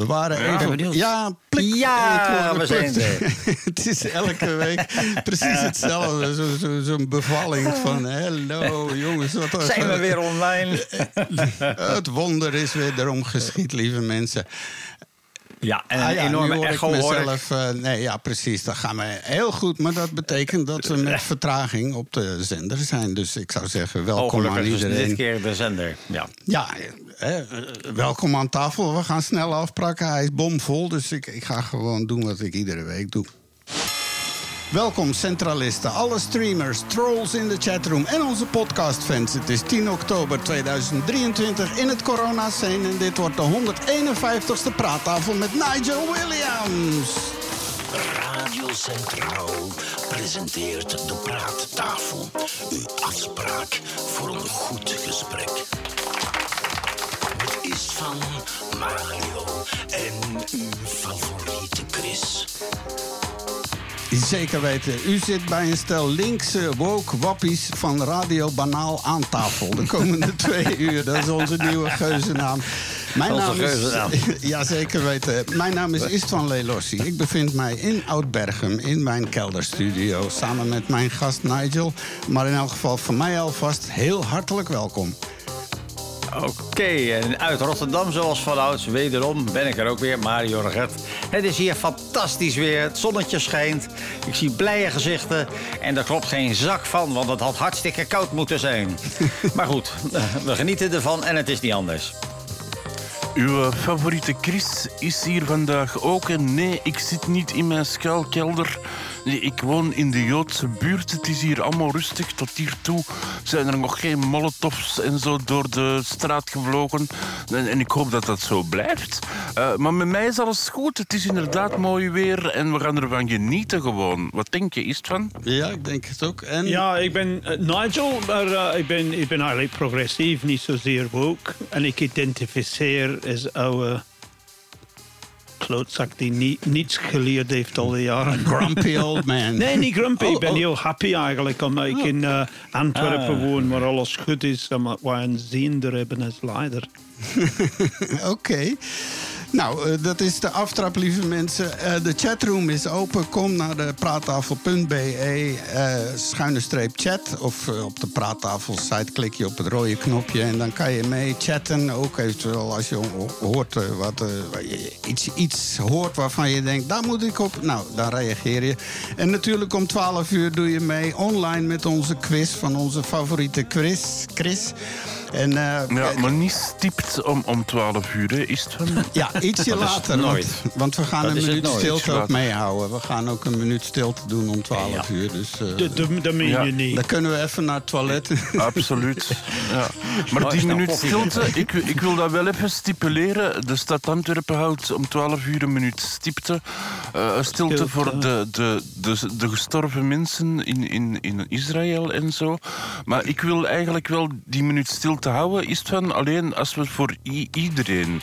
We waren Ja. even... Benieuwd. Ja, plik. Ja, hoorde we zijn er. het is elke week precies hetzelfde. Zo'n zo, zo'n bevalling van... Hallo, jongens. Wat Zijn we weer online? Het wonder is weer erom geschied, lieve mensen. Ja, en Ah een ja, enorme hoor ik echo hoor ik. mezelf. eh, nee, ja, precies. Dat gaat mij heel goed. Maar dat betekent dat we met vertraging op de zender zijn. Dus ik zou zeggen, welkom aan dus iedereen. dit keer de zender. Ja. Ja, eh, eh, welkom aan tafel. We gaan snel afprakken. Hij is bomvol, dus ik, ik ga gewoon doen wat ik iedere week doe. Welkom centralisten, alle streamers, trolls in de chatroom en onze podcastfans. Het is 10 oktober 2023 in het corona-scene en dit wordt de 151ste praattafel met Nigel Williams. Radio Centraal presenteert de Praattafel. Uw afspraak voor een goed gesprek. Het is van Mario en uw favoriete Chris. Zeker weten, u zit bij een stel linkse woke wappies van Radio Banaal aan tafel. De komende twee uur, dat is onze nieuwe geuzennaam. Mijn Onze naam geuzennaam. is, ja, zeker weten. Mijn naam is Istvan Lelossi. Ik bevind mij in Oud-Berghem in mijn kelderstudio samen met mijn gast Nigel. Maar in elk geval van mij alvast heel hartelijk welkom. Oké, en uit Rotterdam zoals vanouds, wederom ben ik er ook weer, Mario Reget. Het is hier fantastisch weer, het zonnetje schijnt, ik zie blije gezichten... en er klopt geen zak van, want het had hartstikke koud moeten zijn. maar goed, eh, we genieten ervan en het is niet anders. Uw eh, favoriete Chris is hier vandaag ook. En nee, ik zit niet in mijn schuilkelder. Nee, ik woon in de Joodse buurt. Het is hier allemaal rustig. Tot hiertoe zijn er nog geen molotovs en zo door de straat gevlogen. En, en ik hoop dat dat zo blijft. Eh, maar met mij is alles goed. Het is inderdaad mooi weer en we gaan ervan genieten gewoon. Wat denk je, is het van? Ja, ik denk het ook. En Ja, ik ben eh, Nigel, maar eh, ik, ben, ik ben eigenlijk progressief, niet zozeer woke. En ik identificeer als oude klootzak die niet, niets geleerd heeft al die jaren. grumpy old man. Nee, niet grumpy. Oh, ik ben oh. heel happy eigenlijk, omdat ik in eh, Antwerpen Ah. woon, waar alles goed is en wat wij een ziender hebben als leider. Oké. Nou, eh, dat is de aftrap, lieve mensen. Eh, de chatroom is open. Kom naar de praattafel.be eh, schuine streep chat. Of op de praattafel-site klik je op het rode knopje. En dan kan je mee chatten. Ook eventueel als je ho- hoort wat, iets, iets hoort waarvan je denkt... daar moet ik op. Nou, dan reageer je. En natuurlijk om 12 uur doe je mee online met onze quiz... van onze favoriete Chris. Chris. En, eh, Ja, maar niet stipt om, om 12 uur, hè, is het van? ja, ietsje later. nooit. Want, want we gaan Dat een minuut stilte ook meehouden. We gaan ook een minuut stilte doen om 12 Ja. uur. Dus eh, Dat- meen Ja. je niet. dan kunnen we even naar het toilet. Absoluut. Ja. Maar die minuut stilte, ik, ik wil dat wel even stipuleren. De stad Antwerpen houdt om 12 uur een minuut stipte. Eh, een stilte Stilte. voor de, de, de, de gestorven mensen in, in, in Israël en zo. Maar ik wil eigenlijk wel die minuut stilte houden. Is van alleen als we voor iedereen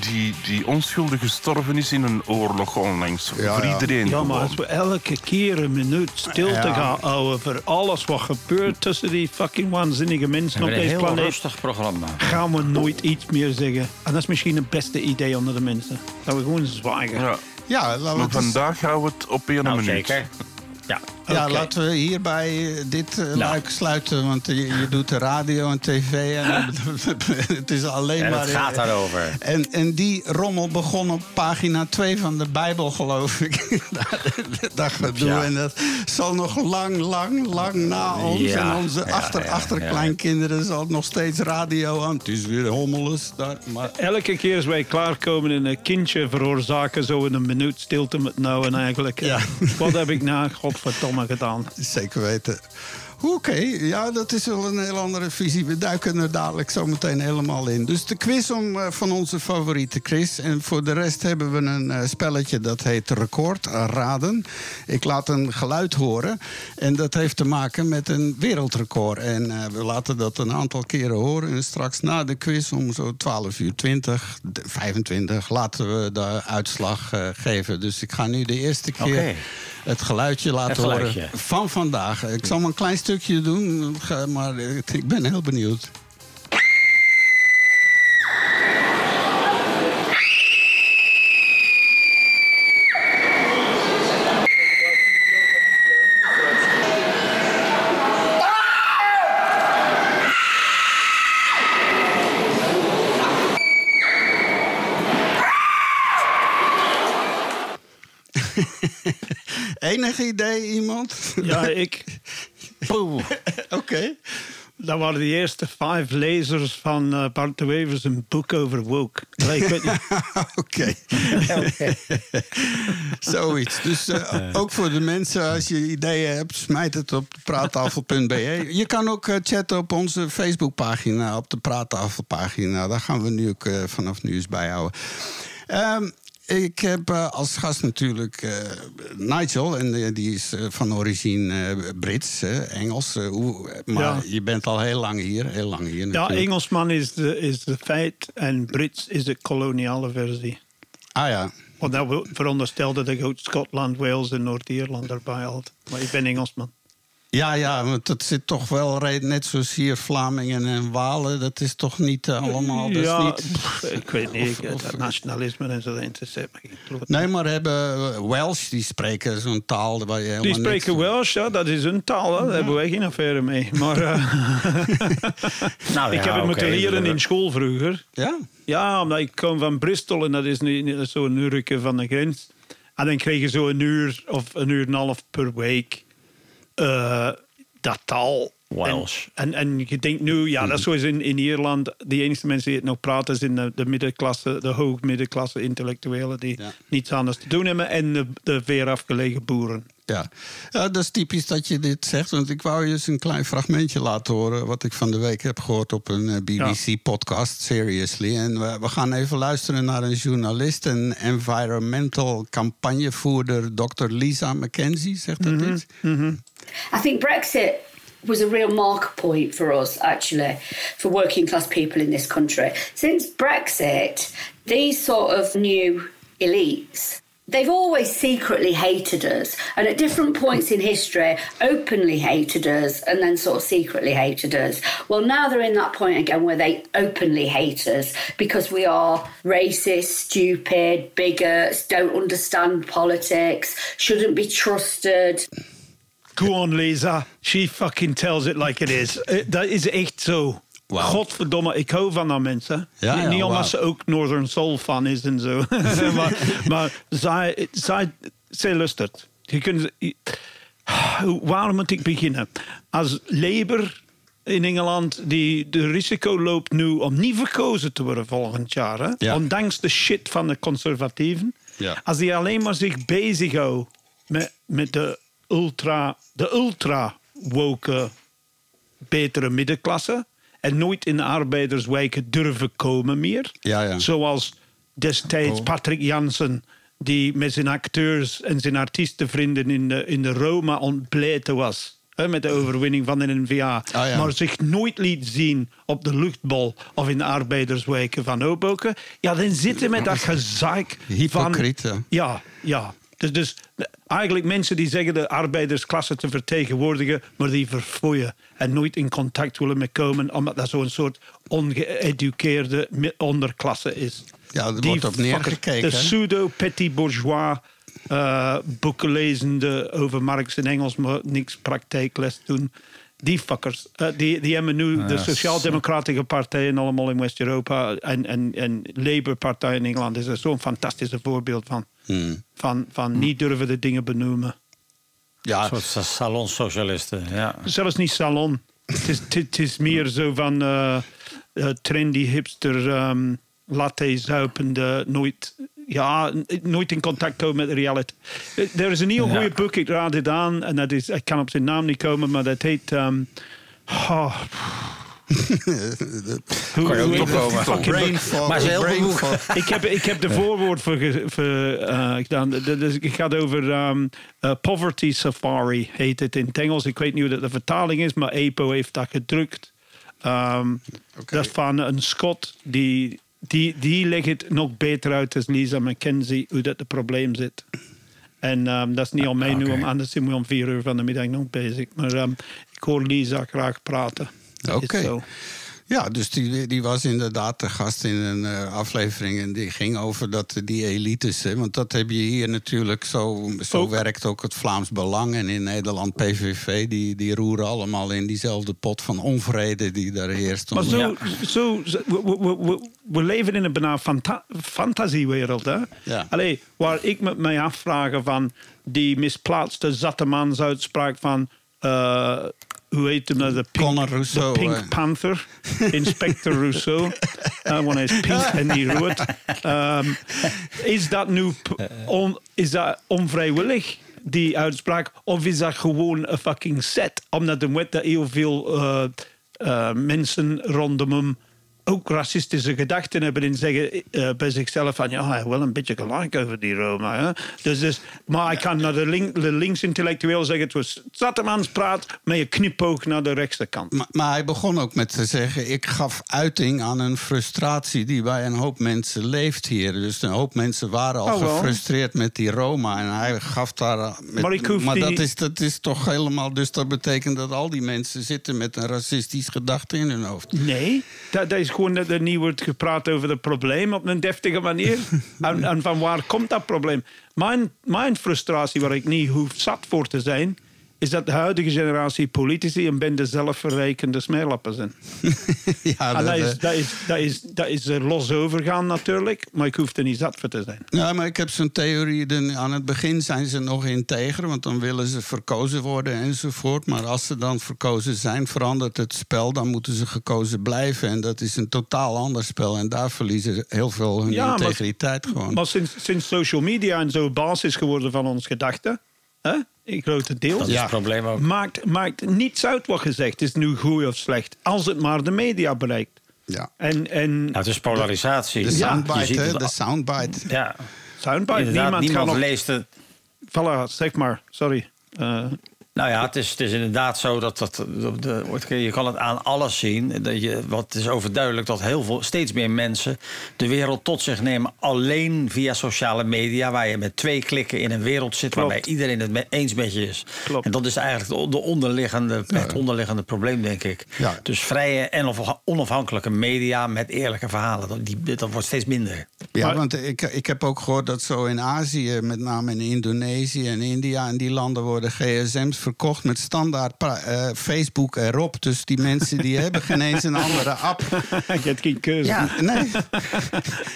die, die onschuldig gestorven is in een oorlog onlangs. Ja, voor iedereen Ja, maar als we elke keer een minuut stilte Ja. gaan houden voor alles wat gebeurt tussen die fucking waanzinnige mensen We op deze planeet, rustig programma. gaan we nooit iets meer zeggen. En dat is misschien het beste idee onder de mensen. Dat we gewoon zwijgen. Ja. ja, laten we Maar vandaag houden we het op één Nou, minuut. zeker. Ja. Ja, laten we hierbij eh, dit eh, Nou. luik sluiten. Want je, je doet de radio en tv. En het is alleen En maar... het gaat eh, daarover. En, en die rommel begon op pagina 2 van de Bijbel, geloof ik. dat gedoe. Ja. En dat zal nog lang, lang, lang na ons. Ja, En onze ja, achter, ja, achterkleinkinderen zal het nog steeds radio aan. Het is weer hommeles daar. Maar Elke keer als wij klaarkomen en een kindje veroorzaken, zo in een minuut stilte met nou en eigenlijk. Ja. Wat heb ik nou, godverdomme, gedaan? zeker weten. Oké, ja, dat is wel een heel andere visie. We duiken er dadelijk zo meteen helemaal in. Dus de quiz om, eh, van onze favoriete Chris. En voor de rest hebben we een eh, spelletje dat heet Record Raden. Ik laat een geluid horen. En dat heeft te maken met een wereldrecord. En eh, we laten dat een aantal keren horen. En straks na de quiz om zo 12 uur 20, de- 25 laten we de uitslag eh, geven. Dus ik ga nu de eerste keer het geluidje laten Het geluidje. horen van vandaag. Ik zal maar een klein stukje stukje doen, maar eh, ik ben heel benieuwd. Enige idee iemand? Ja, ik. Oké. Dat waren de eerste vijf lezers van eh, Bart de Wevers een boek over woke. Oké. Zoiets. Dus eh, ook voor de mensen, als je ideeën hebt, smijt het op praattafel.be. Je kan ook eh, chatten op onze Facebookpagina, op de praattafelpagina. Daar gaan we nu ook eh, vanaf nu eens bijhouden. Ehm ik heb eh, als gast natuurlijk eh, Nigel. En eh, die is van origine Brits, Engels. maar Ja. je bent al heel lang hier. Heel lang hier Ja. Engelsman is de, is de feit en Brits is de koloniale versie. Ah ja. Want dat veronderstelde dat ik ook Schotland, Wales en Noord-Ierland erbij had. Maar ik ben Engelsman. Ja, ja, want dat zit toch wel net zoals hier Vlamingen en Walen. Dat is toch niet eh, allemaal. Dat is ja, niet... pff, ik weet niet. Of- nationalisme en zo dat interesseert me. Nee, maar hebben eh, Welsh, die spreken zo'n taal waar je helemaal Die spreken niks- Welsh, ja, dat is een taal. Hè. Daar hebben wij geen affaire mee. Maar eh, Nou, ik ja, heb het moeten oké, leren in school vroeger. Ja? Ja, omdat ik kom van Bristol en dat is zo'n uurtje van de grens. En dan kreeg je zo een uur of een uur en een half per week eh, dat taal. Welsh. En, en, en je denkt nu, ja, dat is zoals in, in Ierland. De enige mensen die het nog praten zijn de, de middenklasse, de hoogmiddenklasse intellectuelen die Ja. niets anders te doen hebben. En de, de afgelegen boeren. Ja. ja, dat is typisch dat je dit zegt. Want ik wou je eens een klein fragmentje laten horen. wat ik van de week heb gehoord op een eh, BBC-podcast, Seriously. En we, we gaan even luisteren naar een journalist. en environmental campagnevoerder, Dr. Lisa McKenzie. Zegt dat iets? I think Brexit was a real marker point for us, actually, for working class people in this country. Since Brexit, these sort of new elites. They've always secretly hated us, and at different points in history, openly hated us and then sort of secretly hated us. Well, now they're in that point again where they openly hate us because we are racist, stupid, bigots, don't understand politics, shouldn't be trusted. Go on, Lisa. She fucking tells it like it is. Dat is echt zo. Godverdomme, ik hou van haar mensen. Ja, niet ja, niet omdat ze ook Northern Soul fan is en zo. maar maar zij, zij, zij lustert. Je kunt, waarom moet ik beginnen? Als Labour in Engeland die de risico loopt nu om niet verkozen te worden volgend jaar. Hè? Ja. Ondanks de shit van de conservatieven. Ja. Als die alleen maar zich bezighoudt met, met de ultra, de ultra woke betere middenklasse en nooit in de arbeiderswijken durven komen meer. Ja, ja. Zoals destijds Patrick Jansen, die met zijn acteurs en zijn artiestenvrienden in de, in de Roma ontbleten was. Hè, met de overwinning van de NVA. Ah, ja. Maar zich nooit liet zien op de luchtbol of in de arbeiderswijken van Hoboken. Ja, dan zitten met dat gezaak van... Hypocriet, ja. Ja, ja. Dus, dus eigenlijk mensen die zeggen de arbeidersklasse te vertegenwoordigen, maar die verfoeien en nooit in contact willen mee komen, omdat dat zo'n soort ongeëduceerde onderklasse is. Ja, Die wordt op neergekeken, De pseudo-petit bourgeois eh, boeken lezende over Marx en Engels, maar niks praktijkles doen. Die fuckers, eh, die, die hebben nu de sociaal-democratische partijen allemaal in West-Europa en, en, en Labour-partij in Engeland is er zo'n fantastische voorbeeld van. Hmm. Van, van niet durven de dingen benoemen. Ja, Een soort salonsocialisten, ja. Zelfs niet salon. Het is, het, is meer zo van eh, eh, trendy hipster ehm latte zuipende, nooit, ja, nooit in contact komen met de reality. Eh, Er is een heel Ja. goede boek, ik raad het aan, en dat is, ik kan op zijn naam niet komen, maar dat heet. oh, hoe, Kan je ook. Maar ik, heb, ik heb de voorwoord voor, ge- voor eh, gedaan. Dat is- Het gaat over ehm, eh, Poverty Safari, heet het in het Engels. Ik weet niet hoe dat de vertaling is, maar EPO heeft dat gedrukt. Ehm, Dat is van een Scot die, die, die legt het nog beter uit dan Lisa McKenzie hoe dat het probleem zit. En ehm, dat is niet al mij nu, oké. om, anders zijn we om vier uur van de middag nog bezig. Maar ehm, ik hoor Lisa graag praten. Oké. Ja, dus die, die was inderdaad de gast in een eh, aflevering. En die ging over dat, die elites. Hè, want dat heb je hier natuurlijk. Zo, zo Ook. werkt ook het Vlaams Belang. En in Nederland PVV. Die, die roeren allemaal in diezelfde pot van onvrede die daar heerst. Maar zo, Ja. zo, we, we, we, we leven in een bijna fanta fantasiewereld. Hè? Ja. Allee, waar ik me mij afvragen van die misplaatste zattemansuitspraak van... eh, hoe heet hem nou? De Pink, Rousseau, de Pink eh. Panther. Inspector Rousseau. Want hij is pink en niet rood. Ehm, is dat nu on, is dat onvrijwillig? Die uitspraak, of is dat gewoon een fucking set? Omdat de wet dat heel veel eh, mensen rondom hem ook racistische gedachten hebben en zeggen eh, bij zichzelf van ja, wel een beetje gelijk over die Roma. Hè? Dus, dus, maar ik kan naar de, link, de linksintellectueel zeggen, het was praat met je knipoog naar de rechtse kant. Maar, maar hij begon ook met te zeggen: Ik gaf uiting aan een frustratie die bij een hoop mensen leeft hier. Dus een hoop mensen waren al Oh, gefrustreerd met die Roma. En hij gaf daar. eh, Met, Maar ik hoef die- dat, is, dat is toch helemaal. Dus dat betekent dat al die mensen zitten met een racistisch gedachte in hun hoofd. Nee, dat, dat is gewoon dat er niet wordt gepraat over het probleem op een deftige manier. en, en van waar komt dat probleem? Mijn, mijn frustratie, waar ik niet hoef zat voor te zijn, is dat de huidige generatie politici een bende zelfverrijkende smeerlappen zijn. ja, En dat, dat, is, eh, dat, is, dat, is, dat is er los overgaan natuurlijk, maar ik hoef er niet zat voor te zijn. Ja, maar ik heb zo'n theorie. dan Aan het begin zijn ze nog integer, want dan willen ze verkozen worden enzovoort. Maar als ze dan verkozen zijn, verandert het spel. Dan moeten ze gekozen blijven. En dat is een totaal ander spel. En daar verliezen ze heel veel hun Ja, maar- integriteit gewoon. Maar sinds, sinds social media en zo basis geworden van ons gedachten, hè, grote deel, Dat is het probleem ook. maakt, maakt niets uit wat gezegd is, nu goed of slecht, als het maar de media bereikt. Ja. En, en Nou, het is polarisatie. De Ja, je soundbite, ziet hè? De soundbite. Ja, soundbite, inderdaad, niemand, niemand, kan nog... leest het. Voilà, zeg maar, sorry. Eh, Nou ja, het is, het is inderdaad zo dat, dat, dat- de- je kan het aan alles zien. Dat je, wat het is overduidelijk dat heel veel, steeds meer mensen de wereld tot zich nemen. Alleen via sociale media, waar je met twee klikken in een wereld zit Klopt. waarbij iedereen het eens met je is. Klopt. En dat is eigenlijk de, de onderliggende, het onderliggende probleem, denk ik. Ja. Dus vrije en onaf- onafhankelijke media met eerlijke verhalen, dat, die, dat wordt steeds minder. Ja, Maar- want ik, ik heb ook gehoord dat zo in Azië, met name in Indonesië en India... en die landen worden gsm's verkocht met standaard eh, Facebook erop. Dus die mensen die hebben geen eens een andere app. je hebt geen keuze. Ja, Nee.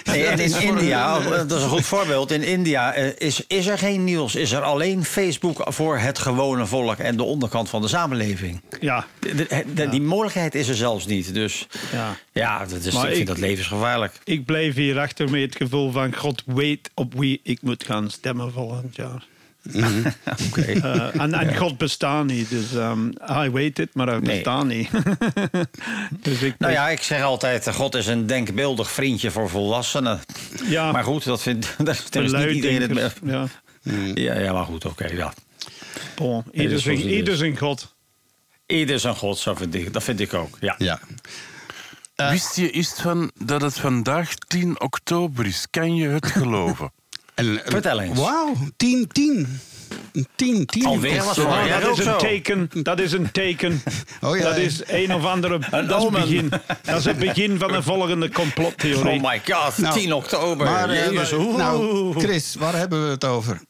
En in India, een- dat is een goed voorbeeld. In India eh, is, is er geen nieuws. Is er alleen Facebook voor het gewone volk en de onderkant van de samenleving. Ja. De- de- de- Die mogelijkheid is er zelfs niet. Dus Ja. ja, dat is, Maar ik vind ik- dat levensgevaarlijk. Ik blijf hier achter met het gevoel van God weet op wie ik moet gaan stemmen volgend jaar. Oké. Eh, en, en God bestaat niet, dus ehm hij weet het, maar hij Nee. bestaat niet. dus ik, Nou ja, ik zeg altijd, eh, God is een denkbeeldig vriendje voor volwassenen. ja, Maar goed, dat vindt daar daar is niet iedereen het mee. verluiddenkers, Ja, Ja, ja, maar goed, oké. ja. bon, ieder, zijn, ieder God. Ieder zijn God, zo vind ik, dat vind ik ook. Ja. Ja. Wist je eens van dat het vandaag 10 oktober is? Kan je het geloven? En, eh, Vertel eens. Wauw, 10, 10. 10, 10. Alweer was Ja, dat is een teken. Dat is een teken. Oh ja, dat is een of andere. Een dat, is begin, dat is het begin van de volgende complottheorie. Oh my god, Nou, 10 oktober. Maar, eh, Jezus, nou, Chris, waar hebben we het over?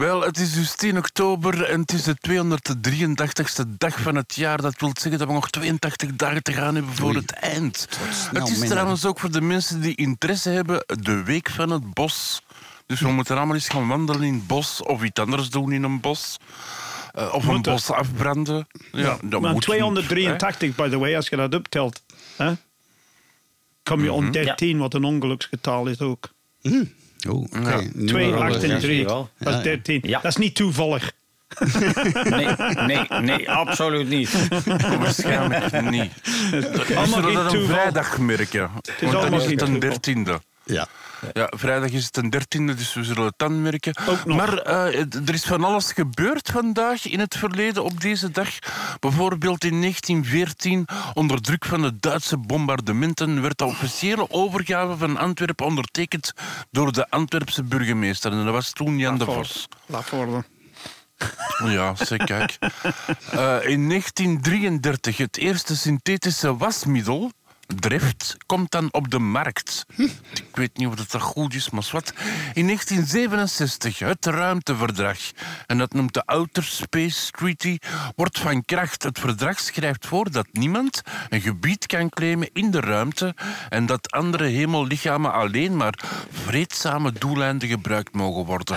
Wel, het is dus 10 oktober en het is de 283ste dag van het jaar. Dat wil zeggen dat we nog 82 dagen te gaan hebben voor Oei. het eind. het is minder. trouwens ook voor de mensen die interesse hebben de Week van het Bos. Dus we moeten allemaal eens gaan wandelen in het bos of iets anders doen in een bos. Eh, of een bos afbranden. Ja, dat maar moet 283, by the way, als je dat optelt, hè, kom je Mhm. om 13, wat een ongeluksgetal is ook. Hm. Oh, oké. Ja. Nu 2, wel, 8 eh, en zie je 3. wel. Dat is Ja. 13. Ja. Dat is niet toevallig. Nee, nee, nee, absoluut niet. Waarschijnlijk niet. We Allemaal zullen geen dat een toeval. Want dan allemaal is geen het een dertiende. Ja. Ja, vrijdag is het een dertiende, dus we zullen het dan merken. Ook nog. Maar eh, er is van alles gebeurd vandaag in het verleden op deze dag. Bijvoorbeeld in 1914, onder druk van de Duitse bombardementen, werd de officiële overgave van Antwerpen ondertekend door de Antwerpse burgemeester. En dat was toen Jan de Vos. Laat worden. Ja, zeg kijk. Eh, in 1933 het eerste synthetische wasmiddel, Drift, komt dan op de markt. Ik weet niet of dat er goed is, maar wat. In 1967 het ruimteverdrag, en dat noemt de Outer Space Treaty, wordt van kracht. Het verdrag schrijft voor dat niemand een gebied kan claimen in de ruimte en dat andere hemellichamen alleen maar vreedzame doeleinden gebruikt mogen worden.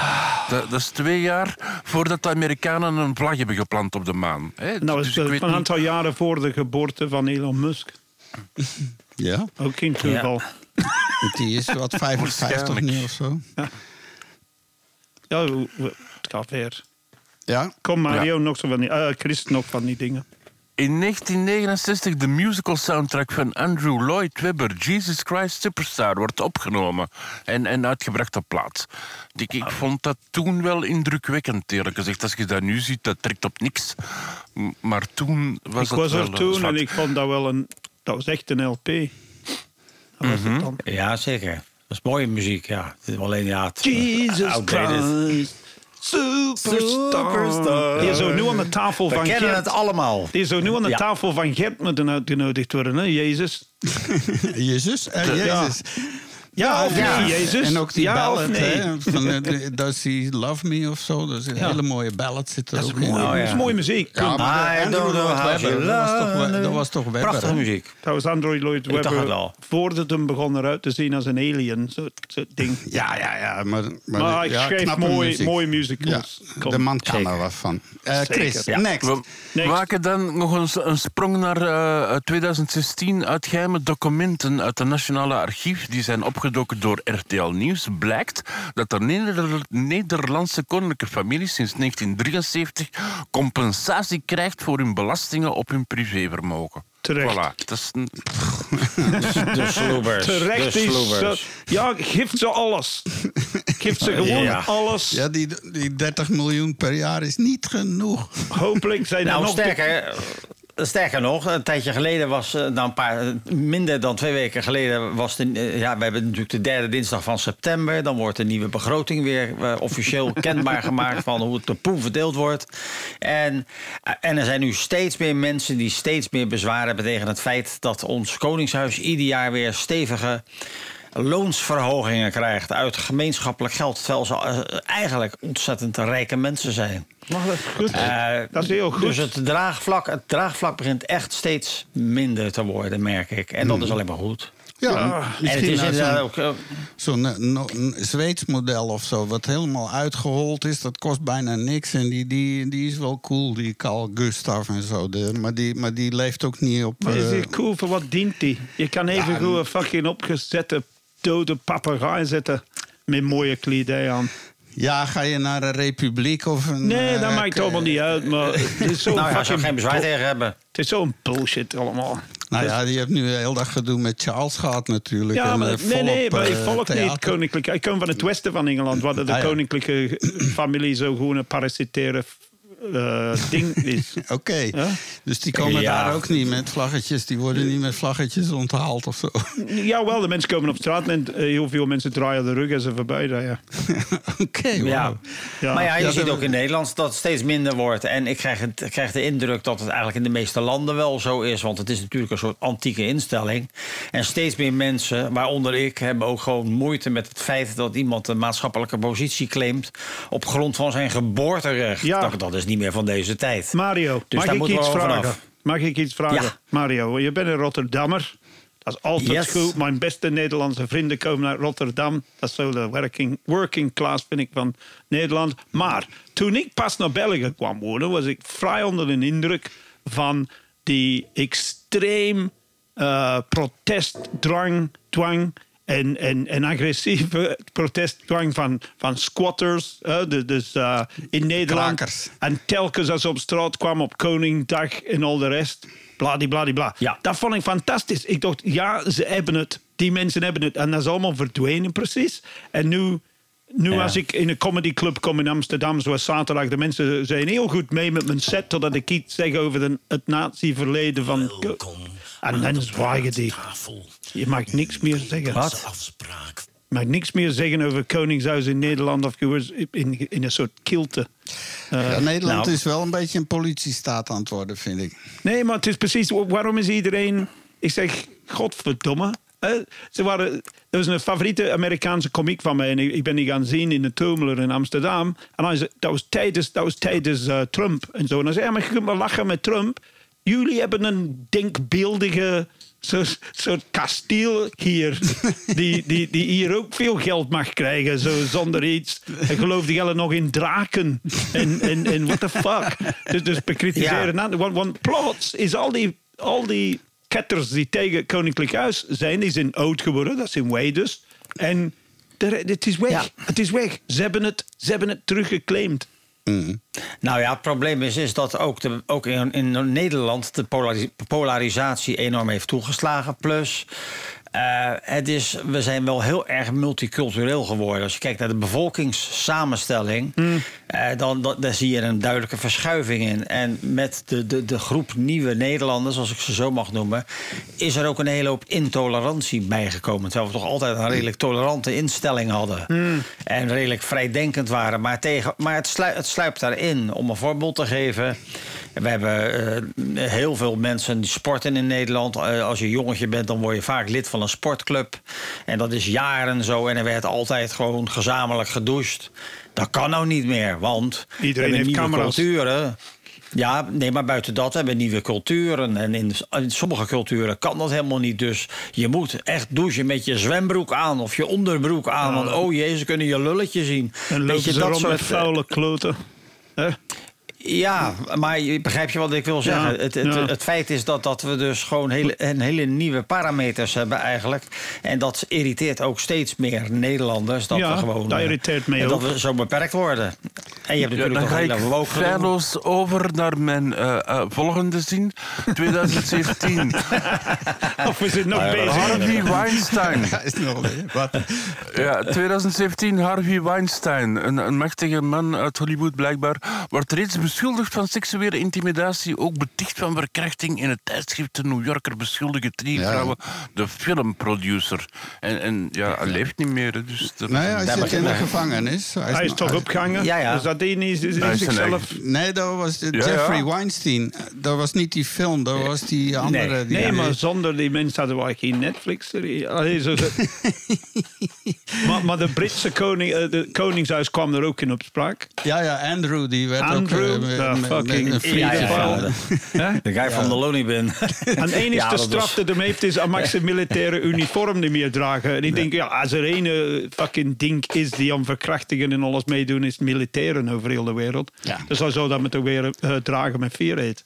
Dat, dat is twee jaar voordat de Amerikanen een vlag hebben geplant op de maan. hè. Nou, Dus het een aantal jaren voor de geboorte van Elon Musk. Ja, Ook geen toeval. die is wat 55 nu of zo. Ja, het gaat weer. Ja, Kom Mario, nog zo van die... eh, Chris, nog van die dingen. In 1969 de musical soundtrack van Andrew Lloyd Webber, Jesus Christ Superstar, wordt opgenomen en, en uitgebracht op plaat. Ik, ik vond dat toen wel indrukwekkend, eerlijk gezegd. Als je dat nu ziet, dat trekt op niks. Maar toen was ik was wel, er eh, toen zwart. en ik vond dat wel een... Dat was echt een LP. Dat was Mhm. het dan. Ja, zeker. Dat is mooie muziek, ja. Alleen ja, het, Jesus. Christ. Superstar. Superstar. Die zou nu aan de tafel We van kennen Gert... het allemaal. Die zou nu aan de Ja. tafel van Gert moeten uitgenodigd worden, hè, Jezus. Jezus. Ja. Jezus. Ja, of Ja. nee, Jezus. En ook die ja, ballad, of nee. hè, van eh, Does He Love Me of zo. Dat is een Ja. hele mooie ballad zit er Dat is ook in. mooi. Oh, ja. Dat is mooie muziek. Ja, maar I Andrew don't know Lloyd how Webber, you dat was toch, love We- dat was toch Webber, Prachtige hè? muziek. Dat was Android Lloyd Webber voordat hem begon eruit te zien als een alien. Zo ding. Ja, ja, ja. Maar, maar, Maar hij ja, schreef muziek. mooie musicals. Kom. de man kan Zeker. er wat van. Eh, Chris, ja. next. We Next. maken dan nog eens een sprong naar eh, 2016 uit geheime documenten uit het Nationale Archief. Die zijn opgedoken door RTL Nieuws. Blijkt dat de Neder- Nederlandse koninklijke familie sinds 1973 compensatie krijgt voor hun belastingen op hun privévermogen. Terecht. Voilà. Dat is een- De sloebers. Terecht de is... ja, geeft ze alles. Geeft ze gewoon Ja. alles. Ja, die, die 30 miljoen per jaar is niet genoeg. Hopelijk zijn er Nou, nog... sterker, sterker nog, een tijdje geleden was, nou een paar, eh, minder dan twee weken geleden was de, eh, ja, we hebben natuurlijk de derde dinsdag van september. Dan wordt de nieuwe begroting weer officieel kenbaar gemaakt van hoe het de poen verdeeld wordt. En, en er zijn nu steeds meer mensen die steeds meer bezwaar hebben tegen het feit dat ons Koningshuis ieder jaar weer stevige loonsverhogingen krijgt uit gemeenschappelijk geld. Terwijl ze eh, eigenlijk ontzettend rijke mensen zijn. Mag dat goed? Eh, dat is heel goed. Dus het draagvlak, het draagvlak begint echt steeds minder te worden, merk ik. En dat is alleen maar goed. Ja, Ja, misschien is nou zo'n ook... eh, zo'n, no- een Zweeds model of zo, wat helemaal uitgehold is. Dat kost bijna niks. En die, die, die is wel cool, die Carl Gustav en zo. De, maar, die, maar die leeft ook niet op... Maar is dit cool? Voor wat dient die? Je kan even goed een fucking opgezette dode papegaai zetten met mooie kledij aan. ja, ga je naar een republiek of een... Nee, eh, dat maakt allemaal niet uit. Maar het is zo nou ja, zou geen bezwaar tegen hebben. Het is zo'n bullshit allemaal. Nou ja, die heeft nu de hele dag gedoe met Charles gehad natuurlijk. Ja, En, maar, eh, nee, nee, maar ik eh, volg niet. Ik kom van het westen van Engeland, waar de Ah, ja. koninklijke familie zo gewoon een parasitaire eh, ding is. Oké, Ja? dus die komen Ja. daar ook niet met vlaggetjes. Die worden niet met vlaggetjes onthaald of zo. Jawel, de mensen komen op straat en eh, heel veel mensen draaien de rug als ze voorbij rijden. Oké, Ja. wauw. Ja. Maar ja, je Ja, ziet ook in Nederland dat het steeds minder wordt. En ik krijg, het, ik krijg de indruk dat het eigenlijk in de meeste landen wel zo is. Want het is natuurlijk een soort antieke instelling. En steeds meer mensen, waaronder ik, hebben ook gewoon moeite met het feit dat iemand een maatschappelijke positie claimt. op grond van zijn geboorterecht. Ja. Dat, dat is niet meer van deze tijd. Mario, Dus mag ik iets vragen? vanaf. Mag ik iets vragen? Ja. Mario, je bent een Rotterdammer. Dat is altijd Yes. goed. Mijn beste Nederlandse vrienden komen uit Rotterdam. Dat is zo de working, working class, vind ik, van Nederland. Maar toen ik pas naar België kwam wonen... was ik vrij onder de indruk van die extreem eh, protestdrang... Dwang, en, en, en agressieve protestdwang van, van squatters. hè, de- dus eh, in Nederland. Krakers. En telkens als ze op straat kwam op Koningdag en al de rest. Bladibladibla. Ja. Dat vond ik fantastisch. Ik dacht, ja, ze hebben het. Die mensen hebben het. En dat is allemaal verdwenen precies. En nu, nu Ja. als ik in een comedyclub kom in Amsterdam, zoals zaterdag, de mensen zijn heel goed mee met mijn set, totdat ik iets zeg over de, het nazi-verleden van... Welkom En dan de zwaai je die. Je mag niks meer zeggen. Wat? Afspraak. mag niks meer zeggen over Koningshuis in Nederland of je in, in een soort kilte. Eh, Ja, Nederland nou. is wel een beetje een politiestaat aan het worden, vind ik. Nee, maar het is precies. Waarom is iedereen. Ik zeg, godverdomme. Ze waren, er was een favoriete Amerikaanse komiek van mij. En ik, ben die gaan zien in de Tomeler in Amsterdam. En hij zei, dat was tijdens, dat was tijdens eh, Trump. En zo. En hij zei, ja, maar je kunt wel lachen met Trump. Jullie hebben een denkbeeldige soort, soort kasteel hier. Die, die, die hier ook veel geld mag krijgen. Zo zonder iets. En geloof die alle nog in draken. En, en, en what the fuck. Dus, dus bekritiseren. Ja. Want, want plots is al die, al die ketters die tegen het Koninklijk Huis zijn, die zijn oud geworden. Dat zijn wij dus. En het is weg. Ja. Het is weg. Ze hebben het, ze hebben het teruggeclaimd. Nou ja, het probleem is, is dat ook, de, ook in, in Nederland de polari- polarisatie enorm heeft toegeslagen. Plus, eh, het is, we zijn wel heel erg multicultureel geworden. Als je kijkt naar de bevolkingssamenstelling, eh, dan, dan, daar zie je een duidelijke verschuiving in. En met de, de, de groep nieuwe Nederlanders, als ik ze zo mag noemen, is er ook een hele hoop intolerantie bijgekomen. Terwijl we toch altijd een redelijk tolerante instelling hadden. En redelijk vrijdenkend waren. Maar, tegen, maar het, sluipt, het sluipt daarin. Om een voorbeeld te geven. We hebben eh, heel veel mensen die sporten in Nederland. Als je jongetje bent, dan word je vaak lid van een sportclub. En dat is jaren zo. En er werd altijd gewoon gezamenlijk gedoucht. Dat kan nou niet meer, want Iedereen heeft nieuwe camera's. culturen. Ja, nee, maar buiten dat hebben we nieuwe culturen. En in, in sommige culturen kan dat helemaal niet. Dus je moet echt douchen met je zwembroek aan of je onderbroek aan. Want oh jee, ze kunnen je lulletje zien. En lopen je, dat soort, met vuile kloten. Hè? Ja, maar begrijp je wat ik wil zeggen? Ja, het, het, ja. het feit is dat, dat we dus gewoon hele, een hele nieuwe parameters hebben eigenlijk. En dat irriteert ook steeds meer Nederlanders. Dat Ja, we gewoon, dat eh, irriteert mij en Dat ook. we zo beperkt worden. En je hebt Ja, natuurlijk dan nog ga hele ik woke gedoe. feilloos over naar mijn eh, eh, volgende zin. 2017. Of we zijn nog bezig. Harvey Weinstein. Is nog wat. Ja, 2017, Harvey Weinstein. Een, een machtige man uit Hollywood blijkbaar. Wordt reeds beschuldigd van seksuele intimidatie. Ook beticht van verkrachting. In het tijdschrift de New Yorker beschuldigen drie Ja. vrouwen de filmproducer. En, en ja, hij leeft niet meer. Dus dat- Nee, hij Daar zit in de gevangenis. Hij is toch hij- opgehangen? Ja, ja. Dus dat die niet is, is Hij is zichzelf... Nee, dat was de Ja, ja. Jeffrey Weinstein. Dat was niet die film, dat was die andere. die Nee, maar zonder die mensen hadden we geen Netflix-serie. Allee, zo dat- maar, maar de Britse koning, eh, de koningshuis kwam er ook in op spraak. Ja, ja, Andrew, die werd Andrew, ook... met- met- met fucking een de-? De guy van de Lonely Bin. En dat is- straf dat hem heeft is, mag zijn militaire uniform niet meer dragen. En ik denk, ja, als er ene fucking ding is die aan verkrachtingen en alles meedoen, is militairen over heel de wereld. Dus hij zou dat moeten weer eh, dragen met vierheid.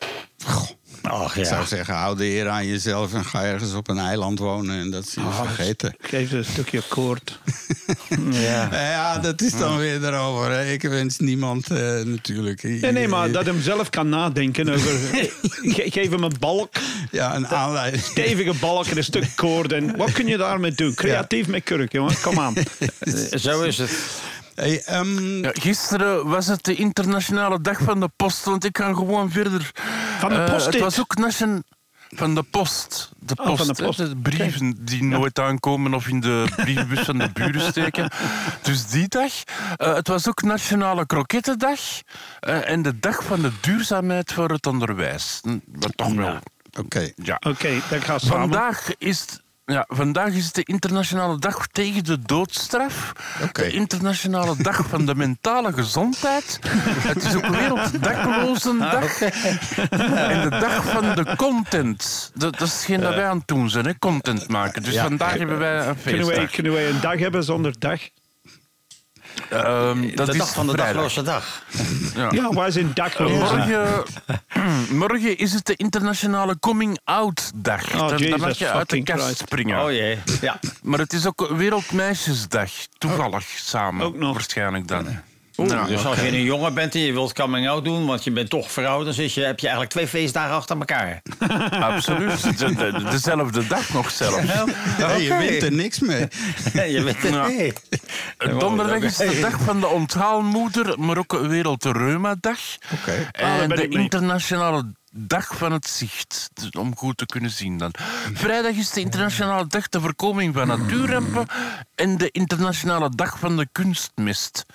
Ach Ik zou ja. zeggen, hou de eer aan jezelf en ga ergens op een eiland wonen en dat zie je vergeten. Geef ze een stukje koord. ja. Ja, dat is dan weer erover. Hè. Ik wens niemand eh, natuurlijk. Nee, nee, maar dat hem zelf kan nadenken over... Ge- geef hem een balk, Ja, een aanleiding. stevige balk en een stuk koord. En wat kun je daarmee doen? Creatief met kurk, jongen. Kom aan. Zo is het. Hey, ehm, Ja, gisteren was het de internationale dag van de post, want ik ga gewoon verder. Van de Eh, post Het was ook nation... Van de post. De Oh, post, van de hè, post. de brieven die nooit aankomen of in de brievenbus van de buren steken. Dus die dag. Eh, het was ook Nationale Krokettendag. eh, en de dag van de duurzaamheid voor het onderwijs. Hm, Wat toch wel... Oké. Ja. Oké, dat gaat samen. Vandaag is, ja, vandaag is het de internationale dag tegen de doodstraf. Oké. De internationale dag van de mentale gezondheid. Het is ook Werelddaklozendag. En de dag van de content. Dat, dat is hetgeen dat wij aan het doen zijn, hè? content maken. Dus vandaag hebben wij een Kunnen wij, feestdag. kunnen wij een dag hebben zonder dag? Ehm, dat de is dag van de vrijdag. dagloze dag. Ja. Ja, wij zijn daklozen. Morgen, morgen is het de internationale coming-out dag. Oh, dan, dan Jesus mag je uit de fucking kast Christ. springen. Oh jee. Ja. Maar het is ook Wereldmeisjesdag. Toevallig samen. Ook nog. Waarschijnlijk dan. Oeh, Ja. dus als je een jongen bent en je wilt coming out doen, want je bent toch vrouw, dan zit je, heb je eigenlijk twee feestdagen achter elkaar. Absoluut. De- de- dezelfde dag nog zelfs. Hey, je wint er niks mee. je bent Ja. nee. Donderdag is de dag van de onthaalmoeder, maar ook. Ah, daar En ben de internationale dag van het zicht. Dus om goed te kunnen zien dan. Vrijdag is de internationale dag de voorkoming van natuurrampen en de internationale dag van de kunstmest.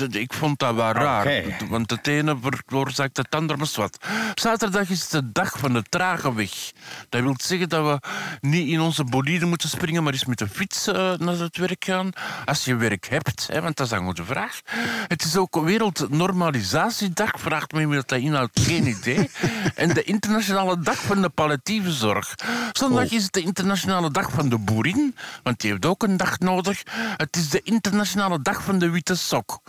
Ik vond dat wel raar, want het ene veroorzaakt het andere maar wat. Zaterdag is de dag van de trage weg. Dat wil zeggen dat we niet in onze bolide moeten springen, maar eens met de fiets eh, naar het werk gaan. Als je werk hebt, hè, want dat is dan goed de vraag. Het is ook Wereldnormalisatiedag, vraagt me wie dat inhoudt, geen idee. En de Internationale Dag van de Palliatieve Zorg. Zondag is het de Internationale Dag van de Boerin, want die heeft ook een dag nodig. Het is de Internationale Dag van de Witte Sok.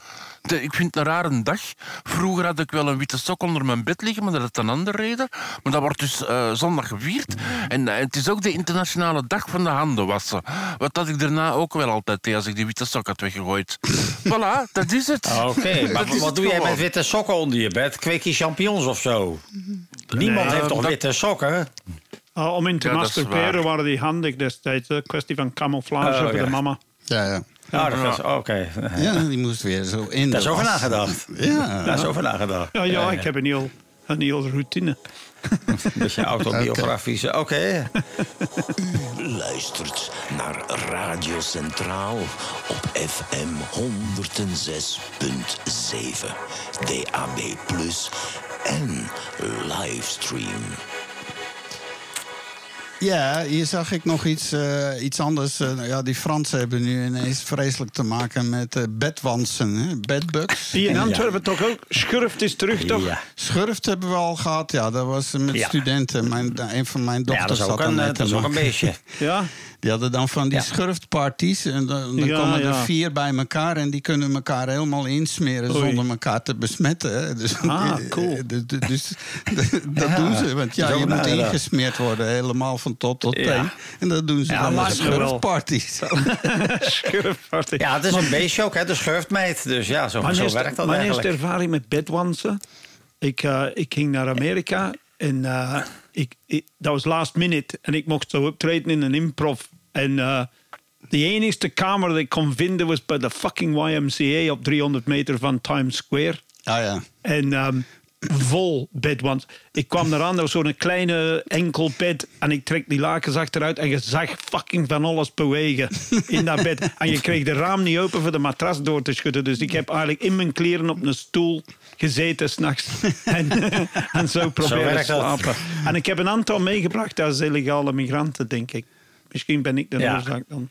De- ik vind het een rare dag. Vroeger had ik wel een witte sok onder mijn bed liggen, maar dat had een andere reden. Maar dat wordt dus eh, zondag gevierd. En eh, het is ook de internationale dag van de handen wassen. Wat dat ik daarna ook wel altijd deed als ik die witte sok had weggegooid. voilà, dat is het. Oké, maar wat doe jij met witte sokken onder je bed? Kweek je champignons of zo? Niemand heeft toch dat- witte sokken? Uh, om in te Ja, masturberen waren die handig destijds. Een kwestie van camouflage Oh, voor ja. de mama. Ja, ja. Ja, dat is oké. ja, die moest weer zo in. Daar is over was. nagedacht. Ja. Daar is over nagedacht. Ja, ja, ik heb een heel, een heel routine. Dus je autobiografische. Oké. luistert naar Radio Centraal op FM 106.7, DAB+, en livestream. Ja, hier zag ik nog iets, eh, iets anders. Eh, ja, die Fransen hebben nu ineens vreselijk te maken met eh, bedwansen, hè? bedbugs. Hier in Antwerpen toch ook. Schurft is terug, toch? Ja. Schurft hebben we al gehad, ja, dat was met Ja. studenten. Mijn, een van mijn ja, dochters dat is ook zat een, dat is te ook een beestje. Ja. Die hadden dan van die Ja. schurftparties. En dan, dan Ja, komen er ja. vier bij elkaar en die kunnen elkaar helemaal insmeren Oei. zonder elkaar te besmetten. hè. Dus, Ah, cool. Dus, dus dat doen ze. Want ja, je moet ingesmeerd worden, helemaal van top tot Ja. teen. En dat doen ze Ja, dan met. Schurft. Ja, het is een beestje ook, hè? de schurftmeid. Dus ja, zo, zo werkt dat mijn eerste ervaring met bedwansen. Ik, eh, ik ging naar Amerika en eh, ik, ik- dat was last minute. En ik mocht zo optreden in een improv. En eh, de enige kamer dat ik kon vinden was bij de fucking YMCA op 300 meter van Times Square. Ah ja. En ehm, vol bedwans. Ik kwam eraan, dat was zo'n kleine enkel bed. En ik trek die lakens achteruit en je zag fucking van alles bewegen in dat bed. En je kreeg de raam niet open voor de matras door te schudden. Dus ik heb eigenlijk in mijn kleren op een stoel gezeten s'nachts. En, en zo proberen dat. slapen. En ik heb een aantal meegebracht als illegale migranten, denk ik. Misschien ben ik de Ja. oorzaak dan.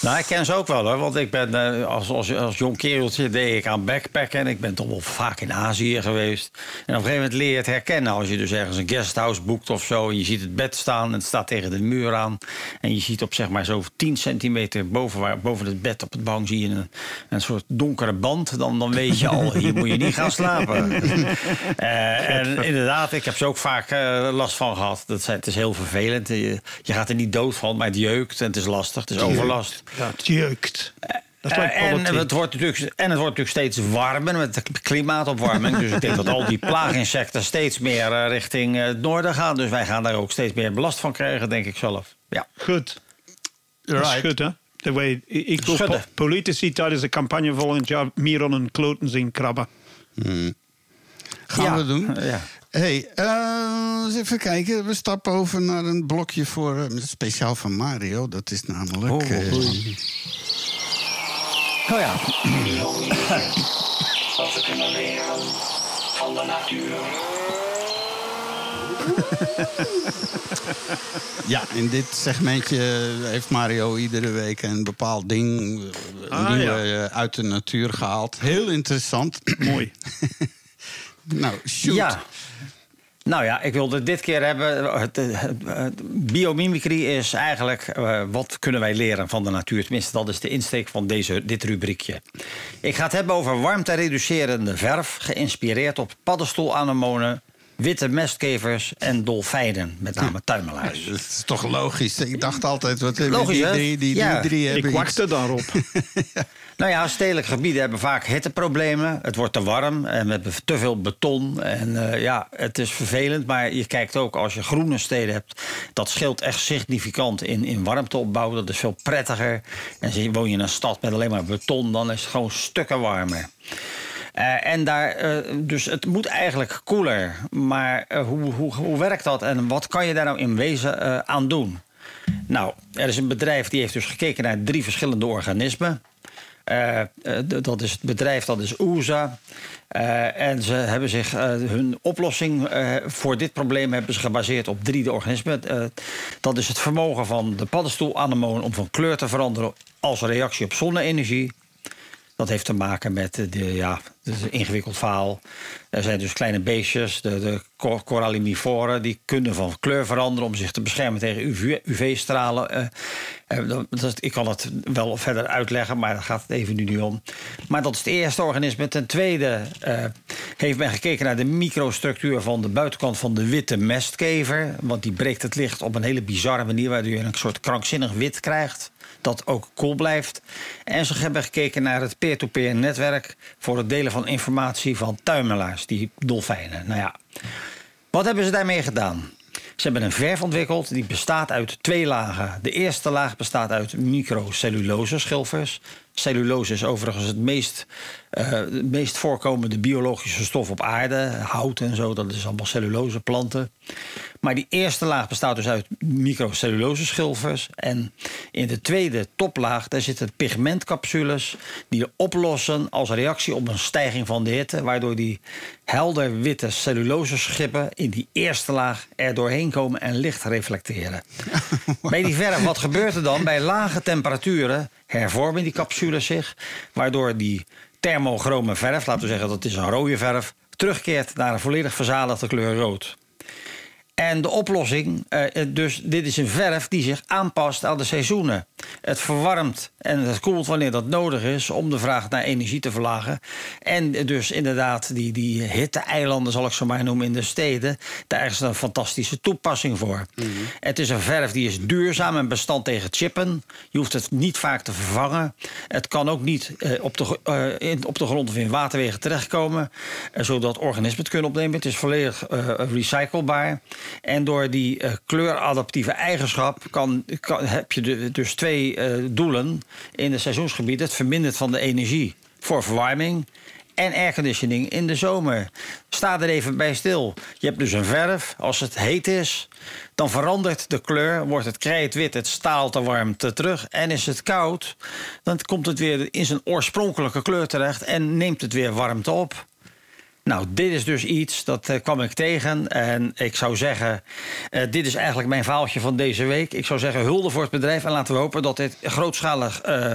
Nou, ik ken ze ook wel hoor. Want ik ben eh, als, als, als jong kereltje deed ik aan backpacken. En ik ben toch wel vaak in Azië geweest. En op een gegeven moment leer je het herkennen. Als je dus ergens een guesthouse boekt of zo. En je ziet het bed staan en het staat tegen de muur aan. En je ziet op zeg maar zo 10 centimeter boven, waar, boven het bed op het bank zie je een, een soort donkere band. Dan, dan weet je al, hier moet je niet gaan slapen. Eh, en inderdaad, ik heb ze ook vaak eh, last van gehad. Dat zijn, het is heel vervelend. Je, je gaat er niet dood van, maar het jeukt en het is lastig. Het is overlast. Ja, het jeukt. Dat Eh, en, het wordt natuurlijk, en het wordt natuurlijk steeds warmer met de klimaatopwarming. dus ik denk dat al die plaaginsecten steeds meer eh, richting eh, het noorden gaan. Dus wij gaan daar ook steeds meer belast van krijgen, denk ik zelf. Ja. Goed. Dat is goed, hè? De way, ik wil Schudden. po- politici tijdens de campagne volgend jaar meer aan hun kloten zien krabben. Gaan Ja, we doen. ja. Hey, eh, eens even kijken. We stappen over naar een blokje voor eh, speciaal van Mario. Dat is namelijk. Oh, eh, Oh ja. Wat we kunnen leren van de natuur. Ja, in dit segmentje heeft Mario iedere week een bepaald ding een Ah, nieuwe, ja. uit de natuur gehaald. Heel interessant. Mooi. nou, shoot. Ja. Nou ja, ik wilde dit keer hebben. Het, biomimicry is eigenlijk. eh, wat kunnen wij leren van de natuur? Tenminste, dat is de insteek van deze, dit rubriekje. Ik ga het hebben over warmte-reducerende verf. Geïnspireerd op paddenstoelanemonen, witte mestkevers en dolfijnen. Met name tuimelhuis. Dat is toch logisch. Ik dacht altijd, wat Logisch, die hè? drie, die, Ja. die drie Ik hebben iets. wachtte daarop. Nou ja, stedelijke gebieden hebben vaak hitteproblemen. Het wordt te warm en we hebben te veel beton. En eh, ja, het is vervelend. Maar je kijkt ook als je groene steden hebt. Dat scheelt echt significant in, in warmteopbouw. Dat is veel prettiger. En woon je in een stad met alleen maar beton, dan is het gewoon stukken warmer. Eh, en daar, eh, dus het moet eigenlijk koeler. Maar hoe, hoe, hoe werkt dat en wat kan je daar nou in wezen aan doen? Nou, er is een bedrijf die heeft dus gekeken naar drie verschillende organismen. Eh, eh, dat is het bedrijf, dat is OESA. Eh, en ze hebben zich hun oplossing voor dit probleem hebben ze gebaseerd op drie organismen. Dat is het vermogen van de paddenstoelanemoon om van kleur te veranderen als reactie op zonne-energie. Dat heeft te maken met de, ja, het is een ingewikkeld verhaal. Er zijn dus kleine beestjes, de, de cor- corallinivoren, die kunnen van kleur veranderen om zich te beschermen tegen UV UV-stralen. Eh, eh, dat- ik kan het wel verder uitleggen, maar daar gaat het even nu niet om. Maar dat is het eerste organisme. Ten tweede eh, heeft men gekeken naar de microstructuur van de buitenkant van de witte mestkever. Want die breekt het licht op een hele bizarre manier, waardoor je een soort krankzinnig wit krijgt dat ook cool blijft. En ze hebben gekeken naar het peer-to-peer netwerk voor het delen van informatie van tuimelaars, die dolfijnen. Nou ja, wat hebben ze daarmee gedaan? Ze hebben een verf ontwikkeld die bestaat uit twee lagen. De eerste laag bestaat uit microcellulose schilfers. Cellulose is overigens het meest, eh, meest voorkomende biologische stof op aarde. Hout en zo, dat is allemaal cellulose planten. Maar die eerste laag bestaat dus uit microcellulose schilfers. En in de tweede toplaag daar zitten pigmentcapsules die oplossen als reactie op een stijging van de hitte. Waardoor die helder witte cellulose schippen in die eerste laag er doorheen komen en licht reflecteren. Bij die verf, wat gebeurt er dan? Bij lage temperaturen hervormen die capsules zich. Waardoor die thermochrome verf, laten we zeggen dat is een rode verf, terugkeert naar een volledig verzadigde kleur rood. En de oplossing, eh, dus dit is een verf die zich aanpast aan de seizoenen. Het verwarmt en het koelt wanneer dat nodig is om de vraag naar energie te verlagen. En dus inderdaad, die, die hitte-eilanden, zal ik zo maar noemen, in de steden, daar is een fantastische toepassing voor. Het is een verf die is duurzaam en bestand tegen chippen. Je hoeft het niet vaak te vervangen. Het kan ook niet eh, op, de, eh, in, op de grond of in waterwegen terechtkomen, zodat organismen het kunnen opnemen. Het is volledig recyclebaar. En door die eh, kleuradaptieve eigenschap kan, kan, heb je dus twee eh, doelen in het seizoensgebied. Het vermindert van de energie voor verwarming en airconditioning in de zomer. Sta er even bij stil. Je hebt dus een verf. Als het heet is, dan verandert de kleur. Wordt het krijtwit, het staalt de warmte terug. En is het koud, dan komt het weer in zijn oorspronkelijke kleur terecht... en neemt het weer warmte op. Nou, dit is dus iets, dat eh, kwam ik tegen. En ik zou zeggen, eh, dit is eigenlijk mijn verhaaltje van deze week. Ik zou zeggen, hulde voor het bedrijf. En laten we hopen dat dit grootschalig eh,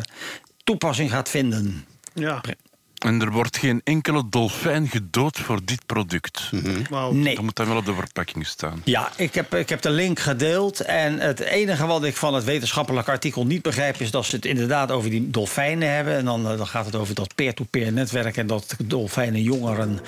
toepassing gaat vinden. Ja. En er wordt geen enkele dolfijn gedood voor dit product. Wauw. Nee. Dat moet dan wel op de verpakking staan. Ja, ik heb, ik heb de link gedeeld. En het enige wat ik van het wetenschappelijk artikel niet begrijp... is dat ze het inderdaad over die dolfijnen hebben. En dan, eh, dan gaat het over dat peer-to-peer netwerk... en dat dolfijnen jongeren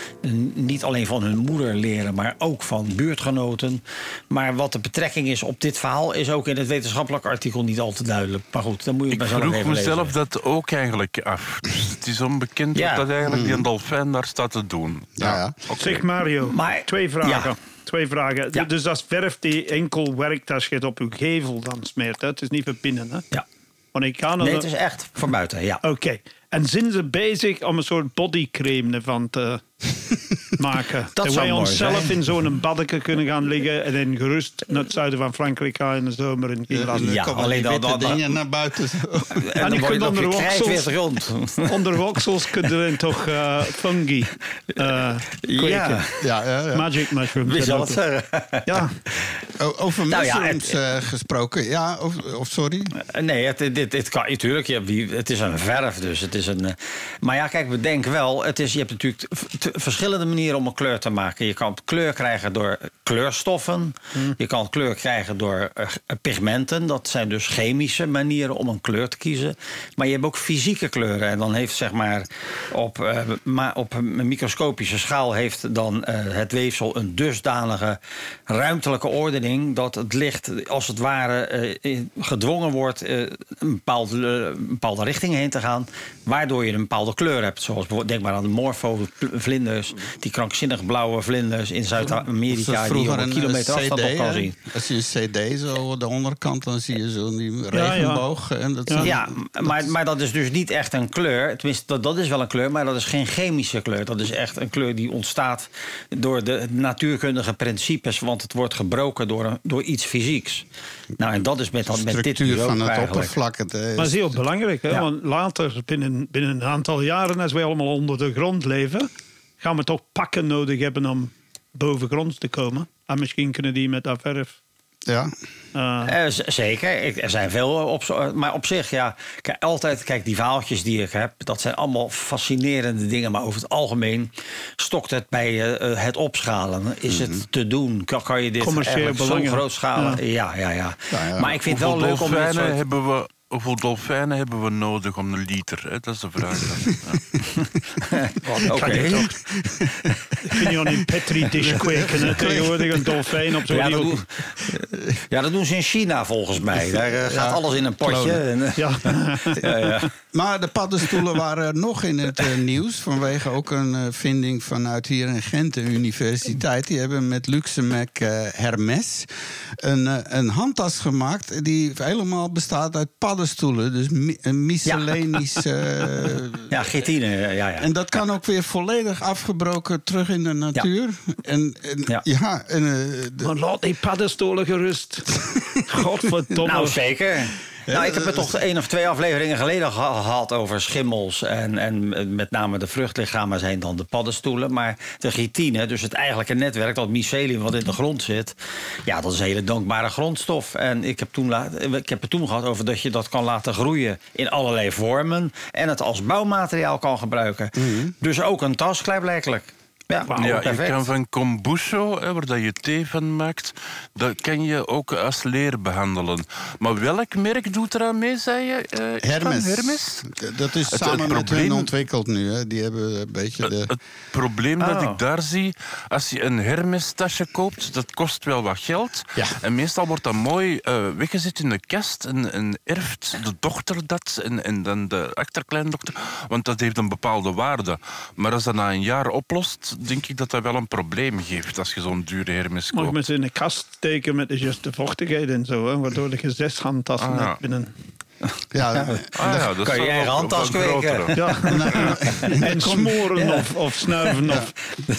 niet alleen van hun moeder leren... maar ook van buurtgenoten. Maar wat de betrekking is op dit verhaal... is ook in het wetenschappelijk artikel niet al te duidelijk. Maar goed, dan moet je Ik bij zelf vroeg even mezelf lezen. dat ook eigenlijk af. Dus het is onbekend Ja. Wat dat eigenlijk die een dolfijn daar staat te doen. Ja, ja. Zeg Mario, Maar- twee vragen. Ja. Twee vragen. Ja. Dus dat verf die enkel werkt als je het op je gevel dan smeert. Hè? Het is niet voor binnen. Hè? Ja. Want ik kan Nee, het is echt voor buiten, ja. Oké. En zijn ze bezig om een soort bodycreme ervan te maken? Dat wij mooi onszelf zijn. in zo'n baddeke kunnen gaan liggen en dan gerust naar het zuiden van Frankrijk gaan in de zomer en last. Ja, Komen alleen dat- dat- dingen naar buiten. En ik dan word je kunt onder woksels- rond. Onder woksels kunnen dan toch eh, fungi eh kweken. Ja, ja, ja, ja. Magic mushrooms. wie zal het? Ja, Over Nou ja, mushrooms eh, gesproken. Ja, of, of sorry. Nee, het, dit, dit kan natuurlijk. Je hebt het is een verf, dus het is een. Maar ja, kijk, bedenk wel. Het is, je hebt natuurlijk verschillende manieren om een kleur te maken. Je kan kleur krijgen door kleurstoffen. Je kan kleur krijgen door eh, pigmenten. Dat zijn dus chemische manieren om een kleur te kiezen. Maar je hebt ook fysieke kleuren. En dan heeft zeg maar op, eh, ma- op een microscopische schaal heeft dan eh, het weefsel een dusdanige ruimtelijke ordening dat het licht als het ware gedwongen wordt een, bepaalde, een bepaalde richting heen te gaan, waardoor je een bepaalde kleur hebt. Zoals bijvoorbeeld, denk maar aan de die krankzinnig blauwe vlinders in Zuid-Amerika... is die je op een kilometer eh, afstand nog kan zien. Als je een cd zo aan de onderkant, dan zie je zo die ja. regenboog. En dat zijn- Ja, maar, maar dat is dus niet echt een kleur. Tenminste, dat, dat is wel een kleur, maar dat is geen chemische kleur. Dat is echt een kleur die ontstaat door de natuurkundige principes. Want het wordt gebroken door, een- door iets fysieks. Nou, en dat is met, dat, met dit structuur ook van het eigenlijk. oppervlak. Het, eh, Maar dat is heel belangrijk, hè? Ja. want later, binnen, binnen een aantal jaren, als wij allemaal onder de grond leven, gaan we toch pakken nodig hebben om bovengronds te komen. En misschien kunnen die met dat verf. ja. eh, Eh, z- zeker, Ik- er zijn veel op, zo- maar op zich, ja, kijk, altijd, kijk, die verhaaltjes die ik heb, dat zijn allemaal fascinerende dingen, maar over het algemeen stokt het bij eh, eh, het opschalen. Is het te doen? Kan, kan je dit Commercieel zo belangen. groot schalen? Ja, ja, ja. Ja, ja. Maar ik vind het wel leuk om dit dolfijnen soort... hebben we... Hoeveel dolfijnen hebben we nodig om een liter? Hè? Dat is de vraag. Ja. Oké. Je toch- kun je al in petri dish kweken, hè? tegenwoordig een dolfijn op zo'n Ja dat, heel- doen, ja, dat doen ze in China volgens mij. Daar eh, gaat alles in een potje. En, eh, Ja. ja, ja. Maar de paddenstoelen waren nog in het eh, nieuws. Vanwege ook een vinding vanuit hier in Gent, de universiteit. Die hebben met Luxemec Hermes een, een handtas gemaakt. Die helemaal bestaat uit paddenstoelen. Dus mi- een miscellanisch. eh, ja, chitine. Ja, ja. en dat kan ook weer volledig afgebroken terug in de natuur. En, en ja. Ja. en, eh, de- Maar laat die paddenstoelen gerust. Godverdomme. Nou, zeker. Nou, ik heb het toch één of twee afleveringen geleden geha- gehad over schimmels. En, en met name de vruchtlichamen zijn dan de paddenstoelen. Maar de chitine, dus het eigenlijke netwerk, dat mycelium wat in de grond zit. Ja, dat is een hele dankbare grondstof. En ik heb, toen ik heb het toen gehad over dat je dat kan laten groeien in allerlei vormen. En het als bouwmateriaal kan gebruiken. Dus ook een tas, klaarblijkelijk. Ja, Ja, je kan van kombucha, hè, waar dat je thee van maakt, dat kan je ook als leer behandelen. Maar welk merk doet eraan mee, zei je? eh, Hermes. Hermes? Dat is Het- samen het met hun probleem- ontwikkeld nu. Hè. Die hebben een beetje de... Het probleem dat Oh. ik daar zie, als je een Hermes-tasje koopt, dat kost wel wat geld. Ja. En meestal wordt dat mooi eh, weggezet in de kast en, en erft de dochter dat en, en dan de achterkleindochter, want dat heeft een bepaalde waarde. Maar als dat na een jaar oplost, denk ik dat dat wel een probleem geeft als je zo'n dure Hermes koopt. met ze in de kast steken met de juiste vochtigheid en zo. Hè, waardoor je zes handtassen Ah, ja. hebt binnen. Ja, Ah, ja, dat Kan je is eigen handtas een kweken. Ja. en smoren of, of snuiven. Of,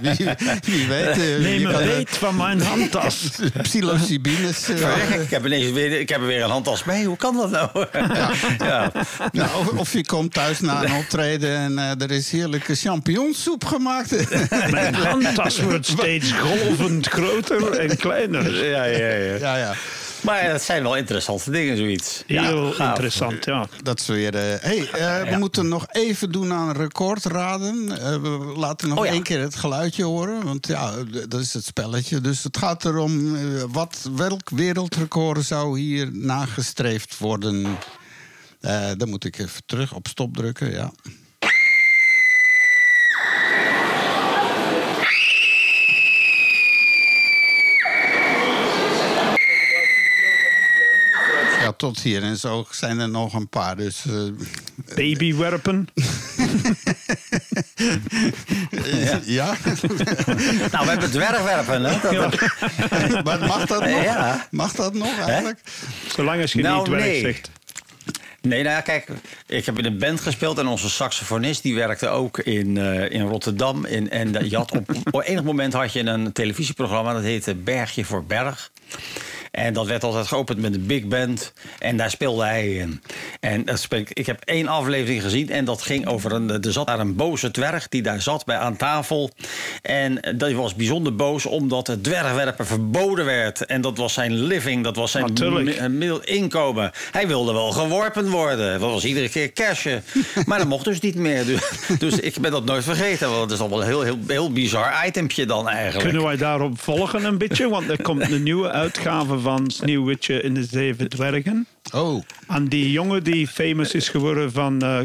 wie, wie weet. eh, neem je een van mijn handtas. psilocybines. eh, Ik heb ineens weer, ik heb er weer een handtas mee. Hoe kan dat nou? ja. nou, of, of je komt thuis na een optreden en eh, er is heerlijke champignonsoep gemaakt. Mijn handtas wordt steeds golvend groter en kleiner. Ja, ja, ja. ja, ja. Maar dat zijn wel interessante dingen, zoiets. Heel gaaf. interessant, ja. Dat is weer. eh hey, eh, we Ja. moeten nog even doen aan recordraden. Eh, we laten nog Oh ja. één keer het geluidje horen. Want ja, dat is het spelletje. Dus het gaat erom wat, welk wereldrecord zou hier nagestreefd worden. Eh dan moet ik even terug op stop drukken. Ja. Tot hier. En zo zijn er nog een paar. Dus eh, Babywerpen. ja. Nou, we hebben dwergwerpen, hè? Dat- maar mag dat nog? Ja. Mag dat nog eigenlijk? Zolang als je Nou, niet dwerg nee. zegt. Nee, nou ja, kijk, ik heb in een band gespeeld en onze saxofonist die werkte ook in, eh, in Rotterdam. In, en je had op, op enig moment had je een televisieprogramma dat heette Bergje voor Berg. En dat werd altijd geopend met een big band. En daar speelde hij in. En dat speel ik, heb één aflevering gezien. En dat ging over een. Er zat daar een boze dwerg die daar zat bij aan tafel. En dat was bijzonder boos omdat het dwergwerpen verboden werd. En dat was zijn living. Dat was zijn Natuurlijk. mi- middel inkomen. Hij wilde wel geworpen worden. Dat was iedere keer cashen. Maar dat mocht dus niet meer. Dus, dus ik ben dat nooit vergeten. Want dat is allemaal een heel, heel, heel bizar itempje dan eigenlijk. Kunnen wij daarop volgen een beetje? Want er komt een nieuwe uitgave van Sneeuwwitje in de Zeven Dwergen. Oh, En die jongen die famous is geworden van eh,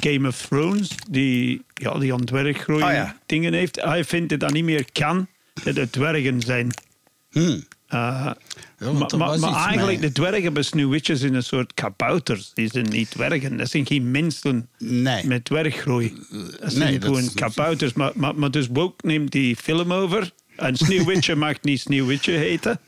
Game of Thrones, die, ja, die aan dwerggroei Oh ja. dingen heeft, hij vindt dat dat niet meer kan, dat het dwergen zijn. hm. Ja, want maar eigenlijk, mee. de dwergen bij Sneeuwwitje zijn een soort kabouters. Die zijn niet dwergen. Dat zijn geen mensen Nee. met dwerggroei. Dat zijn nee, gewoon kabouters. Maar, maar, maar dus Woke neemt die film over. En Sneeuwwitje mag niet Sneeuwwitje heten.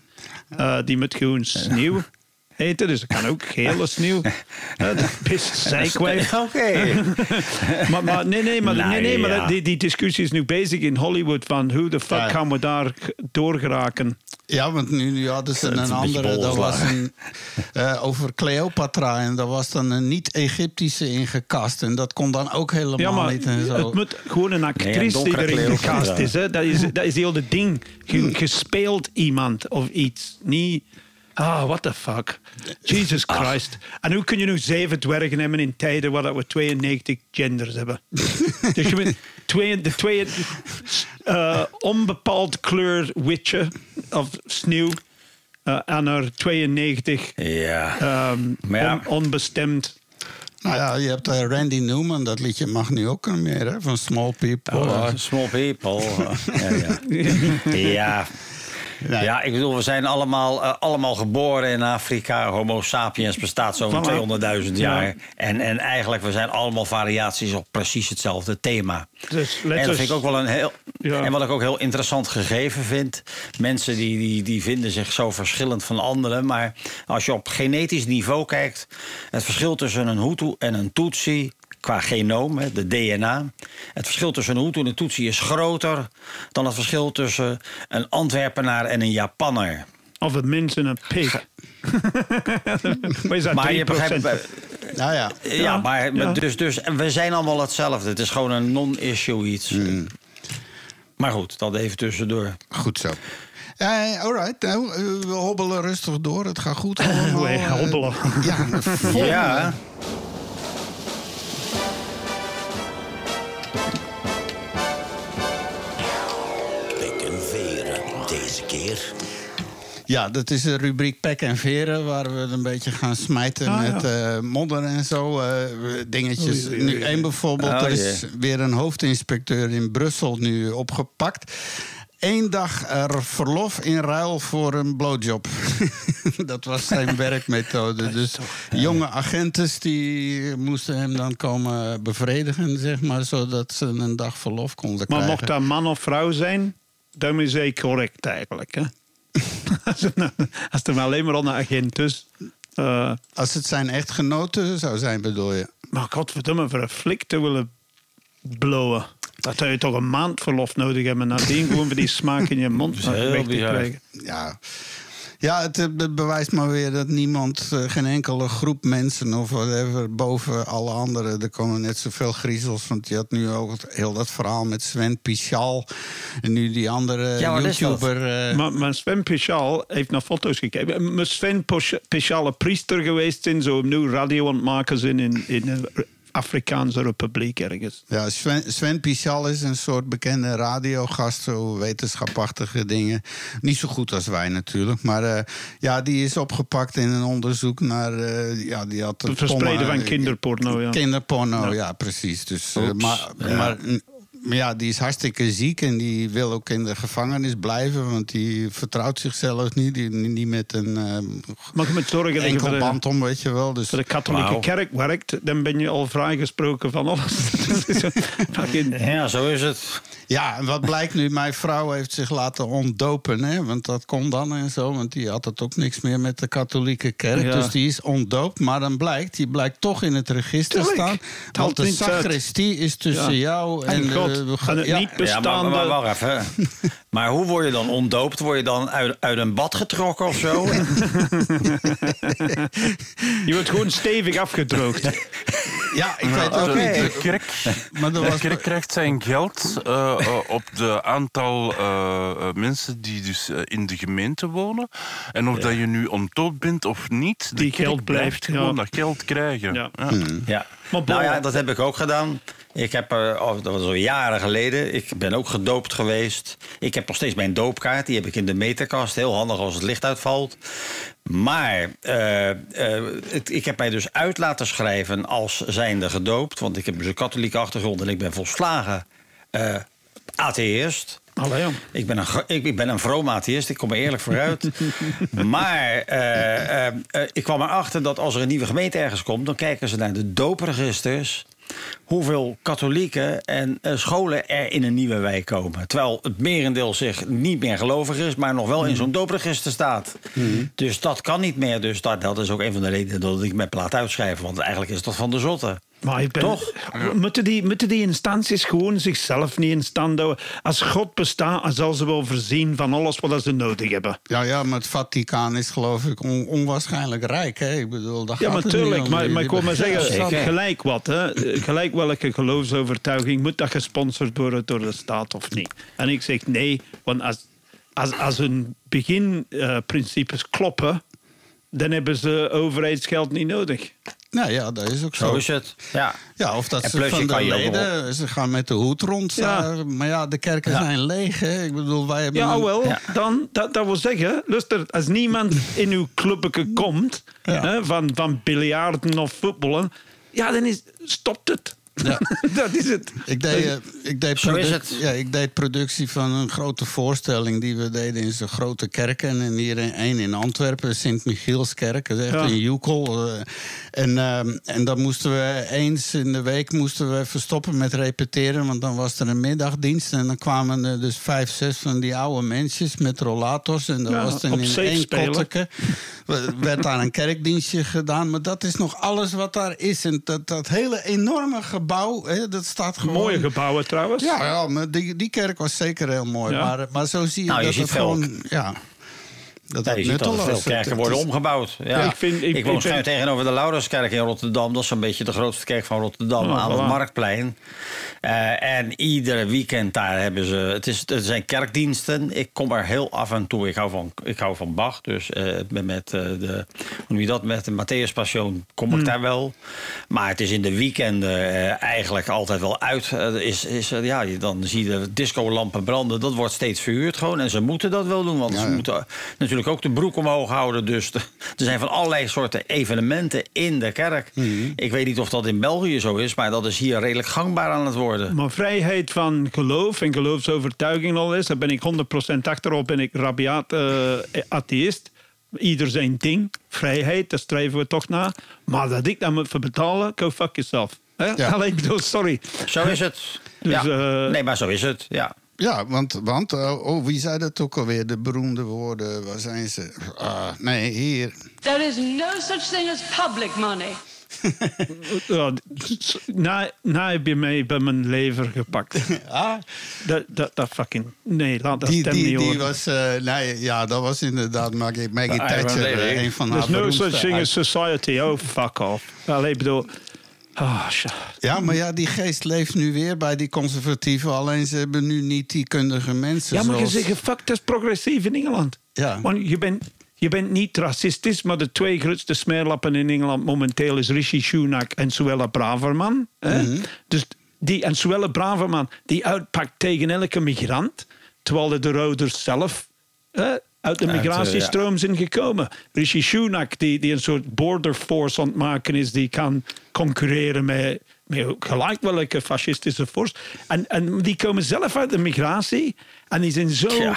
Eh, die moet gewoon Sneeuw heten. Dus dat kan ook gele sneeuw. De pist zijkwijf. Oké. maar, maar nee, nee, maar, nee, nee, Nou, maar ja. die, die discussie is nu bezig in Hollywood van hoe de fuck Ja. gaan we daar doorgeraken. Ja, want nu, ze Het is een andere. Dat was een, eh, over Cleopatra. En daar was dan een niet-Egyptische ingekast. En dat kon dan ook helemaal Ja, maar niet. En zo. het moet gewoon een Nee, actrice die erin gecast is. Hè? Dat is. Dat is heel het ding. Speelt iemand of iets. Niet... Ah, what the fuck. Jesus Christ. En hoe kun je nu zeven dwergen hebben in tijden waar dat we 92 genders hebben? dus je bent twee, de twee eh, onbepaald kleur witje of sneeuw. eh, en er 92 Ja. ehm, Maar ja. on- onbestemd. Nou ja, je hebt eh, Randy Newman. Dat liedje mag nu ook niet meer, hè? Van Small People. Oh, small people. ja, ja. ja. Nee. Ja, ik bedoel, we zijn allemaal, eh, allemaal geboren in Afrika. Homo sapiens bestaat zo'n Voilà. 200.000 jaar. En, en eigenlijk, we zijn allemaal variaties op precies hetzelfde thema. Dus En dat us- vind ik ook wel een heel. Ja. En wat ik ook heel interessant gegeven vind. Mensen die, die, die vinden zich zo verschillend van anderen. Maar als je op genetisch niveau kijkt. Het verschil tussen een Hutu en een Tutsi. Qua genoom, hè, de DNA. Het verschil tussen een Hutu en een Tutsi is groter dan het verschil tussen een Antwerpenaar en een Japanner. Of mens en een pig. Maar je 3%? begrijpt. Nou ja. Ja, maar ja. Dus, dus we zijn allemaal hetzelfde. Het is gewoon een non-issue iets. Hmm. Maar goed, dat even tussendoor. Goed zo. Eh alright, nou, eh, we hobbelen rustig door. Het gaat goed allemaal. Eh, hobbelen. Ja, volgende. Ja. Ja, dat is de rubriek Pek en Veren, waar we een beetje gaan smijten Ah, ja. met eh, modder en zo. eh, dingetjes. Nu één bijvoorbeeld, Oh, er is weer een hoofdinspecteur in Brussel nu opgepakt. Eén dag er verlof in ruil voor een blowjob. dat was zijn werkmethode. Dus jonge agentes die moesten hem dan komen bevredigen, zeg maar, zodat ze een dag verlof konden Maar krijgen. mocht dat man of vrouw zijn, dan is hij correct eigenlijk. Hè? als, het nou- als maar alleen maar een agent is. eh, Als het zijn echtgenoten zou zijn, bedoel je? maar godverdomme, voor een flik te willen blowen. Dat zou je toch een maand verlof nodig hebben. Nadien gewoon voor die smaak in je mond Dat weg te krijgen. Ja, ja het, eh, het bewijst maar weer dat niemand, eh, geen enkele groep mensen of whatever, boven alle anderen. Er komen net zoveel griezels. Want je had nu ook het- heel dat verhaal met Sven Pichal. En nu die andere Ja? YouTuber. eh, Maar, maar Sven Pichal heeft naar foto's gekeken. Maar Sven Pichal een priester geweest zijn, zo nu radio aan het maken zijn in, in Afrikaanse republiek ergens. ja, Sven, Sven Pichal is een soort bekende radiogast, zo wetenschapachtige dingen. Niet zo goed als wij natuurlijk. Maar eh, ja, die is opgepakt in een onderzoek naar. eh, ja, die had Het verspreiden van kinderporno, ja. Kinderporno, ja, precies. Dus, eh, Oeps, maar, ja. maar, maar ja, die is hartstikke ziek en die wil ook in de gevangenis blijven, want die vertrouwt zichzelf niet. Die, niet met een eh, Maar je moet zorgen dat je voor de, om, weet je wel. Dus, de katholieke kerk werkt, dan ben je al vrijgesproken van alles. Dat is zo fucking- Ja, zo is het. ja, en wat blijkt nu? Mijn vrouw heeft zich laten ontdopen, hè, want dat kon dan en zo, want die had het ook niks meer met de katholieke kerk. Ja. Dus die is ontdoopt, maar dan blijkt, die blijkt toch in het register Tuurlijk. staan. Het Want de uit. sacristie is tussen Ja. jou en, En God. De- En het ja, niet Ja, maar, bestaande... maar, wacht even. Maar hoe word je dan ontdoopt? Word je dan uit, uit een bad getrokken of zo? Je wordt gewoon stevig afgedroogd. Ja, ik weet ook niet. De kerk, Maar de was- kerk krijgt zijn geld eh, eh, op de aantal eh, eh, mensen die dus eh, in de gemeente wonen. En of dat je nu ontdoopt bent of niet, Die kerk geld blijft, gewoon ja. dat geld krijgen. Ja. Ja. Ja. Nou ja, dat heb ik ook gedaan. Ik heb, eh, oh, dat was al jaren geleden. Ik ben ook gedoopt geweest. Ik heb nog steeds mijn doopkaart. Die heb ik in de meterkast. Heel handig als het licht uitvalt. Maar eh, eh, het- ik heb mij dus uit laten schrijven als zijnde gedoopt. Want ik heb dus een katholieke achtergrond en ik ben volslagen eh atheïst. Allee, ja. Ik ben een, ik, ik ben een vroom atheïst, ik kom er eerlijk vooruit. maar eh, eh, eh, ik kwam erachter dat als er een nieuwe gemeente ergens komt... dan kijken ze naar de doopregisters... hoeveel katholieken en scholen er in een nieuwe wijk komen. Terwijl het merendeel zich niet meer gelovig is... maar nog wel in zo'n doopregister staat. Dus dat kan niet meer. Dus dat, dat is ook een van de redenen dat ik mijn plaat uitschrijf. Want eigenlijk is dat van de zotte. Maar ik ben, Toch? Moeten, die, moeten die instanties gewoon zichzelf niet in stand houden? Als God bestaat, dan zal ze wel voorzien van alles wat ze nodig hebben. Ja, ja, maar het Vaticaan is geloof ik on- onwaarschijnlijk rijk. Hè? Ik bedoel, daar Ja, gaat maar. Maar, ik wil maar zeggen, gelijk wat. Hè? Gelijk welke geloofsovertuiging moet dat gesponsord worden door de staat of niet? En ik zeg nee, want als, als, als hun beginprincipes kloppen, dan hebben ze overheidsgeld niet nodig. Nou ja, dat is ook zo. Zo is het. Ja. Ja, of dat En ze van de leden, ze gaan met de hoed rond. Ja. Maar ja, de kerken Ja. zijn leeg. Hè? Ik bedoel, wij hebben... Ja, een- wel, Ja. dan, dat, dat wil zeggen, luister, als niemand in uw clubje komt Ja. hè, van, van biljarten of voetballen, ja, dan is, stopt het. Ja. dat is het. Ik deed, eh, ik, deed Zo is produc- het. Ja, ik deed productie van een grote voorstelling die we deden in zo'n grote kerken. En hier één in Antwerpen, Sint-Michielskerk, dat is echt Ja. een joekel. eh. en, ehm, en dan moesten we eens in de week moesten we verstoppen met repeteren. Want dan was er een middagdienst. En dan kwamen er dus vijf, zes van die oude mensjes met rollators. En Ja, was dan in één kotteke. werd daar een kerkdienstje gedaan. Maar dat is nog alles wat daar is. En dat, dat hele enorme gebouw, hè, dat staat gewoon... Mooie gebouwen trouwens. Ja, ja maar die, die kerk was zeker heel mooi. Ja. Maar, maar zo zie je Nou, je dat ziet het gewoon... Ja, dat je veel kerken worden omgebouwd. Ja. ik vind- ik- ik woon ik tegenover de Lauderskerk in Rotterdam. Dat is een beetje de grootste kerk van Rotterdam Oh, aan het voilà. Marktplein. Eh, en iedere weekend daar hebben ze... Het, is, het zijn kerkdiensten. Ik kom er heel af en toe. Ik hou van, ik hou van Bach. Dus eh, met, eh, de, hoe noem je dat, met de Matthäus Passion kom Hmm. ik daar wel. Maar het is in de weekenden eigenlijk altijd wel uit. Is, is, ja, dan zie je de discolampen branden. Dat wordt steeds verhuurd gewoon. En ze moeten dat wel doen. Want Ja, ze moeten natuurlijk ook de broek omhoog houden. Dus de- er zijn van allerlei soorten evenementen in de kerk. Mhm. Ik weet niet of dat in België zo is, maar dat is hier redelijk gangbaar aan het worden. Maar vrijheid van geloof en geloofsovertuiging en al is, daar ben ik 100% achterop. Ben ik rabiaat eh, atheïst. Ieder zijn ding. Vrijheid, daar streven we toch naar. Maar dat ik dat moet voor betalen, go fuck yourself. Hè? Ja. Alleen, ik bedoel, sorry. Zo is het. Dus, ja. eh, nee, maar zo is het. Ja. Ja, want, want eh, oh, wie zei dat ook alweer? De beroemde woorden, waar zijn ze? Ah, nee, hier. There is no such thing as public money. Ja, na, na heb je mij bij mijn lever gepakt. Ah, Dat, dat, dat fucking... Nee, laat dat die, stem die, niet die was... eh, nee, ja, dat was inderdaad Maggie, Maggie Ah, Thatcher. eh, een van haar There's no beroemdste such thing as society. Oh, fuck off. Allee, ik bedoel... Ah. Ja, maar ja, die geest leeft nu weer bij die conservatieven. Alleen ze hebben nu niet die kundige mensen Ja, maar je zegt, fuck, dat is progressief in Engeland. Ja. Want je bent, je bent niet racistisch, maar de twee grootste smeerlappen in Engeland momenteel is Rishi Sunak en Suella Braverman. Hè? Mhm. Dus die, en Suella Braverman, die uitpakt tegen elke migrant, terwijl de, de ouders zelf hè, uit de Uit, eh, migratiestroom zijn gekomen. Rishi Sunak, die, die een soort border force aan het maken is, die kan concurreren met, met gelijk welke fascistische force. En, en die komen zelf uit de migratie en die zijn zo, Tja.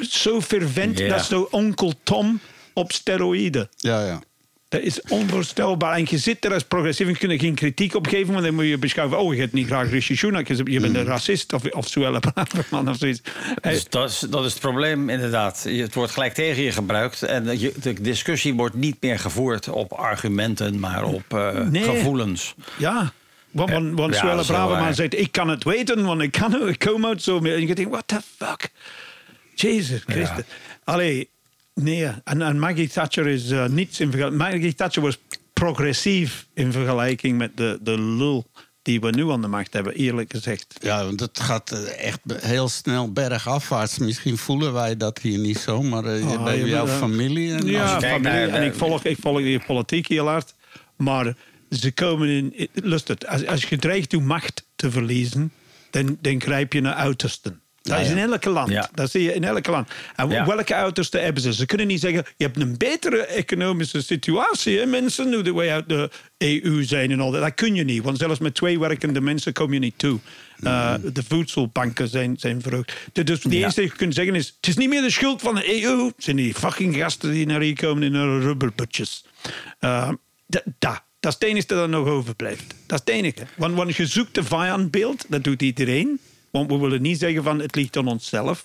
zo fervent. Ja. Dat is zo onkel Tom op steroïden. Ja, ja. Dat is onvoorstelbaar. En je zit er als progressief en je kunt er geen kritiek op geven, want dan moet je beschouwen: oh, je hebt niet graag Rishi Sunak, je je bent Hmm. een racist of, of Suella Braverman of zoiets. Dus dat, is, dat is het probleem, inderdaad. Je- Het wordt gelijk tegen je gebruikt. En je, de discussie wordt niet meer gevoerd op argumenten, maar op eh, Nee. gevoelens. Ja. Want, want, want Ja, Braverman zegt, ik kan het weten, want ik, kan, ik kom uit zo. En je denkt, what the fuck? Jezus Christus. Allee, nee. En, en Maggie Thatcher is eh, niets in vergelijking... Maggie Thatcher was progressief in vergelijking met de, de lul die we nu aan de macht hebben, eerlijk gezegd. Ja, want het gaat eh, echt heel snel bergafwaarts. Misschien voelen wij dat hier niet zo, maar eh, Ah, bij je jouw bent, eh, familie... En Ja, familie. naar- en ik volg, ik volg die politiek heel hard. Maar ze komen in... Lust het, als, als je dreigt je macht te verliezen, dan, dan grijp je naar uitersten. Dat is in elke land. Ja. Dat zie je in elke land. En Ja. welke uiterste hebben ze? Ze kunnen niet zeggen, je hebt een betere economische situatie, hè, mensen, nu dat wij uit de EU zijn en al dat. Dat kun je niet, want zelfs met twee werkende mensen kom je niet toe. Uh, de voedselbanken zijn, zijn verhoogd. Dus het Ja. eerste dat je kunt zeggen is, het is niet meer de schuld van de EU. Het zijn die fucking gasten die naar hier komen in hun rubberbutjes. Uh, da, da. Dat is het enige dat er nog overblijft. Dat is het enige. Want, want je zoekt de vijandbeeld, dat doet iedereen. Want we willen niet zeggen van het ligt aan onszelf.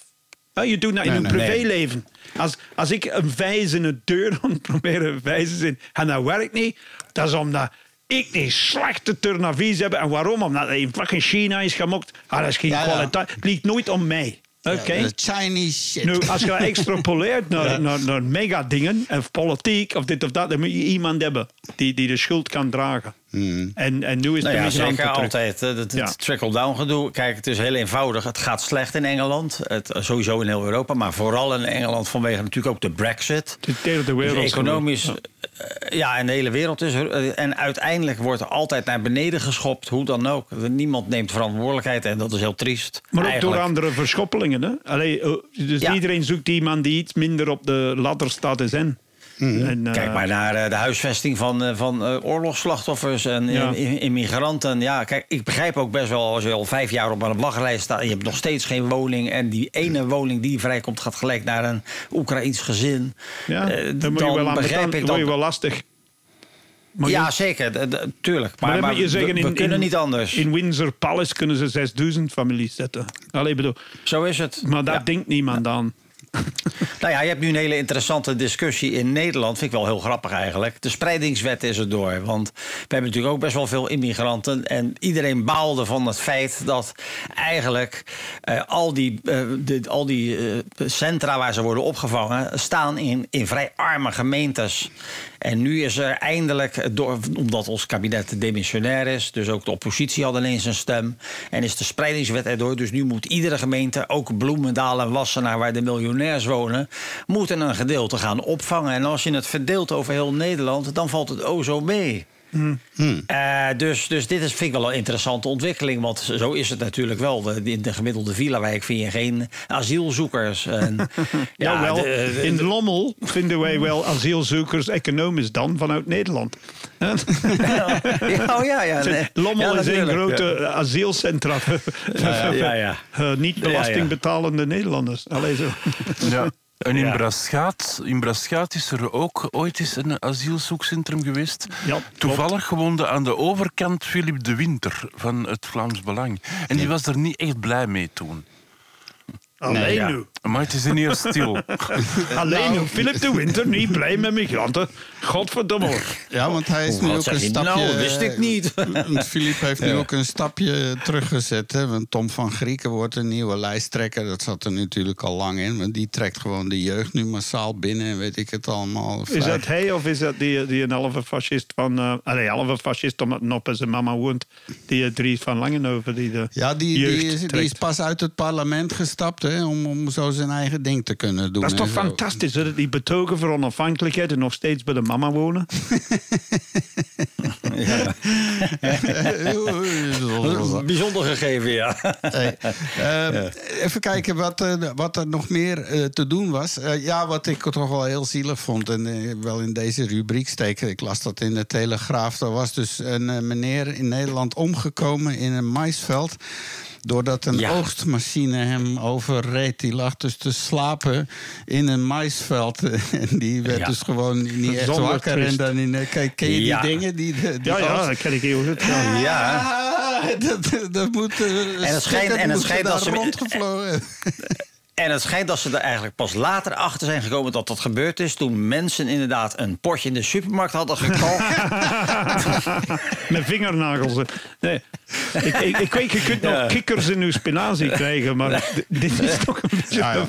Je doet dat in Nee, een nee, nee. privéleven. Als, als ik een vijs in een deur aan het proberen wijzen zin en dat werkt niet, dat is omdat ik die slechte turnavies heb. En waarom? Omdat hij in fucking China is gemokt. Ah, dat is geen Ja, ja. kwaliteit. Het ligt nooit om mij. Oké? De Chinese shit. Nu, als je dat extrapoleert naar, naar, naar mega dingen, of politiek of dit of dat, dan moet je iemand hebben die, die de schuld kan dragen. En, en nu is Nou de ja, migranten zeker terug. altijd. Het, Ja. het trickle-down gedoe. Kijk, het is heel eenvoudig. Het gaat slecht in Engeland. Het, eh, sowieso in heel Europa. Maar vooral in Engeland vanwege natuurlijk ook de brexit. De derde wereld. Dus economisch, eh, ja, en de hele wereld is er. eh, En uiteindelijk wordt er altijd naar beneden geschopt, hoe dan ook. Niemand neemt verantwoordelijkheid en dat is heel triest. Maar ook eigenlijk. door andere verschoppelingen. Hè? Allee, eh, dus Ja. iedereen zoekt iemand die iets minder op de ladder staat als hen. En, eh, Kijk maar naar eh, de huisvesting van, eh, van eh, oorlogsslachtoffers en Ja. immigranten. Ja, kijk, ik begrijp ook best wel als je al vijf jaar op een wachtlijst staat en je hebt nog steeds geen woning. En die ene woning die vrijkomt gaat gelijk naar een Oekraïns gezin. ja, Eh, dan moet je wel aan begrijp ik word je dat. wel lastig. Maar ja, zeker, tuurlijk. Maar, maar, dan je zeggen, we, in, kunnen in- niet anders. In Windsor Palace kunnen ze 6000 families zetten. Allee, bedoel, Zo is het. maar daar Ja. denkt niemand aan. Nou ja, je hebt nu een hele interessante discussie in Nederland. Vind ik wel heel grappig eigenlijk. De spreidingswet is er door. Want we hebben natuurlijk ook best wel veel immigranten. En iedereen baalde van het feit dat eigenlijk eh, al die, eh, de, al die eh, centra waar ze worden opgevangen... staan in, in vrij arme gemeentes. En nu is er eindelijk, door, omdat ons kabinet demissionair is... dus ook de oppositie had ineens een stem... en is de spreidingswet erdoor. Dus nu moet iedere gemeente, ook Bloemendaal en Wassenaar... waar de miljonairs wonen, moeten een gedeelte gaan opvangen. En als je het verdeelt over heel Nederland... dan valt het o zo mee. Eh, dus, dus dit is, vind ik wel een interessante ontwikkeling. Want zo is het natuurlijk wel. De- In de gemiddelde villa-wijk vind je geen asielzoekers. En, Ja, wel, de- de- in Lommel vinden wij wel asielzoekers economisch dan vanuit Nederland. ja, oh ja, ja. nee. Lommel Ja, is een grote asielcentra voor, voor- ja, ja. eh, niet Ja, ja. belastingbetalende Nederlanders. Allee, zo. Ja. En in, Ja. Braschaat, in Braschaat is er ook ooit eens een asielzoekcentrum geweest. Ja, Toevallig woonde aan de overkant Philip de Winter van het Vlaams Belang. En die was er niet echt blij mee toen. Alleen ja. nu. Maar het is niet stil. Alleen nu. Philip de Winter niet blij met migranten. Godverdomme. Ja, want hij is Oeh, nu ook een je stapje... nou? Wist ik niet. Philippe heeft nu ook een stapje teruggezet. Hè? Want Tom van Grieken wordt een nieuwe lijsttrekker. Dat zat er natuurlijk al lang in. Want die trekt gewoon de jeugd nu massaal binnen. En weet ik het allemaal. Is Vijf- dat hij of is dat die, die een halve fascist van... eh allee, halve fascist omdat Nop en zijn mama woont. Die Dries van Langenhoven die de Ja, die, die, is, die trekt. is pas uit het parlement gestapt hè, om, om zo zijn eigen ding te kunnen doen. Dat is toch zo. fantastisch, dat die betogen voor onafhankelijkheid en nog steeds bij de mama wonen. Bijzonder gegeven, ja. Hey, eh, Even kijken wat, eh, wat er nog meer eh, te doen was. Eh, ja, wat ik toch wel heel zielig vond en wel in deze rubriek steken. Ik las dat in de Telegraaf. Er was dus een meneer in Nederland omgekomen in een maisveld. Doordat een Ja. oogstmachine hem overreed. Die lag dus te slapen in een maisveld. En die werd Ja. dus gewoon niet echt Zonder wakker. En dan in, eh, kijk, ken je die Ja. dingen? Die, die Ja, ja, oogst- dat ken ik heel goed. Ja. Ja. Ah, dat, dat moet. eh, het schijnt- en het schijnt dat ze- rondgevlogen. En het schijnt dat ze er eigenlijk pas later achter zijn gekomen dat dat gebeurd is. Toen mensen inderdaad een potje in de supermarkt hadden gekocht. Met vingernagels. Nee. Ik, ik, ik weet, je kunt nog kikkers in uw spinazie krijgen, maar dit is toch een beetje... Ja, ja.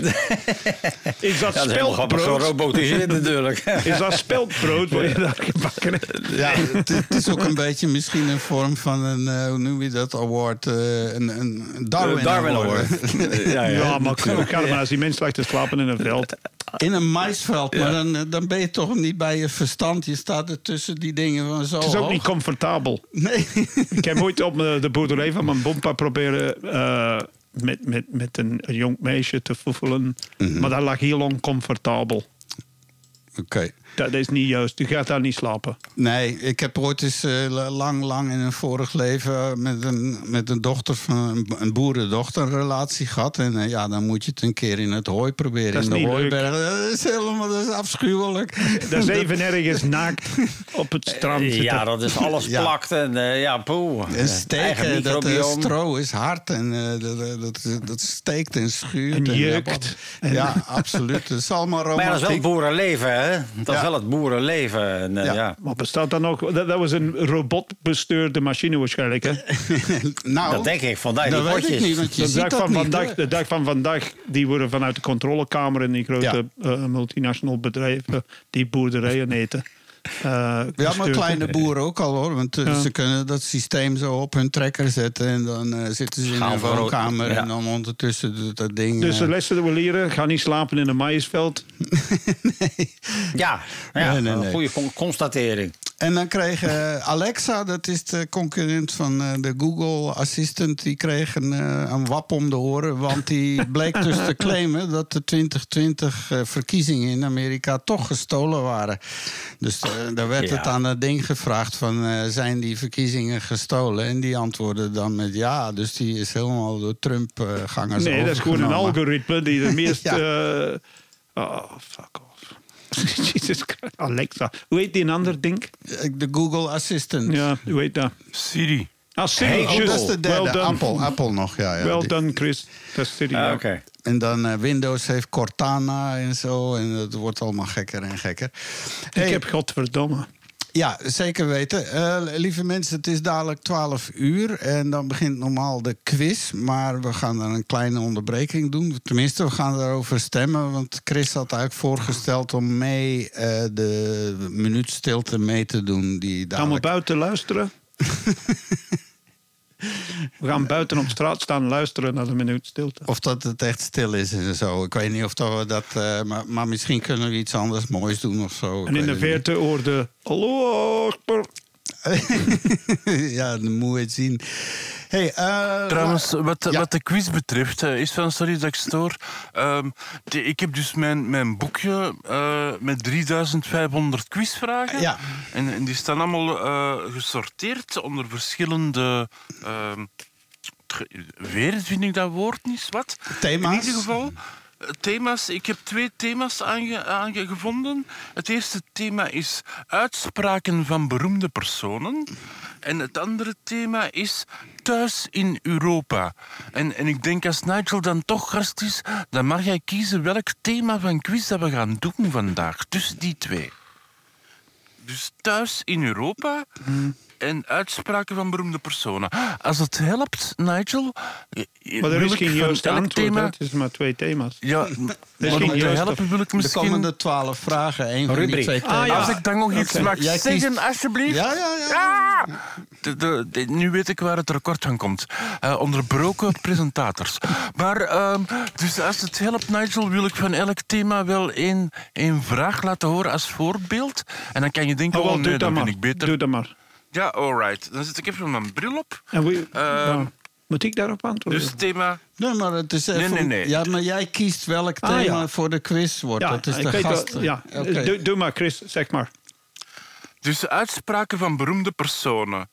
Is dat Ja, dat speldbrood? gerobotiseerd natuurlijk. Is dat speldbrood wat je daar gebakken hebt? Ja, het, het is ook een beetje misschien een vorm van een, eh, hoe noem je dat, award? eh, een, een Darwin, Darwin Award. Award. Ja, Ja, maar kan, maar als die mens lag te slapen in een veld. In een maisveld, maar dan, eh, dan ben je toch niet bij je verstand. Je staat er tussen die dingen van zo Het is ook hoog. niet comfortabel. Nee. Ik heb ooit op eh, de boerderij van mijn bompa proberen eh, met, met, met een, een jong meisje te voelen. Mhm. Maar dat lag heel oncomfortabel. Oké. Dat is niet juist. Je gaat daar niet slapen. Nee, ik heb ooit eens eh, lang, lang in een vorig leven met een, met een dochter van een, een boerendochter een relatie gehad. En eh, ja, dan moet je het een keer in het hooi proberen. Dat is in de niet leuk. hooibergen. Dat is helemaal dat is afschuwelijk. Dat is even ergens naakt op het strand zitten. Ja, dat is alles Ja. plakt en eh, ja, poeh. En steken, dat eh, stro is hard en eh, dat, dat, steekt en schuurt. En ja, jeukt. Ja, absoluut. Het is allemaal Maar dat is wel romantiek. boerenleven, hè? Dat is Ja. Wel het boerenleven. En, eh, Ja. ja. Maar bestaat dat nog? Dat, dat was een robotbestuurde machine waarschijnlijk. Hè? nou, Dat denk ik, vandaar dat die potjes. niet, want je De dag, dat van niet. vandaag, de dag van vandaag, die worden vanuit de controlekamer in die grote eh, multinational bedrijven die boerderijen eten. Eh, Ja, maar gestuurd. kleine boeren ook al hoor. Want eh, Ja. ze kunnen dat systeem zo op hun trekker zetten. En dan eh, zitten ze in Gaan een voor- woonkamer. ja. En dan ondertussen doet dat ding. Dus de eh, lessen die we leren, ga niet slapen in een maïsveld. Ja, ja Nee, nee, een nee. goede con- constatering. En dan kreeg eh, Alexa, dat is de concurrent van eh, de Google Assistant, die kreeg een, een wap om de oren. Want die bleek dus te claimen dat de 2020 eh, verkiezingen in Amerika toch gestolen waren. Dus eh, daar werd Ja. het aan dat ding gevraagd van eh, zijn die verkiezingen gestolen? En die antwoordde dan met ja. Dus die is helemaal door Trump-gangers Nee, dat is gewoon een algoritme die de meest... Ja. eh, oh, fuck off. Jesus Christ. Alexa. Hoe heet die een ander ding? De Google Assistant. Ja, hoe heet dat? Siri. Ah, Siri. Hey, Oh, dat is de derde. Well. Apple, Apple nog, ja. ja Well Die- done, Chris. Dat is Siri. Ah, ja. Oké. En dan eh, Windows heeft Cortana en zo. En het wordt allemaal gekker en gekker. Hey, Ik heb godverdomme. Ja, zeker weten. Eh, lieve mensen, het is dadelijk 12 uur. En dan begint normaal de quiz. Maar we gaan er een kleine onderbreking doen. Tenminste, we gaan erover stemmen. Want Chris had eigenlijk voorgesteld om mee eh, de minuut stilte mee te doen. Die Gaan we dadelijk... buiten luisteren? we gaan buiten op straat staan luisteren naar de minuut stilte. Of dat het echt stil is en zo. Ik weet niet of dat we dat... eh, maar, maar misschien kunnen we iets anders moois doen of zo. En in de verte hoorde... Hallo, ja, dan moet je het zien. Hey, eh, Trouwens, wat, Ja. wat de quiz betreft, eh, is van sorry dat ik stoor. Ehm, de- ik heb dus mijn, mijn boekje eh, met 3500 quizvragen. Ja. En, en die staan allemaal gesorteerd onder verschillende. ehm, weer vind ik dat woord niet, wat? Thema's? In ieder geval. Thema's, ik heb twee thema's aange, aangevonden. Het eerste thema is uitspraken van beroemde personen. En het andere thema is thuis in Europa. En, en ik denk als Nigel dan toch gast is, dan mag jij kiezen welk thema van quiz dat we gaan doen vandaag. Tussen die twee. Dus thuis in Europa en uitspraken van beroemde personen. Als het helpt, Nigel. Maar er is geen juist antwoord. thema- Het is maar twee thema's. Ja, maar om te helpen wil ik misschien... komen er twaalf vragen. Eén van die twee Ah, thema's. ja. Als ik dan nog iets Oké. mag Jij zeggen, kiest- alsjeblieft. Ja, ja, ja. Ah! De, de, de- nu weet ik waar het tekort van komt. Eh, onderbroken presentators. Maar, ehm, dus als het helpt, Nigel, wil ik van elk thema wel één, één vraag laten horen als voorbeeld. En dan kan je denken, Oh, oh, wel, nee, doe dat dan vind ik beter. Doe dat maar. Ja, alright. Dan zet ik even mijn bril op. En wie- ja. Moet ik daarop antwoorden? Dus thema... Nee, maar het is even... nee, nee. Ja, maar jij kiest welk Ah, thema ja. voor de quiz wordt. ja, dat is de gast. wel- ja. Doe, doe maar, Chris, zeg maar. Dus uitspraken van beroemde personen.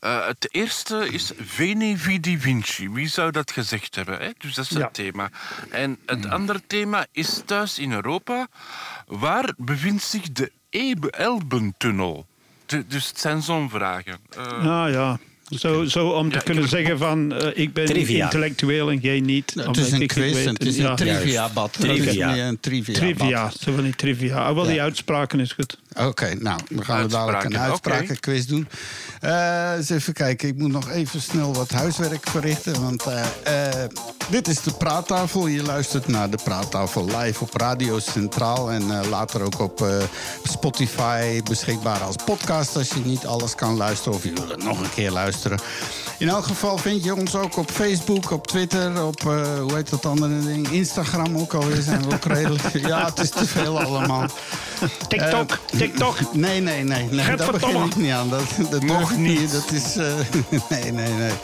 Eh, het eerste is Veni Vidi Vinci. Wie zou dat gezegd hebben? Hè? Dus dat is het Ja. thema. En het andere thema is thuis in Europa. Waar bevindt zich de Elbentunnel? Dus het zijn zo'n vragen. Eh, Ah ja. Zo, zo om te Ja, kunnen heb het- zeggen van eh, ik ben Trivia. intellectueel en jij niet. Het omdat is een quiz, weet- en het is ja. een trivia-bad. Het is Trivia. trivia zo van die trivia. Ah, wel, die uitspraken is goed. Oké, nou, dan gaan we dadelijk een uitsprakenquiz doen. Eh, eens even kijken, ik moet nog even snel wat huiswerk verrichten. Want eh, eh, dit is de praattafel. Je luistert naar de praattafel live op Radio Centraal. En later ook op Spotify beschikbaar als podcast. Als je niet alles kan luisteren of je wil het nog een keer luisteren. In elk geval vind je ons ook op Facebook, op Twitter, op hoe heet dat andere ding? Instagram ook alweer zijn we ook redelijk. Ja, het is te veel allemaal. TikTok, TikTok. Nee, nee, nee. nee Gadverdamme. begin ik niet aan. Dat, dat Nog niet. Dat is... eh, nee, nee, nee. Eh,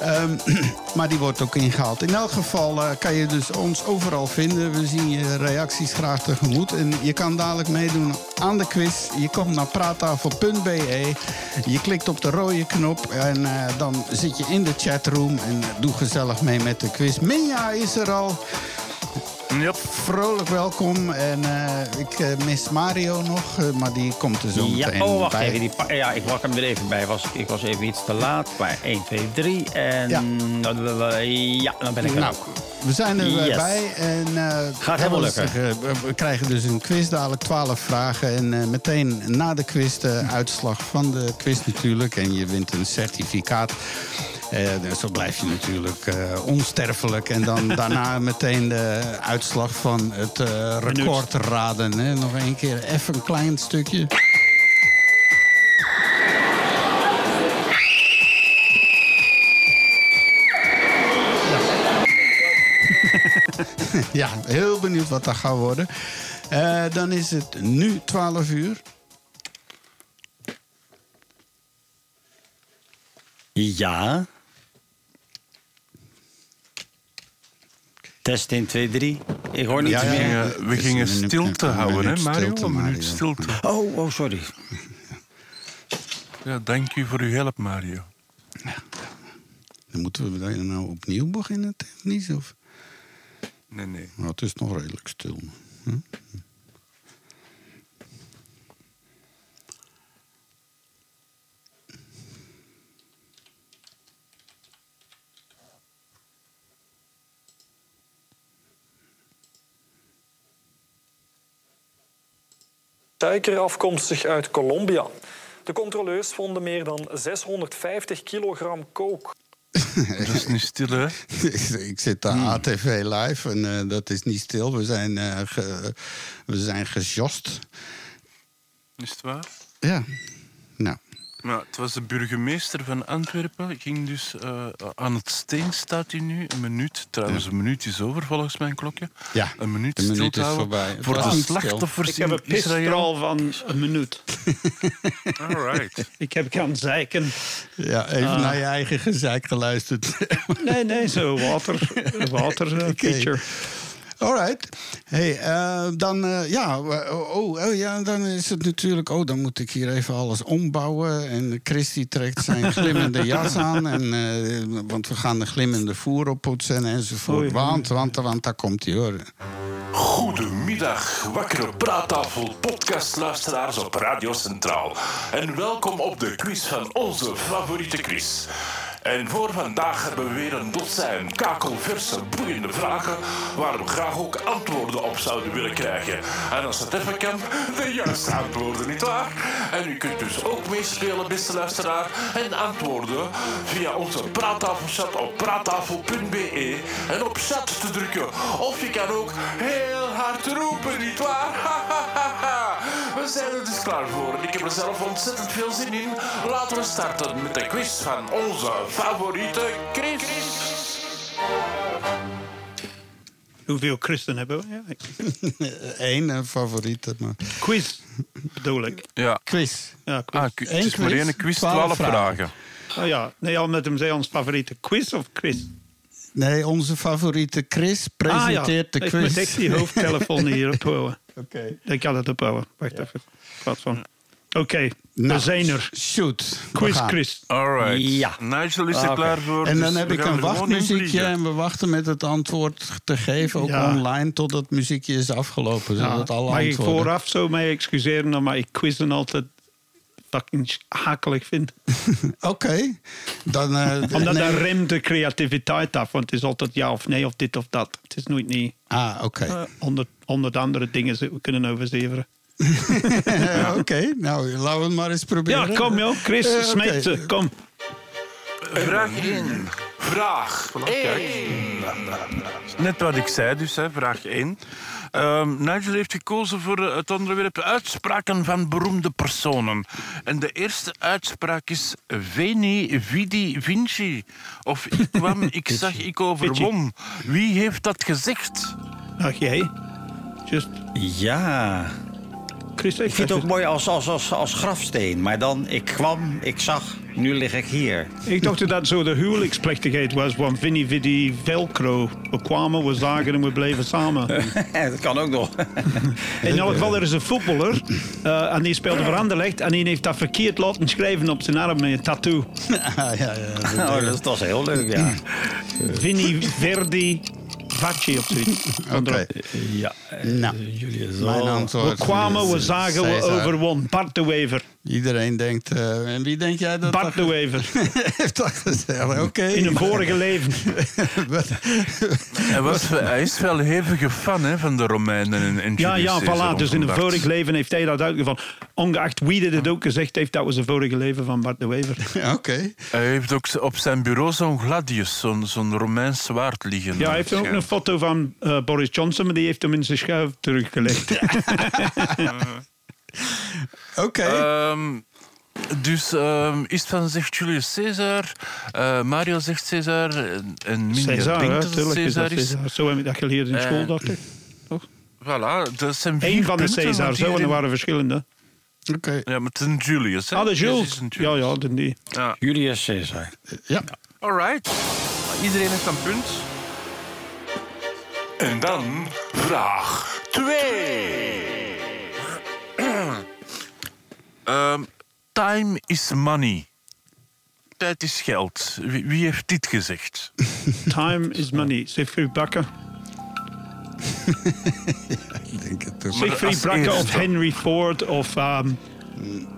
Ehm, maar die wordt ook ingehaald. In elk geval eh, kan je dus ons overal vinden. We zien je reacties graag tegemoet. En je kan dadelijk meedoen aan de quiz. Je komt naar praattafel.be. Je klikt op de rode knop en eh, dan zit je in de chatroom. En doe gezellig mee met de quiz. Minja is er al. Yep. Vrolijk welkom. En eh, ik eh, mis Mario nog, eh, maar die komt er zo Ja, meteen oh, wacht bij. even. Die ja, ik pak hem er even bij. Was, ik was even iets te laat. Maar 1, 2, 3. En Ja. ja, dan ben ik er Nou, ook. we zijn er Yes. bij. En, Gaat helemaal lukken. we- krijgen dus een quiz, dadelijk 12 vragen. En meteen na de quiz de uitslag van de quiz natuurlijk. En je wint een certificaat. Eh, dus zo blijf je natuurlijk eh, onsterfelijk. En dan daarna meteen de uitslag van het eh, record raden. Hè. Nog één keer even een klein stukje. Ja, heel benieuwd wat dat gaat worden. Eh, dan is het nu 12 uur. Ja. Test 1, 2, 3. Ik hoor niet Ja, ja. meer. Ja, we gingen stilte een houden, hè, Mario? stilte, Een minuut stilte. Oh, oh, sorry. Ja, dank u voor uw hulp, Mario. Dan moeten we dan nou opnieuw beginnen, technisch? Of? Nee, nee. Nou, het is nog redelijk stil. Hm? Suiker afkomstig uit Colombia. De controleurs vonden meer dan 650 kilogram kook. Dat is niet stil, hè? Ik zit daar ATV live en eh, dat is niet stil. We zijn, eh ge, we zijn gejost. Is het waar? Ja. Maar het was de burgemeester van Antwerpen. Ging dus eh, aan het steen staat hij nu. Een minuut. Trouwens, een minuut is over volgens mijn klokje. Ja, een minuut de is voorbij. Het Voor de slachtoffers Ik heb een Israël. van een minuut. Alright. Ik heb gaan zeiken. Ja, even Ah. naar je eigen gezeik geluisterd. Nee, nee, zo water, water Oké. Alright. Hey, eh, dan, eh, ja, oh, oh, ja, dan is het natuurlijk... Oh, dan moet ik hier even alles ombouwen. En Christy trekt zijn glimmende jas aan. En, eh, want we gaan de glimmende voer oppoetsen enzovoort. Oei. Want, want, want, daar komt hij hoor. Goedemiddag, wakkere praattafel podcastluisteraars op Radio Centraal. En welkom op de quiz van onze favoriete quiz. En voor vandaag hebben we weer een dozijn kakelverse, boeiende vragen... waar we graag ook antwoorden op zouden willen krijgen. En als het even kan, de juiste antwoorden, nietwaar? En u kunt dus ook meespelen, beste luisteraar... en antwoorden via onze praattafelchat op praattafel.be... en op chat te drukken. Of je kan ook heel hard roepen, nietwaar? We zijn er dus klaar voor ik heb er zelf ontzettend veel zin in. Laten we starten met de quiz van onze favoriete Chris. Hoeveel christen hebben we? Ja, ik- Eén favoriete, maar... quiz, bedoel ik. Ja. Quiz. Ja, quiz. Ah, het Eén is maar quiz, één quiz, twaalf twaalf vragen. vragen. Oh ja, nee, al met hem zei ons favoriete quiz of quiz? Nee, onze favoriete Chris presenteert de Ah, ik quiz. moet echt die hoofdtelefoon hier ophouden. Oké. Ik had het ophouden. Wacht even. Wat van. Oké, Nou, we zijn er. Shoot. Quiz. Chris. Alright. Ja. Nigel is er Oké. klaar voor. En dan dus heb ik een wachtmuziekje en we wachten met het antwoord te geven, ook Ja. online, totdat het muziekje is afgelopen. Ja, Zodat alle mag ik vooraf zo mij excuseren, maar ik quizzen altijd fucking hakelig vind. Oké. Dan, eh, Omdat dat remt de creativiteit af, want het is altijd ja of nee of dit of dat. Het is nooit niet Ah, oké. eh, honderd honderd andere dingen kunnen overzeveren. oké, nou, laten we het maar eens proberen. Ja, kom joh, Chris, Eh, oké. smijt ze, kom. Vraag 1. Vraag 1. Net wat ik zei, dus, hè, vraag 1. Ehm, Nigel heeft gekozen voor eh, het onderwerp uitspraken van beroemde personen. En de eerste uitspraak is Veni, Vidi, Vinci. Of ik kwam, ik zag, ik overwon. Wie heeft dat gezegd? Ach jij, just Ja. Ik vind het ook mooi als, als, als, als grafsteen. Maar dan, ik kwam, ik zag, nu lig ik hier. Ik dacht dat dat zo de huwelijksplechtigheid was, want Vinnie Viddy Velcro. We kwamen, we zagen en we bleven samen. dat kan ook nog. In elk geval, er is een voetballer eh, en die speelde voor Anderlecht en die heeft dat verkeerd laten schrijven op zijn arm met een tattoo. ja, ja, ja. Oh, dat, dat is heel leuk, ja. Vinnie Verdi Vacci of zoiets. Oké. Ja, Nou, Julius. mijn oh. antwoord We kwamen, we eh, zagen, we overwon. Bart de Wever. Iedereen denkt... eh, en wie denk jij dat... Bart de Wever. heeft dat gezegd? Oké. In een vorige leven. Hij, was, hij is wel hevige fan hè, van de Romeinen en, en Ja, ja, voilà. Dus in een vorig leven heeft hij dat uitgevallen. Ongeacht wie dit het ook gezegd heeft, dat was een vorige leven van Bart de Wever. Ja, Oké. Hij heeft ook op zijn bureau zo'n gladius, zo'n zo'n Romeins zwaard liggen. Ja, hij heeft ook een foto van eh, Boris Johnson, maar die heeft hem in zijn schuif teruggelegd. Oké. Ehm, dus ehm Istvan zegt Julius Caesar, eh, Mario zegt Caesar en, en Minja César, denkt hè, dat is Caesar dat is. Zo heb ik dat geleerd in Eh, school, dacht ik. Voilà, dat zijn vier Eén van de want zo, en er waren verschillende. Oké. Ja, maar het is een Julius. Hè? Ah, de Jules. een Ja, ja, de die. Ja. Julius Caesar. Ja. Alright. Iedereen heeft een punt. En dan vraag 2. Ehm, time is money. Tijd is geld. Wie, wie heeft dit gezegd? Time is money. Siegfried Bakker. Ik denk het ook. Siegfried Bakker of. Henry Ford of... ehm,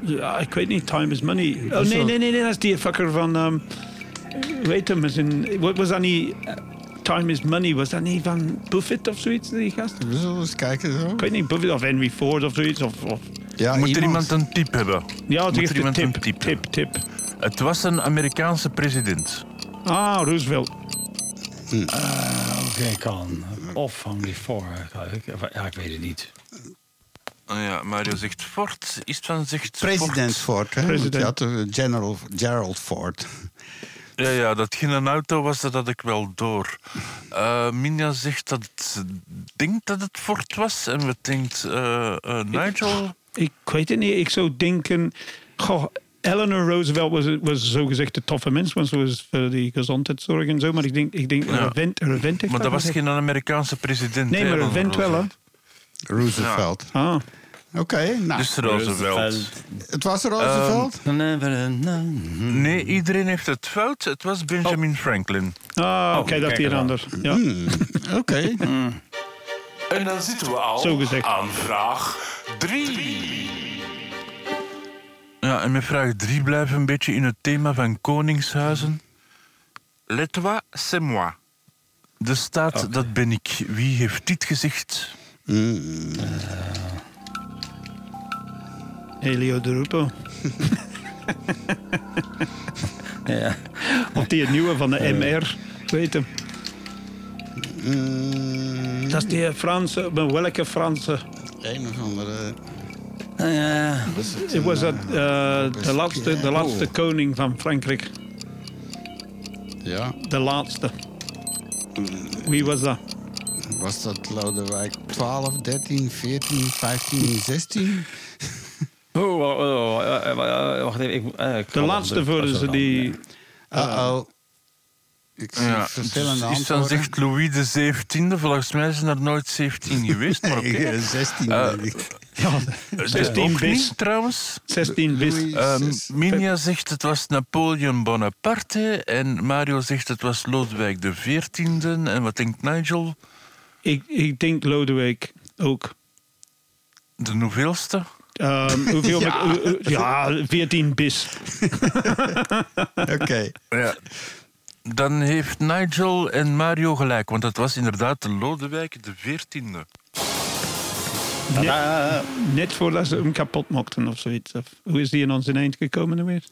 ja, ik weet niet. Time is money. Oh, nee, nee, nee, nee. Dat is die fucker van... ehm weet hem, is in, wat was dat niet... Time is money. Was dat niet van Buffett of zoiets, die gast? We zullen eens kijken zo. Ik weet niet, Buffett of Henry Ford of zoiets. Of, of, Ja, Moet er iemand een tip hebben? ja, het Moet heeft er een iemand tip, een tip tip, tip. Het was een Amerikaanse president. Ah, Roosevelt. Oké, kan. Of Henry Ford. Ja, ik weet het niet. Oh ja, Mario zegt Ford. Istvan zegt President Ford, hè? President. Eh, General Gerald Ford. Ja, ja, dat geen een auto was, dat had ik wel door. Eh Minja zegt dat het denkt dat het Ford was. En we denkt eh, eh, Nigel. Ik weet het niet. Ik zou denken... Goh, Eleanor Roosevelt was, was zogezegd de toffe mens, want ze was voor die gezondheidszorg en zo. Maar ik denk, ik denk Ja. Maar dat was geen Amerikaanse president. Nee, maar een van vent wel, hè? Roosevelt. Roosevelt. Ah, Oké, nou. Dus Roosevelt. het was Roosevelt? Nee, iedereen heeft het fout. Het was Benjamin Franklin. ah oké, dat kijk hier er anders. Ja. Oké. En dan zitten we al Zo gezegd. aan vraag 3. Ja, en met vraag 3 blijven we een beetje in het thema van koningshuizen. Le toi, c'est moi. De staat, dat ben ik. Wie heeft dit gezegd? Helio de Rupo. Ja. Of die het nieuwe van de Eh. MR. Weet hem. Mm, Dat is die Franse... maar Welke Franse? een of andere... Ja. Het was dat, eh, de, laatste, de laatste koning van Frankrijk. Ja, De laatste. Wie was dat? was dat Lodewijk 12, 13, 14, 15, 16? Oh, oh, oh, eh, eh, eh, wacht even. Ik, eh, ik De laatste voor ze is die... Uh-oh. Ik zie Ja, verschillende dus is dan zegt Louis de 17e. Volgens mij zijn er nooit 17 geweest. Maar oké. Nee, 16 Eh, denk ik. Ja, Dat 16 ook bis. niet, trouwens. 16 bis. Louis Ehm, zes- Minia zegt het was Napoleon Bonaparte. En Mario zegt het was Lodewijk de 14e. En wat denkt Nigel? Ik, ik denk Lodewijk ook. De hoeveelste? Ehm, hoeveel ja. Uh, uh, ja, 14 bis. Oké. Ja. Dan heeft Nigel en Mario gelijk. Want het was inderdaad de Lodewijk de 14e. Net, net voordat ze hem kapot maakten of zoiets. Of, hoe is die in onze eind gekomen dan weer?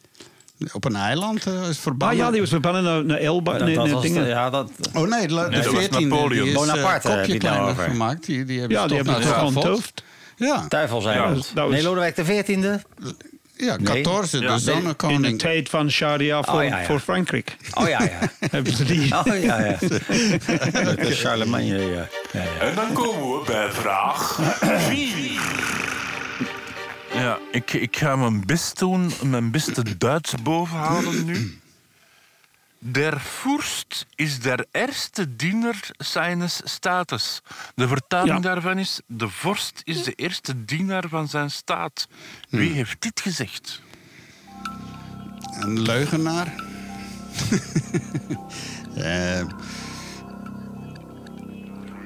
Op een eiland eh, is Ah verbannen. ja, die was verbannen naar, naar Elba. Dat, nee, dat nee, was, dingen. ja, dat, Oh nee, de, de dat was 14e Napoleon. die is Bonaparte eh, heb je kopje nou kleiner gemaakt. Die, die hebben ja, ze die toch hebben naar het Ja, duivel zijn Ja. was- Nee, Lodewijk de 14e. ja, Nee. 14, Ja, de nee, In de tijd van Sharia voor, Oh, ja, ja. voor Frankrijk. Oh ja, ja. hebben ze die. Oh ja, ja. Dat is Charlemagne, ja. ja, ja. En dan komen we bij vraag 4. Ja, ik, ik ga mijn best doen, mijn beste Duits bovenhalen nu. Der Fürst is der eerste diener seines status. De vertaling Ja. daarvan is... De vorst is de eerste dienaar van zijn staat. Wie heeft dit gezegd? Een leugenaar. Eh,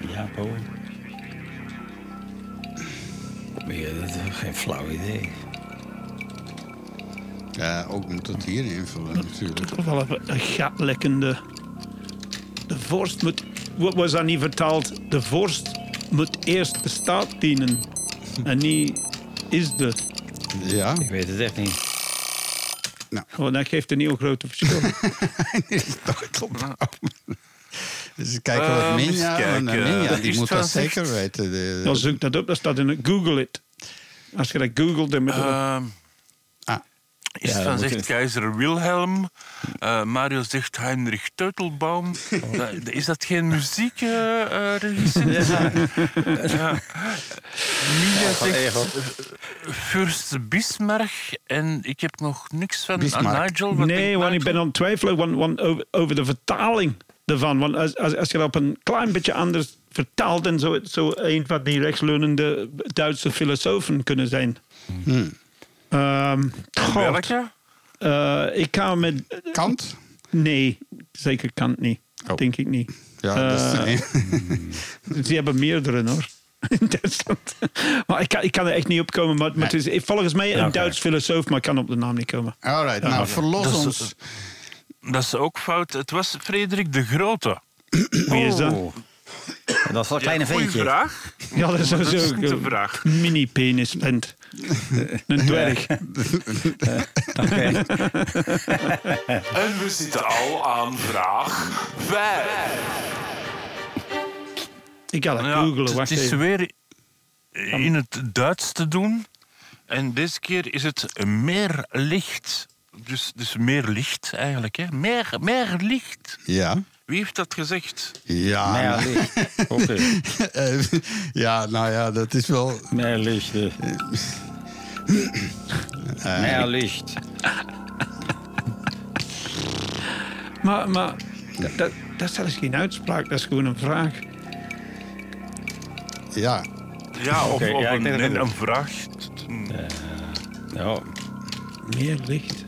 Ja, Paul. Maar ja, dat is geen flauw idee. Ja, ook moet het hier invullen natuurlijk. Toch wel even een gatlekkende. De vorst moet. Wat was dat niet vertaald? De vorst moet eerst de staat dienen. En niet is de. Ja, Ik weet het echt niet. Oh, dat geeft een heel grote verschil. dat klopt. Dus kijken wat Eh, Minja... want, kijken. Minja, Dat die is moet dat zeker weten. Dan zoek dat op, dat staat in het Google it. Als je dat googelt, dan moet je- Ehm, Ah. Is Ja, zegt je- keizer Wilhelm. Eh, Mario zegt Heinrich Teutelbaum. Da- Is dat geen muziekregisseur? ja. Mia van zegt Egel. eh, Fürst Bismarck. En ik heb nog niks van Bismarck. Nigel. Wat nee, want ik ben aan het twijfelen want, want over, over de vertaling ervan. Want als, als, als je dat op een klein beetje anders vertaalt, dan zou het zo een van die rechtsleunende Duitse filosofen kunnen zijn. Ehm, God, Welke? eh, ik ga met. Kant? Nee, zeker Kant niet. Oh. Denk ik niet. Ja, dat is Eh, nee. Ze hebben meerdere hoor. In Duitsland. Maar ik kan, ik kan er echt niet op komen. Maar, maar het is volgens mij een. Duits filosoof, maar ik kan op de naam niet komen. Alright, nou, verlos Dat is- ons. Dat is ook fout. Het was Frederik de Grote. Wie is dat? Oh. Dat is wel een kleine ventje. vraag. Ja, dat is is sowieso niet een vraag. mini-penis. Een dwerg. Oké. En we zitten al aan vraag 5. Ik ga dat Ja, googlen. het is even. weer in het Duits te doen. En deze keer is het meer licht. Dus, dus meer licht eigenlijk. Hè? Meer, meer licht. Ja. Wie heeft dat gezegd? Ja, ja, licht. Oké. eh, ja, nou ja, dat is wel... Meer licht. Meer licht. Maar, maar dat, dat, dat is zelfs geen uitspraak. Dat is gewoon een vraag. Ja, Ja, of, Oké, of ja, ik een, een, vraag. Ja. Meer licht.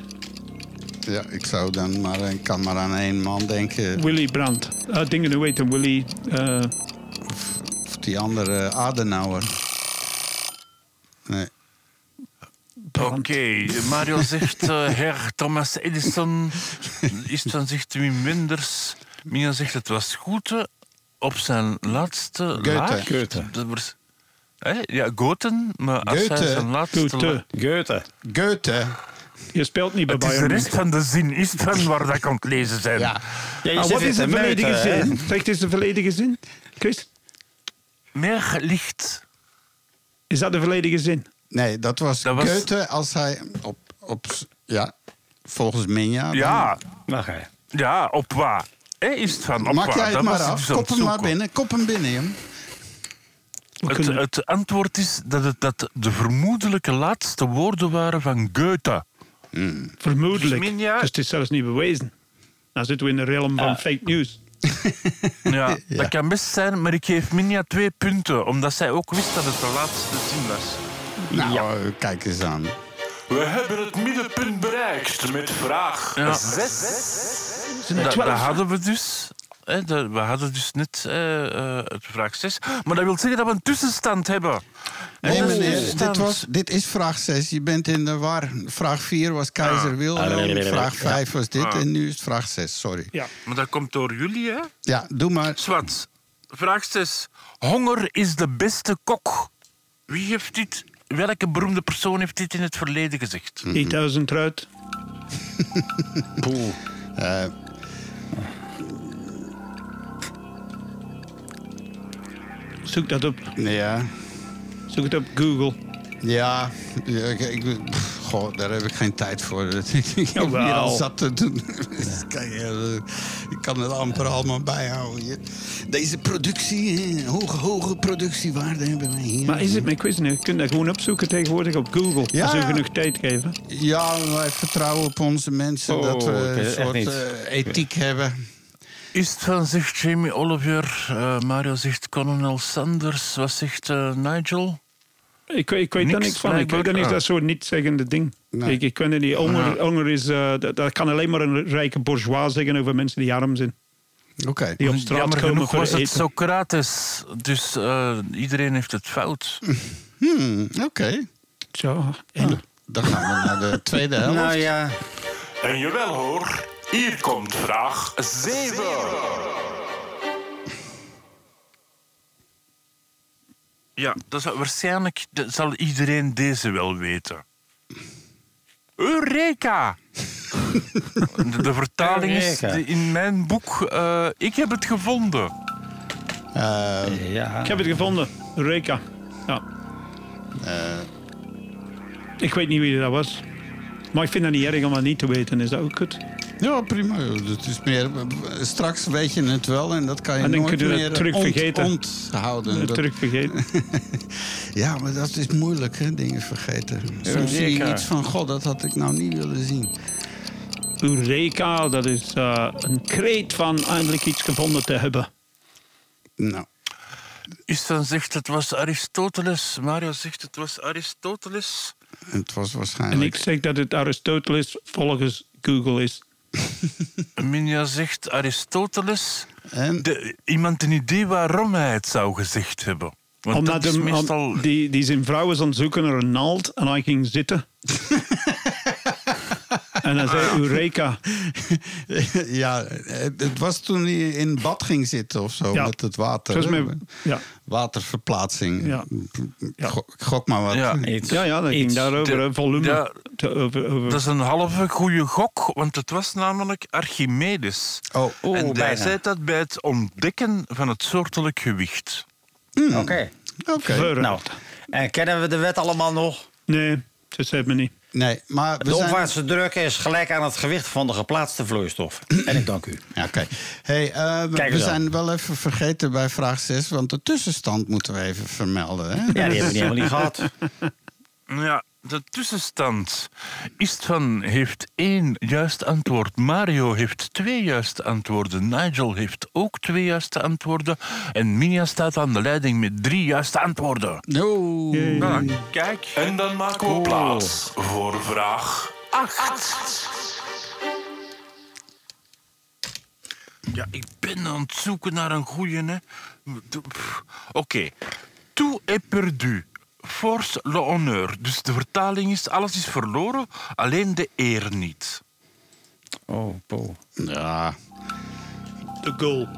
Ja, ik zou dan maar... Ik kan maar aan één man denken. Willy Brandt. Uh, dingen, hoe heet hem? Willy... eh, Of die andere Adenauer. Nee. Oké, Mario zegt eh, Herr Thomas Edison. Is van zegt Wim Wenders. Mia zegt het was goed op zijn laatste Goethe. laag. Goethe. Dat was, hè? Ja, Goten, maar als hij Goethe. zijn laatste Goethe. laag- Goethe. Goethe. Je speelt niet bij Het is de Bayern. rest van de zin is van waar dat het lezen zijn. Ja. Ja, je Ah, wat is de volledige zin? Zeg, het is de volledige zin. Chris, Meer licht. is dat de volledige zin? Nee, dat was, Dat was- Goethe als hij op... op ja, volgens Minja. dan- Ja, Mag hij. ja, op waar? Is het van op Maak waar? jij het Dat maar af. Kop hem maar binnen. Kop hem binnen. We Het, het antwoord is dat het dat de vermoedelijke laatste woorden waren van Goethe. Vermoedelijk. Dus het is zelfs niet bewezen. Dan zitten we in de realm van fake news. Ja, dat kan best zijn, maar ik geef Minja twee punten, omdat zij ook wist dat het de laatste zin was. Nou, kijk eens aan. We hebben het middenpunt bereikt met vraag Ja. 6. Zijn er Dat, dat hadden we dus. We hadden dus net eh, eh, het vraag 6. Maar dat wil zeggen dat we een tussenstand hebben. Nee, meneer, tussenstand- dit, was, dit is vraag 6. Je bent in de war. Vraag 4 was keizer Wilhelm. Vraag 5 was dit. En nu is het vraag 6. Sorry. Ja. Maar dat komt door jullie, hè? Ja, doe maar. Swat. Vraag 6. Honger is de beste kok. Wie heeft dit... Welke beroemde persoon heeft dit in het verleden gezegd? 3000 eruit. Eh, Zoek dat op. ja. Zoek het op Google. Ja, ja, ik, ik- goh, daar heb ik geen tijd voor. ik heb hier al zat te doen. Kijk, eh, Ik kan het amper allemaal bijhouden hier. Deze productie, hè, hoge, hoge productiewaarde hebben wij hier. Maar is het met quizzen? Je kunt dat gewoon opzoeken tegenwoordig op Google. Ja, als we genoeg tijd geven. Ja, wij vertrouwen op onze mensen Oh, dat we een soort eh, ethiek hebben. Is het van, zegt Jamie Oliver. eh, Mario zegt Colonel Sanders. Wat zegt eh, Nigel? Ik, weet- ik weet daar Niks van. Ik weet blijkbaar. dat niet, Ah. dat soort niet-zeggende ding. Nee. Ik, ik weet het niet. Honger, Ja. honger is, eh, dat, dat kan alleen maar een rijke bourgeois zeggen over mensen die arm zijn. Oké. Die op straat Jammer komen genoeg voor was het eten. Socrates. Dus eh, iedereen heeft het fout. Hmm, Oké. Zo. En, Dan gaan we naar de tweede helft. Nou ja, En jawel hoor, hier komt vraag 7. Ja, dat zal, waarschijnlijk dat zal iedereen deze wel weten. Eureka! De, de vertaling is Eureka. in mijn boek. eh, ik heb het gevonden. Eh, ja. Ik heb het gevonden. Eureka. Ja. eh, Ik weet niet wie dat was. Maar ik vind dat niet erg om dat niet te weten. Is dat ook goed? Ja, prima. Het is meer, straks weet je het wel en dat kan je En dan nooit kun je het meer terug ont- vergeten. onthouden. Dat- Terug vergeten. Ja, maar dat is moeilijk, hè, dingen vergeten. Soms zie je iets van, god, dat had ik nou niet willen zien. Eureka, dat is eh, een kreet van eindelijk iets gevonden te hebben. Nou, Isvan zegt het was Aristoteles. Mario zegt het was Aristoteles. het was En waarschijnlijk... ik zeg dat het Aristoteles volgens Google is. Minja zegt Aristoteles. En, De, iemand een idee waarom hij het zou gezegd hebben. Want Omdat dat is hem, meestal... die, die zijn vrouw was aan het zoeken naar een naald en hij ging zitten. en hij zei Eureka. ja, het, was toen hij in bad ging zitten of zo, Ja. met het water. Ja. Waterverplaatsing. Ja. Ik gok, maar wat. Ja. Iets, Ja, ja, dat ging daarover, de- volume. ja, Te- over, over. Dat is een halve goede gok, want het was namelijk Archimedes. Oh, Oeh, en hij bijna. zei dat bij het ontdekken van het soortelijk gewicht. Oké. oké. Verder. Nou, en kennen we de wet allemaal nog? Nee, dat zei me niet. Nee, maar we De zijn... opwaartse druk is gelijk aan het gewicht van de geplaatste vloeistof. En ik dank u. Ja, Oké. Hey, eh, we zijn wel even vergeten bij vraag 6, want de tussenstand moeten we even vermelden. Hè? Ja, die hebben we niet helemaal niet gehad. Ja, de tussenstand. Istvan heeft één juist antwoord. Mario heeft twee juiste antwoorden. Nigel heeft ook twee juiste antwoorden. En Minja staat aan de leiding met drie juiste antwoorden. No. Nou, kijk. En dan maken we plaats voor vraag 8. Ja, ik ben aan het zoeken naar een goeie, hè. Oké. Tout est perdu. Force le honneur. Dus de vertaling is, alles is verloren, alleen de eer niet. Oh, po. Ja, De goal.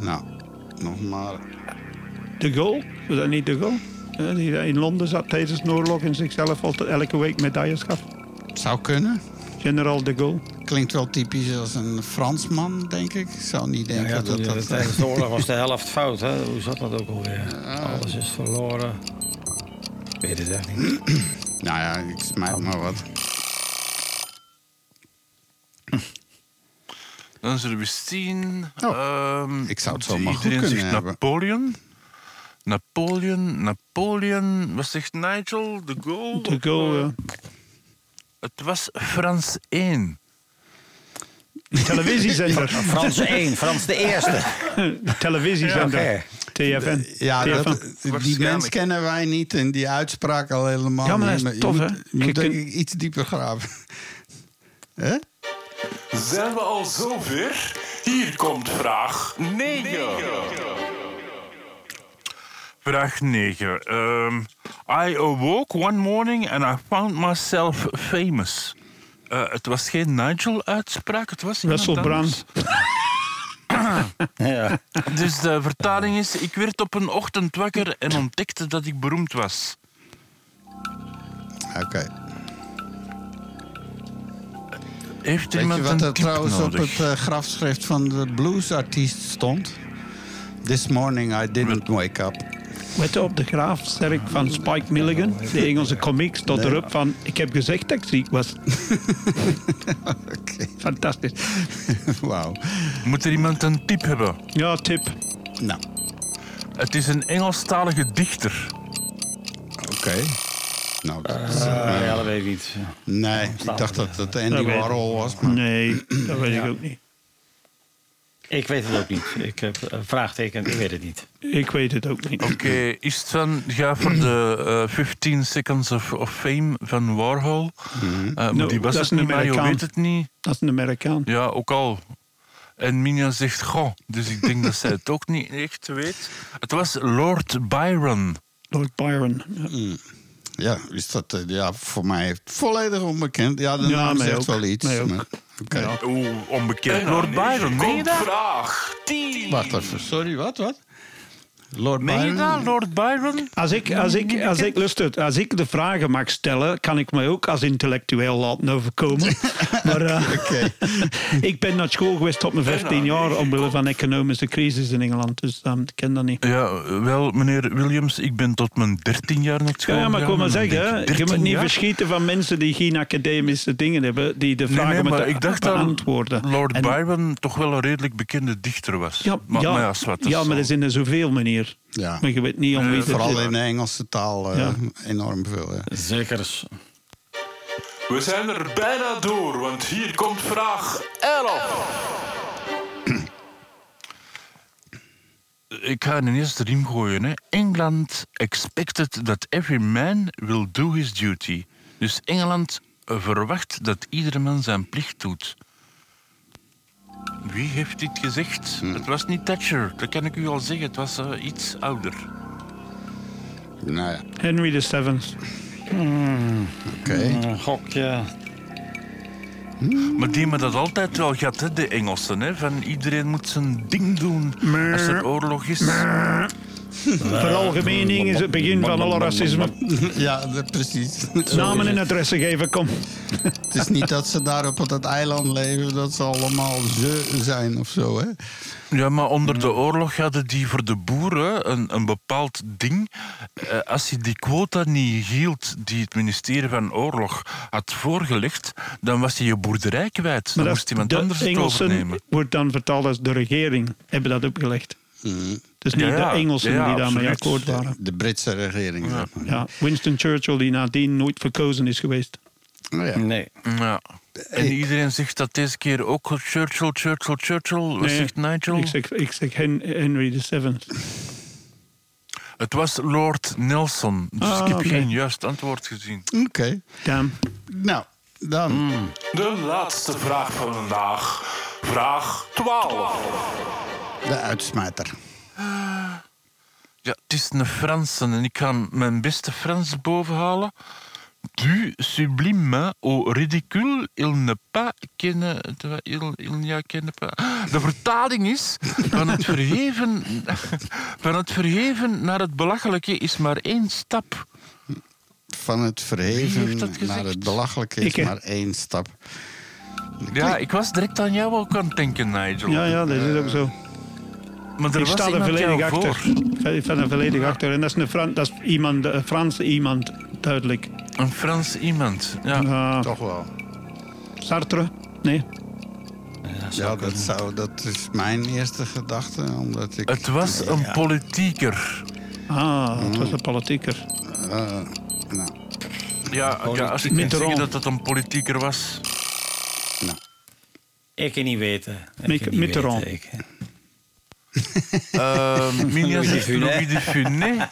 nou, nog maar. De goal? Was dat niet de goal? Ja, die in Londen zat tijdens de oorlog en zichzelf altijd elke week medailles gaf. Zou kunnen. General de Gaulle. Klinkt wel typisch als een Fransman, denk ik. Ik zou niet denken Ja, dat dat... tijdens de oorlog was de helft fout. Hè? Hoe zat dat ook alweer? Alles is verloren. Ik weet het echt niet. Nou ja, ik smijt maar wat. Dan zullen we zien. Oh, ehm, ik zou het zomaar goed Iedereen kunnen zegt hebben. Napoleon. Napoleon, Napoleon. Wat zegt Nigel? De Gaulle? De Gaulle, ja. Het was Frans 1. Televisiezender. Frans 1, Frans de eerste. Televisiezender. Oké. TFN. Ja, TFN. dat, die mens kennen wij niet en die uitspraak al helemaal Ja, maar dat niet. is Je tof, moet- hè? Je Je moet ik iets dieper graven. Hè? Zijn we al zover? Hier komt vraag 9. Vraag 9. Ehm, I awoke one morning and I found myself famous. Eh, het was geen Nigel-uitspraak, het was iemand Russell anders. Ja. Dus de vertaling is... Ik werd op een ochtend wakker en ontdekte dat ik beroemd was. Oké. Heeft Weet je iemand wat een er trouwens op het eh, grafschrift van de bluesartiest stond? This morning I didn't wake up. Weet je, op de graaf sterk van Spike Milligan, de Engelse comics, tot Nee. erop van... Ik heb gezegd dat ik ziek was. Oké. Fantastisch. Wauw. Moet er iemand een tip hebben? Ja, tip. Nou, Het is een Engelstalige dichter. oké. Nou, dat is, Eh, ja, dat weet ik niet. nee, ik dacht dat het Andy. Warhol was. Maar Nee, dat weet ik ook niet. Ik weet het ook niet. Ik heb een vraagteken, ik weet het niet. Ik weet het ook niet. Oké, is het van... Ga voor de eh, 15 Seconds of, of Fame van Warhol. Eh, maar No, die was dat het niet, maar je Amerikaan. weet het niet. Dat is een Amerikaan. Ja, ook al. En Minja zegt goh, dus ik denk dat zij het ook niet echt weet. Het was Lord Byron. Lord Byron. Ja. Ja, is dat eh, ja, voor mij volledig onbekend. Ja, de Ja, naam zegt ook. wel iets. Maar- Oké. Oeh, onbekend. En Lord Byron, meen je dat? vraag 10. Wacht even, sorry, wat? wat? Lord Meen je Byron? dat, Lord Byron? Als ik, als, ik, als, ik, luister, als ik de vragen mag stellen, kan ik mij ook als intellectueel laten overkomen. maar eh, Oké. ik ben naar school geweest tot mijn 15 jaar omwille van economische crisis in Engeland. Dus ehm, ik ken dat niet. Ja, wel, meneer Williams, ik ben tot mijn 13 jaar naar school Ja, ja, maar ik wil maar zeggen, je moet 13 niet jaar? verschieten van mensen die geen academische dingen hebben, die de Nee, vragen nee, maar moeten ik dacht dat beantwoorden. Lord En- Byron toch wel een redelijk bekende dichter was. Ja, maar, ja, maar ja, zwart, ja, is maar dat is in zoveel Ja. Maar je weet niet om wie het Vooral is. in de Engelse taal eh, Ja. enorm veel. Hè. Zeker. We zijn er bijna door, want hier komt vraag 11. Ik ga een eerste riem gooien. Hè. Engeland expected that every man will do his duty. Dus Engeland eh, verwacht dat iedere man zijn plicht doet. Wie heeft dit gezegd? Het was niet Thatcher, dat kan ik u al zeggen. Het was eh, iets ouder. Nou ja, Henry the Seventh. oké. Een gokje. Maar die hebben dat altijd wel gehad, hè, de Engelsen. Hè? Van iedereen moet zijn ding doen als er oorlog is. Veralgemening is het begin van alle racisme. Ja, precies. Namen en adressen geven, kom. Het is niet dat ze daar op dat eiland leven, dat ze allemaal ze zijn of zo, hè? Ja, maar onder de oorlog hadden die voor de boeren een, een bepaald ding. Eh, als je die quota niet hield die het ministerie van Oorlog had voorgelegd, dan was je je boerderij kwijt. Dan moest iemand de anders het Engelsen overnemen. wordt dan vertaald als de regering hebben dat opgelegd. Dus niet Ja, ja. de Engelsen Ja, ja, die daarmee absoluut. akkoord waren. De Britse regering, zeg maar. Ja, Winston Churchill, die nadien nooit verkozen is geweest. Oh, ja. Nee. Ja. En iedereen zegt dat deze keer ook Churchill, Churchill, Churchill. Wat Nee, zegt Nigel? Ik zeg, ik zeg Hen- Henry VII. Het was Lord Nelson. Dus Ah, ik heb geen juist antwoord gezien. Oké. Damn. Nou, dan. De laatste vraag van vandaag. Vraag 12. De uitsmijter. Ja, het is een Franse en ik ga mijn beste Frans bovenhalen. Du sublime au ridicule, il ne pas ken... Il, il n'y a ken pas... De vertaling is... Van het, verheven, van het verheven naar het belachelijke is maar één stap. Van het verheven naar het belachelijke is Ik, maar één stap. Ja, ik was direct aan jou ook aan het denken, Nigel. Ja, ja, dat is ook zo. Maar er Ik was sta er volledig achter. voor. Ik sta er volledig achter. En dat is een, Fran dat is iemand, een Franse iemand, duidelijk. Een Frans iemand. Ja. Toch wel. Sartre? Nee. Ja, dat, zou, dat is mijn eerste gedachte. Omdat ik, Het was een politieker. Ah, het was een politieker. eh, nou, Ja, ja als ik zeggen dat het een politieker was. Ik kan niet weten. Ik niet Mitterrand. weten. Ik- Uh, Minia Louis de zegt. Louis de Funès.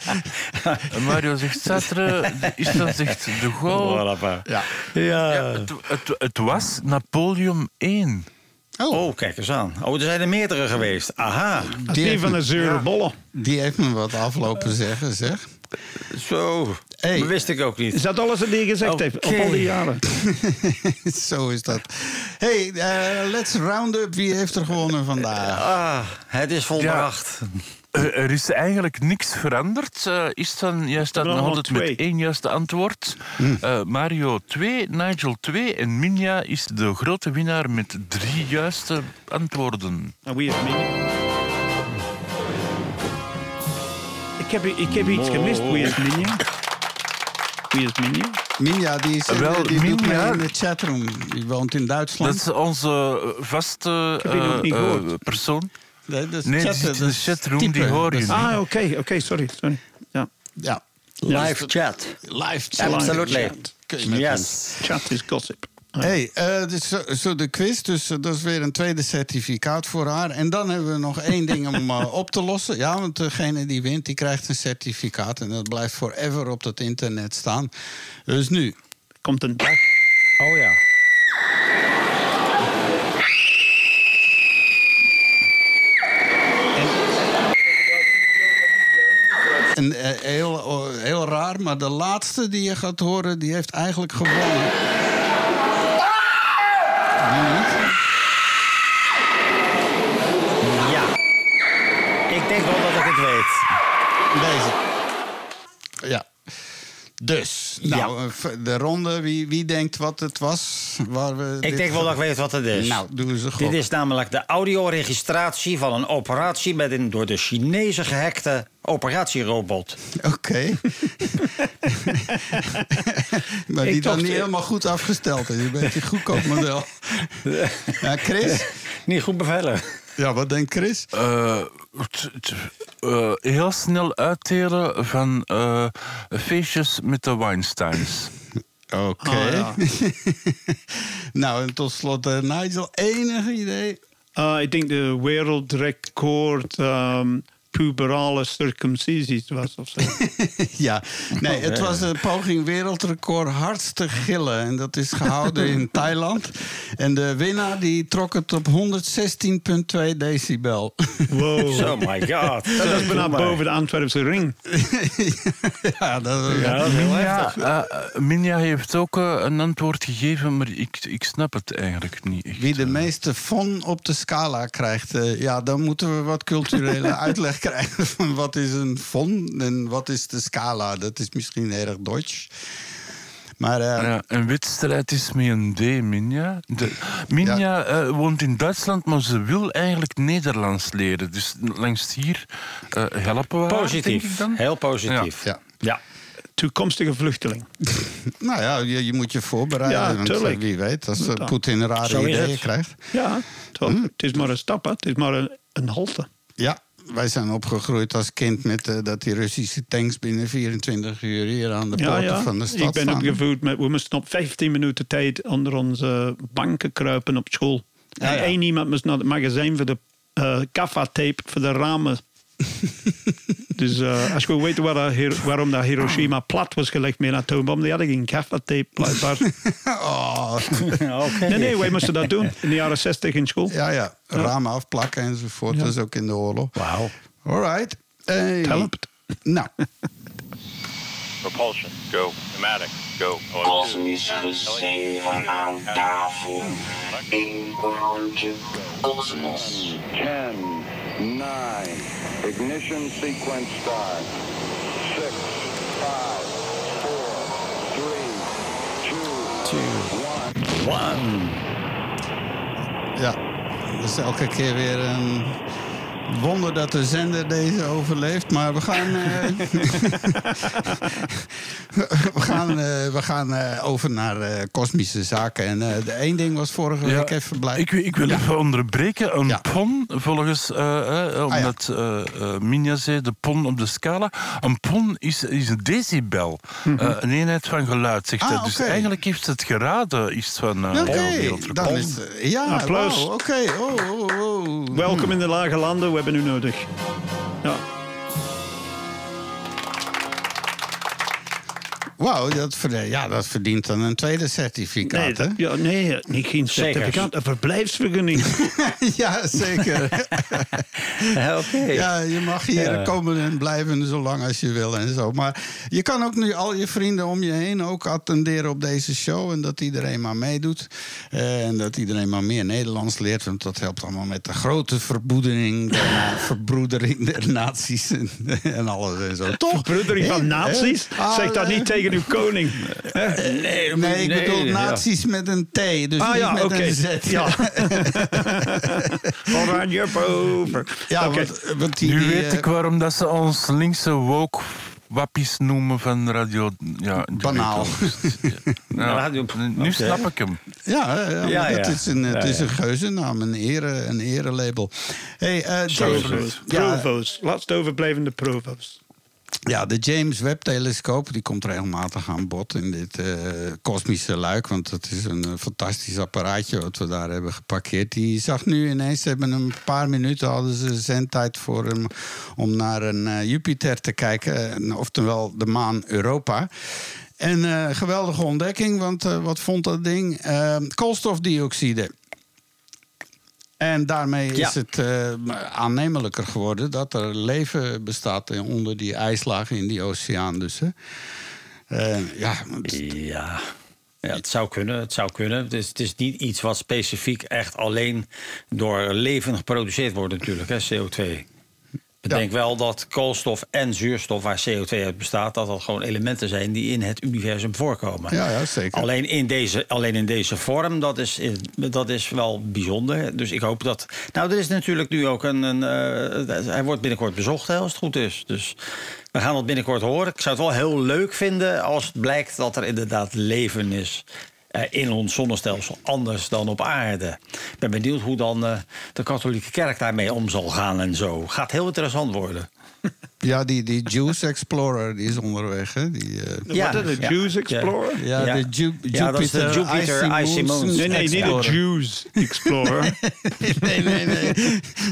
Mario zegt Sartre. Istan zegt De Gaulle. Voilà, ja. Ja. Het, het, het was Napoleon I. Oh, kijk eens aan. Oh, er zijn er meerdere geweest. Aha. Die die van de zure bollen. Die heeft me wat aflopen zeggen, zeg. Zo. Hey. Dat wist ik ook niet. Is dat alles wat hij gezegd heeft? Op al die jaren? Zo is dat. hey, eh, let's round up. Wie heeft er gewonnen vandaag? Ah, het is volbracht. Eh, er is eigenlijk niks veranderd. Uh, Istan, jij staat nog allemaal altijd met twee. één juiste antwoord. Eh, Mario 2, Nigel 2 en Minja is de grote winnaar met drie juiste antwoorden. En wie heeft Minnie? Heb, ik heb iets gemist. Wie is Minja? Wie is Minja? Minja, die, is, Wel, die doet mee Minja- in de chatroom. Die woont in Dat Duitsland. is onze vaste eh, niet eh, gehoord. persoon. Nee, dat is Nee, chatten, dat de is chatroom, typen. die hoor je Dat. Ah, oké, oké, sorry, sorry. Ja, Ja, Live chat. live chat. Absolutely. Ons. Yes. chat is gossip. Hey, eh, dus zo, zo de quiz, dus eh, dat is weer een tweede certificaat voor haar. En dan hebben we nog één ding om eh, op te lossen. Ja, want degene die wint, die krijgt een certificaat. En dat blijft forever op dat internet staan. Dus nu, Komt een. Oh ja. en, eh, heel, oh, heel raar, maar de laatste die je gaat horen, die heeft eigenlijk gewonnen. Ja. Ik denk wel dat ik het weet. Deze. Ja. Dus, nou, eh, de ronde, wie, wie denkt wat het was? Waar we Ik denk wel dat ik weet wat het is. Nou, doe eens een Dit is namelijk de audioregistratie van een operatie met een door de Chinezen gehackte operatierobot. Oké. maar die dan niet helemaal goed afgesteld is. Een beetje een goedkoop model. ja, Chris? Niet goed beveiligd. Ja, wat denkt Chris? Eh, t- t- eh, heel snel uitdelen van eh, feestjes met de Weinsteins. Oké. Ah, nou, en tot slot, Nigel, enige idee? Uh, ik denk de wereldrecord um, puberale circumcisies was of zo. ja, nee, het was een poging wereldrecord hardste gillen. En dat is gehouden in Thailand. En de winnaar die trok het op 116,2 decibel. Wow. Oh my god. Dat is bijna boven de Antwerpse ring. ja, dat Ja, dat is heel Minja, heftig. eh, eh, Minja heeft ook eh, een antwoord gegeven, maar ik, ik snap het eigenlijk niet echt. Wie de meeste von op de scala krijgt, ja, dan moeten we wat culturele uitleg krijgen van wat is een von en wat is de scala. Dat is misschien erg Duits. Maar eh, Ja, een wedstrijd is met een D, Minja. De, Minja eh, woont in Duitsland, maar ze wil eigenlijk Nederlands leren. Dus langs hier eh, helpen we haar, denk Positief. ik dan. Heel positief. ja. Ja. Toekomstige vluchteling. nou ja, je, je moet je voorbereiden. Ja, want, tuurlijk. wie weet, als. Poetin rare Zo ideeën krijgt. Ja, toch. Het is maar een stap, hè. het is maar een, een halte. Ja, wij zijn opgegroeid als kind met eh, dat die Russische tanks binnen 24 uur hier aan de Ja, poorten ja. van de stad Ik ben opgevoed met, we moesten op 15 minuten tijd onder onze banken kruipen op school. Ja, en één iemand moest naar het magazijn voor de uh, tape voor de ramen. dus uh, als je wil weten waar dat waarom dat Hiroshima plat was gelegd met een atoombom, die hadden geen tape blijkbaar. Oh, Oké. nee, nee, wij moesten dat doen in de jaren 60 in school. ja, ja, ramen afplakken enzovoort. Dat is ook in de oorlog. Wauw. All right. Hey. Helpt. Nou, Propulsion, go. Pneumatic, go. Kosmische zeven aan tafel. Kosmos. 10, 9, ignition sequence start. 6, 5, 4, 3, 2, 1. One. ja. Dat is elke keer weer een wonder dat de zender deze overleeft. Maar we gaan... eh, we gaan, eh, we gaan eh, over naar eh, kosmische zaken. En eh, de één ding was vorige Ja, week even blij. Ik, ik wil even onderbreken. Een Ja. pon, volgens, eh, eh, omdat eh eh, Minja zei, de pon op de scala. Een pon is, is een decibel. Eh, een eenheid van geluid, zegt Ah, hij. Dus eigenlijk heeft het geraden, iets van Oké, dan is ja, Applaus. Oké, oh, oh, oh. Welkom in de lage landen, we hebben u nodig. Ja. Wauw, dat, verd- ja, dat verdient dan een tweede certificaat, Nee, hè? dat- ja, nee, niet geen Zeker. certificaat, een verblijfsvergunning. ja, zeker. Oké. Ja, je mag hier Ja. komen en blijven zolang als je wil en zo. Maar je kan ook nu al je vrienden om je heen ook attenderen op deze show. En dat iedereen maar meedoet. Eh, en dat iedereen maar meer Nederlands leert. Want dat helpt allemaal met de grote verbroedering der, na- verbroedering der naties. En, en alles en zo. Toch? Verbroedering van? Ah, zeg dat niet tegen tegen uw koning. Hè? Nee, Nee, ik bedoel ja. nazi's met een T, dus Ah niet ja, met oké. een Z. Ja. Oranje boven. Ja, Oké. want, want die, Nu die, weet eh, ik waarom dat ze ons linkse woke wappies noemen van radio... Ja, Banaal. Ja, Radio- nu snap ik hem. Ja, ja, ja, het ja. is een, het is ja. een geuzennaam, een, ere, een erelabel. Hey, eh, James, Provo's. ja, Provo's. Laatst overblijvende provo's. Ja, de James Webb telescoop die komt regelmatig aan bod in dit eh, kosmische luik. Want dat is een eh, fantastisch apparaatje wat we daar hebben geparkeerd. Die zag nu ineens, ze hebben een paar minuten hadden ze zendtijd voor hem om naar een eh, Jupiter te kijken. Oftewel de maan Europa. En geweldige ontdekking, want wat vond dat ding? Koolstofdioxide. En daarmee is het eh, aannemelijker geworden dat er leven bestaat onder die ijslagen in die oceaan. Dus. Eh, ja, Ja. ja, het zou kunnen. Het zou kunnen. Het is, het is niet iets wat specifiek echt alleen door leven geproduceerd wordt natuurlijk, hè, CO2. Ik Ja. denk wel dat koolstof en zuurstof, waar CO2 uit bestaat, dat dat gewoon elementen zijn die in het universum voorkomen. Ja, ja, zeker. Alleen in deze, alleen in deze vorm, dat is, dat is wel bijzonder. Dus ik hoop dat. Nou, er is natuurlijk nu ook een. een eh, hij wordt binnenkort bezocht, hè, als het goed is. Dus we gaan dat binnenkort horen. Ik zou het wel heel leuk vinden als het blijkt dat er inderdaad leven is. Eh, In ons zonnestelsel, anders dan op aarde. Ik ben benieuwd hoe dan eh, de katholieke kerk daarmee om zal gaan en zo. Gaat heel interessant worden. ja die, die Juice Explorer die is onderweg. Hè? Die, eh, Ja, Wat is de ja. Explorer? ja, Ja. de Ju- Ja, dat is de Jupiter Icy Moons. Nee, nee, niet de. Jews Explorer. nee, nee, nee.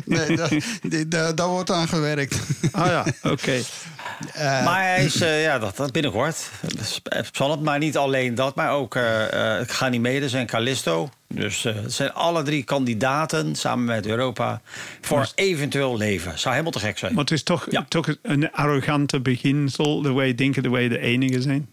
nee dat, die- daar, daar wordt aan gewerkt. ah ja, oké. Maar hij is, eh, ja, dat, dat binnenkort. Zal het maar niet alleen dat, maar ook eh eh, Ganymedes en Callisto. Dus eh, het zijn alle drie kandidaten samen met Europa voor eventueel leven. Zou helemaal te gek zijn. Maar het is toch, Ja. toch een arrogante beginsel, de wij denken dat wij de enige zijn.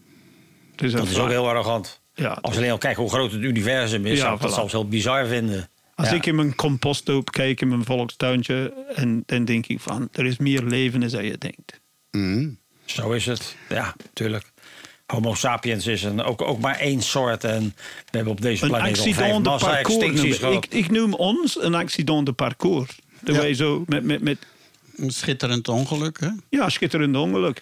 Dus dat is ook heel arrogant. Ja. Als we alleen al kijken hoe groot het universum is, Ja, zou ik dat zelfs heel bizar vinden. Als Ja. ik in mijn composthoop kijk in mijn volkstuintje, en dan denk ik van, er is meer leven dan je denkt. Mm. Zo is het. Ja, natuurlijk. Homo sapiens is een, ook, ook maar één soort. En we hebben op deze Een planeet al vijf accident de parcours. ik. gehad. ik, noem ons een accident de parcours. Dat Ja. wij zo met, met, met Een schitterend ongeluk, hè? ja, schitterend ongeluk.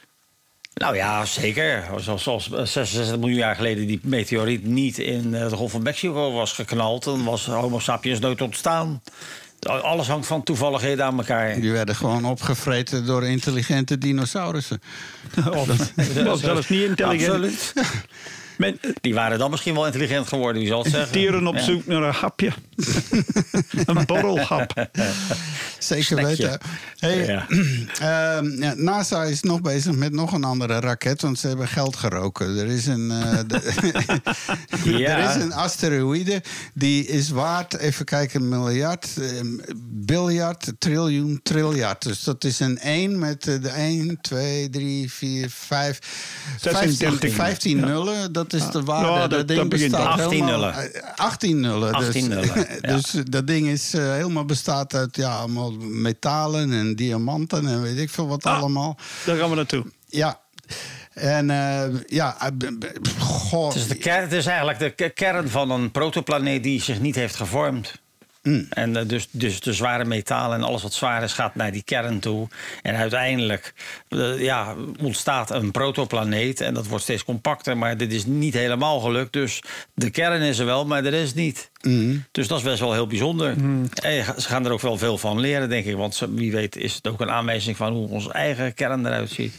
Nou ja, zeker. Zoals, zoals 66 miljoen jaar geleden die meteoriet niet in eh, de Golf van Mexico was geknald... dan was Homo sapiens nooit ontstaan. Alles hangt van toevalligheden aan elkaar. Die werden gewoon opgevreten door intelligente dinosaurussen. Of, of zelfs niet intelligent. Absoluut. Men, Die waren dan misschien wel intelligent geworden, wie zal het zeggen? dieren op Ja. zoek naar een hapje. een borrelhap. Zeker Snackje. weten. Hey, Ja. ehm, ja, NASA is nog bezig met nog een andere raket, want ze hebben geld geroken. Er is een, eh, de- Ja. er is een asteroïde die is waard, even kijken, miljard, eh, biljard, triljoen, triljard. Dus dat is een 1 met eh, de 1, 2, 3, 4, 5, 15, 36. 15 nullen. Dat is de waarde. Ja, dat- dat ding dat bestaat 18 helemaal- nullen. eh, 18 nullen. 18 dus, nullen, ja. dus dat ding is eh, helemaal bestaat uit ja, allemaal metalen en diamanten en weet ik veel wat Ah. allemaal. Daar gaan we naartoe. Ja. En eh, ja, eh, goh. Het is, de ker- het is eigenlijk de ke- kern van een protoplaneet die zich niet heeft gevormd. En eh, dus, dus de zware metalen en alles wat zwaar is gaat naar die kern toe. En uiteindelijk eh, ja, ontstaat een protoplaneet. En dat wordt steeds compacter, maar dit is niet helemaal gelukt. Dus de kern is er wel, maar er is niet. Dus dat is best wel heel bijzonder. En ze gaan er ook wel veel van leren, denk ik. Want wie weet is het ook een aanwijzing van hoe onze eigen kern eruit ziet.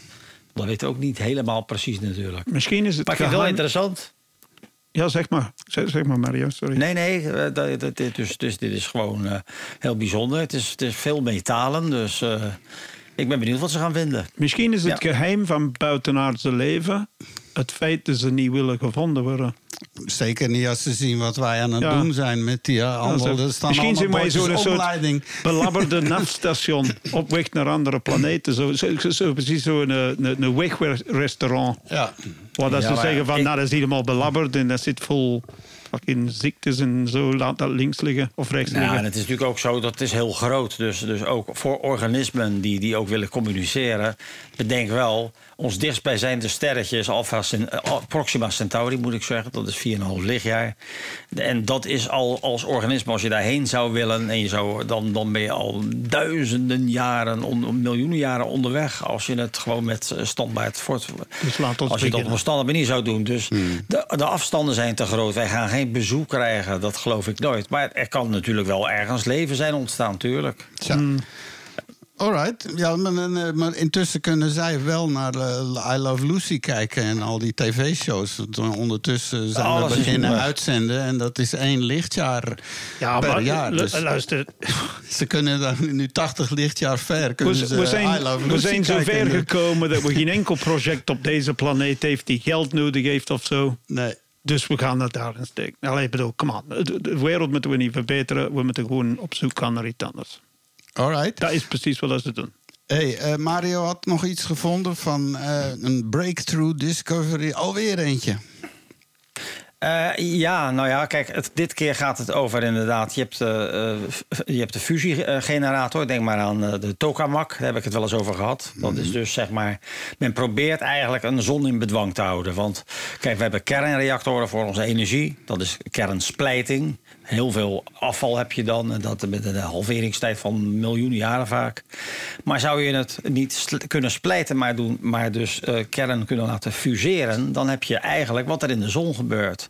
Dat weten we ook niet helemaal precies natuurlijk. Misschien is het Maar wel interessant. Ja, zeg maar. Zeg, zeg maar, Mario, sorry. Nee, nee, eh, dat, dat, dit, dus, dus dit is gewoon eh, heel bijzonder. Het is, het is veel metalen, dus eh, ik ben benieuwd wat ze gaan vinden. Misschien is het Ja. geheim van buitenaardse leven het feit dat ze niet willen gevonden worden. Zeker niet als ze zien wat wij aan het Ja. doen zijn met die handel. Also, Er staan misschien zijn allemaal wij zo'n soort belabberde nafstation op weg naar andere planeten. Zo, zo, zo, zo precies zo'n een, een, een wegrestaurant. Ja. Waar dat Ja, ze zeggen van, ik- nou, dat is helemaal belabberd en dat zit vol fucking ziektes en zo, laat dat links liggen of rechts Ja, liggen. en het is natuurlijk ook zo dat het is heel groot. Dus, dus ook voor organismen die, die ook willen communiceren. Bedenk wel, ons dichtstbijzijnde sterretje is Alpha eh, Proxima Centauri, moet ik zeggen. Dat is 4,5 lichtjaar. En dat is al als organisme, als je daarheen zou willen... en je zou, dan, dan ben je al duizenden jaren, on- miljoenen jaren onderweg... als je het gewoon met eh, standaard voort... Dus laat als je dat op een standaard manier zou doen. Dus de, de afstanden zijn te groot. Wij gaan geen bezoek krijgen, dat geloof ik nooit. Maar er kan natuurlijk wel ergens leven zijn ontstaan, tuurlijk. Zo. Alright. Ja, maar, eh, maar intussen kunnen zij wel naar eh, I Love Lucy kijken en al die tv-shows. Want Ondertussen zijn Alles we beginnen uitzenden en dat is één lichtjaar Ja, per maar jaar. Dus luister, ze kunnen dan nu 80 lichtjaar ver. we, Kunnen ze we I zijn, we zijn zo ver gekomen dat we geen enkel project op deze planeet heeft die geld nodig heeft of zo. Nee. Dus we gaan dat daarin steken. Allee, ik bedoel, come on. De, de wereld moeten we niet verbeteren. We moeten gewoon op zoek gaan naar iets anders. Alright. Dat is precies wat ze doen. Hey, eh, Mario had nog iets gevonden van eh, een breakthrough discovery. Alweer eentje. Eh, ja, nou ja, kijk, het, dit keer gaat het over inderdaad. Je hebt, je hebt de fusiegenerator. Denk maar aan de tokamak. Daar heb ik het wel eens over gehad. Dat is dus zeg maar. Men probeert eigenlijk een zon in bedwang te houden. Want kijk, we hebben kernreactoren voor onze energie. Dat is kernsplijting. Heel veel afval heb je dan. En dat met een halveringstijd van miljoenen jaren vaak. Maar zou je het niet kunnen splijten, maar, doen, maar dus eh, kern kunnen laten fuseren, dan heb je eigenlijk wat er in de zon gebeurt.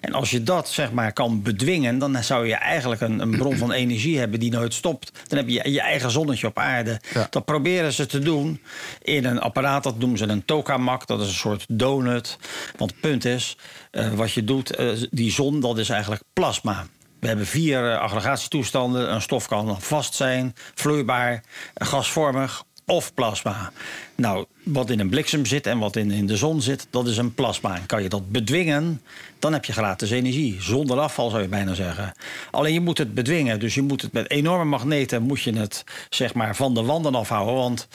En als je dat zeg maar kan bedwingen, dan zou je eigenlijk een, een bron van energie hebben die nooit stopt. Dan heb je je eigen zonnetje op aarde. Ja. Dat proberen ze te doen in een apparaat, dat noemen ze een tokamak. Dat is een soort donut. Want het punt is, eh, wat je doet, eh, die zon, dat is eigenlijk plasma. We hebben vier eh, aggregatietoestanden. Een stof kan vast zijn, vloeibaar, gasvormig of plasma. Nou, wat in een bliksem zit en wat in, in de zon zit, dat is een plasma. En kan je dat bedwingen, dan heb je gratis energie. Zonder afval zou je bijna zeggen. Alleen je moet het bedwingen. Dus je moet het met enorme magneten moet je het zeg maar van de wanden afhouden. Want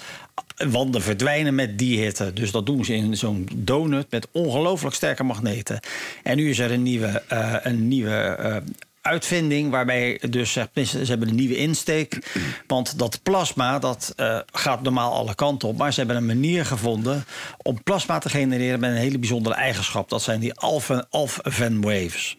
wanden verdwijnen met die hitte. Dus dat doen ze in zo'n donut met ongelooflijk sterke magneten. En nu is er een nieuwe, eh, een nieuwe eh, uitvinding waarbij dus ze hebben een nieuwe insteek. Want dat plasma dat eh, gaat normaal alle kanten op, maar ze hebben een manier gevonden om plasma te genereren met een hele bijzondere eigenschap. Dat zijn die alpha, alpha waves.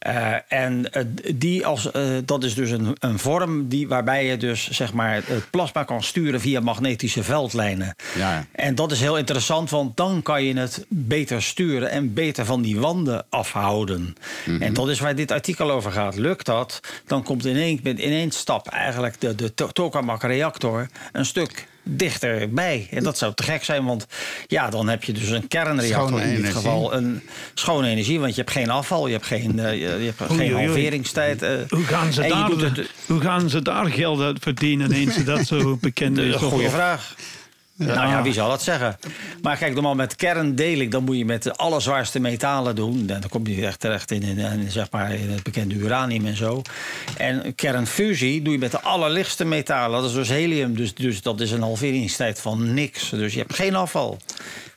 Eh, en eh, die als, eh, dat is dus een, een vorm die, waarbij je dus zeg maar, het plasma kan sturen via magnetische veldlijnen. Ja. En dat is heel interessant, want dan kan je het beter sturen en beter van die wanden afhouden. En dat is waar dit artikel over gaat. Lukt dat, dan komt in één, in één stap eigenlijk de, de to- tokamak-reactor een stuk dichterbij. En dat zou te gek zijn, want ja, dan heb je dus een kernreactor Schone in dit energie. geval. Een schone energie, want je hebt geen afval, je hebt geen, eh, je, hebt Oei, geen oei, halveringstijd. eh. Hoe gaan, ze daar, het- hoe gaan ze daar geld uit verdienen eens ze dat zo bekend is? Een Of- Nou ja, wie zal dat zeggen? Maar kijk, normaal met kerndeling, dan moet je met de allerzwaarste metalen doen. En dan kom je echt terecht in, in, in, zeg maar, in het bekende uranium en zo. En kernfusie doe je met de allerlichtste metalen. Dat is dus helium. Dus, dus dat is een halveringstijd van niks. Dus je hebt geen afval.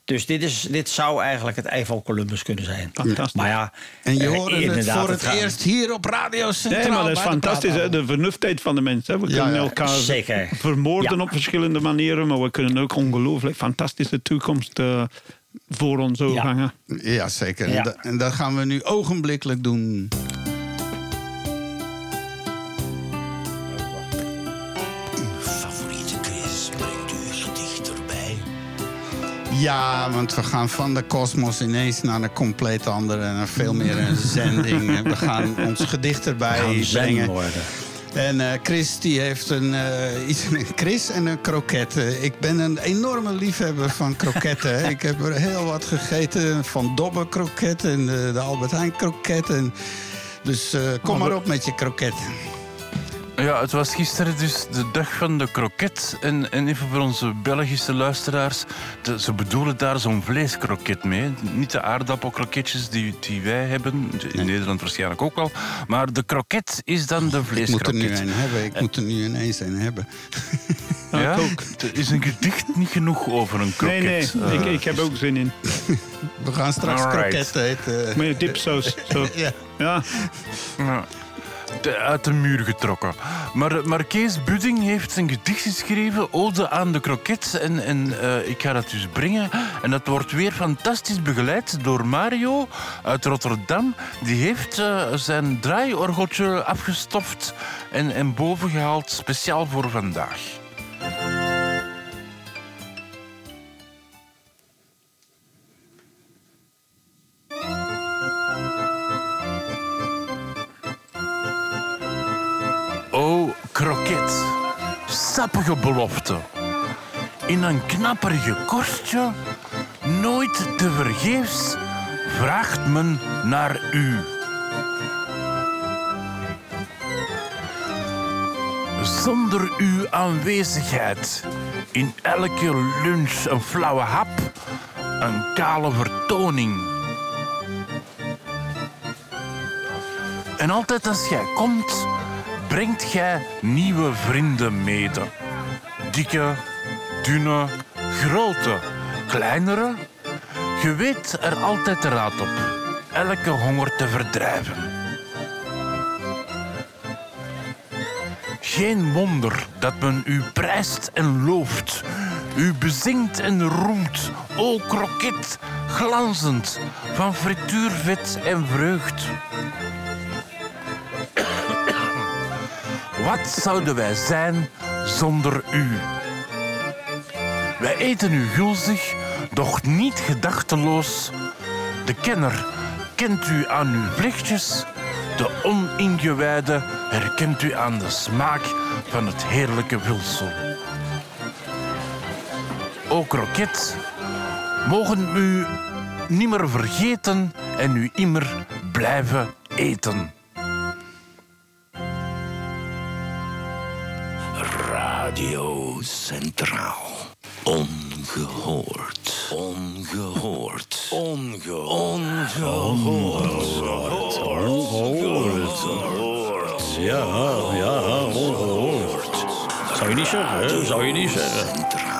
Dus dit, is, dit zou eigenlijk het ei van Columbus kunnen zijn. Fantastisch. Maar ja, En je eh, hoorde het voor het eerst hier op Radio Centraal. Nee, maar dat is fantastisch. Hè? De vernuftheid van de mensen. hè. We Ja, kunnen ja, elkaar zeker. vermoorden Ja. op verschillende manieren, maar we kunnen ook ongelooflijk fantastische toekomst eh, voor ons Ja. hangen. Ja, zeker. Ja. En, da- en dat gaan we nu ogenblikkelijk doen. Ja, want we gaan van de kosmos ineens naar een compleet andere... en veel meer een zending. En we gaan ons gedicht erbij brengen. En eh, Chris die heeft een, eh, iets, een Chris en een kroket. Ik ben een enorme liefhebber van kroketten. ik heb er heel wat gegeten van Dobbe kroket en de, de Albert Heijn kroket. En, dus eh, kom maar op met je kroket. Ja, het was gisteren dus de dag van de kroket. En, en even voor onze Belgische luisteraars. de- ze bedoelen daar zo'n vleeskroket mee. Niet de aardappelkroketjes die, die wij hebben. In Nederland waarschijnlijk ook wel. Maar de kroket is dan de Ik moet er nu vleeskroket. een hebben. Ik moet er nu ineens een hebben. Ja, er is een gedicht niet genoeg over een Nee, kroket. nee, Eh, ik, ik heb ook zin in. We gaan straks Alright. kroketten eten. Met dipsaus. Zo. Ja. Ja. Ja. Uit de muur getrokken. Maar, maar Kees Budding heeft een gedicht geschreven, Ode aan de kroket. En, en eh, ik ga dat dus brengen. En dat wordt weer fantastisch begeleid door Mario uit Rotterdam. Die heeft eh, zijn draaiorgeltje afgestoft en, en bovengehaald, speciaal voor vandaag. Kroket, sappige belofte. In een knapperige korstje, nooit te vergeefs, vraagt men naar u. Zonder uw aanwezigheid, in elke lunch een flauwe hap, een kale vertoning. En altijd als jij komt, brengt gij nieuwe vrienden mede. Dikke, dunne, grote, kleinere. Je weet er altijd raad op. Elke honger te verdrijven. Geen wonder dat men u prijst en looft. U bezingt en roemt, o kroket, glanzend van frituurvet en vreugd. Wat zouden wij zijn zonder u? Wij eten u gulzig, doch niet gedachteloos. De kenner kent u aan uw vlechtjes. De oningewijde herkent u aan de smaak van het heerlijke vulsel. O kroket, mogen u nimmer vergeten en u immer blijven eten. Radio Centraal. Ongehoord. Ongehoord. Ongehoord. Ongehoord. Ongehoord. Ja, ja, ongehoord. Zou je niet zeggen, hè? Zou je niet zeggen.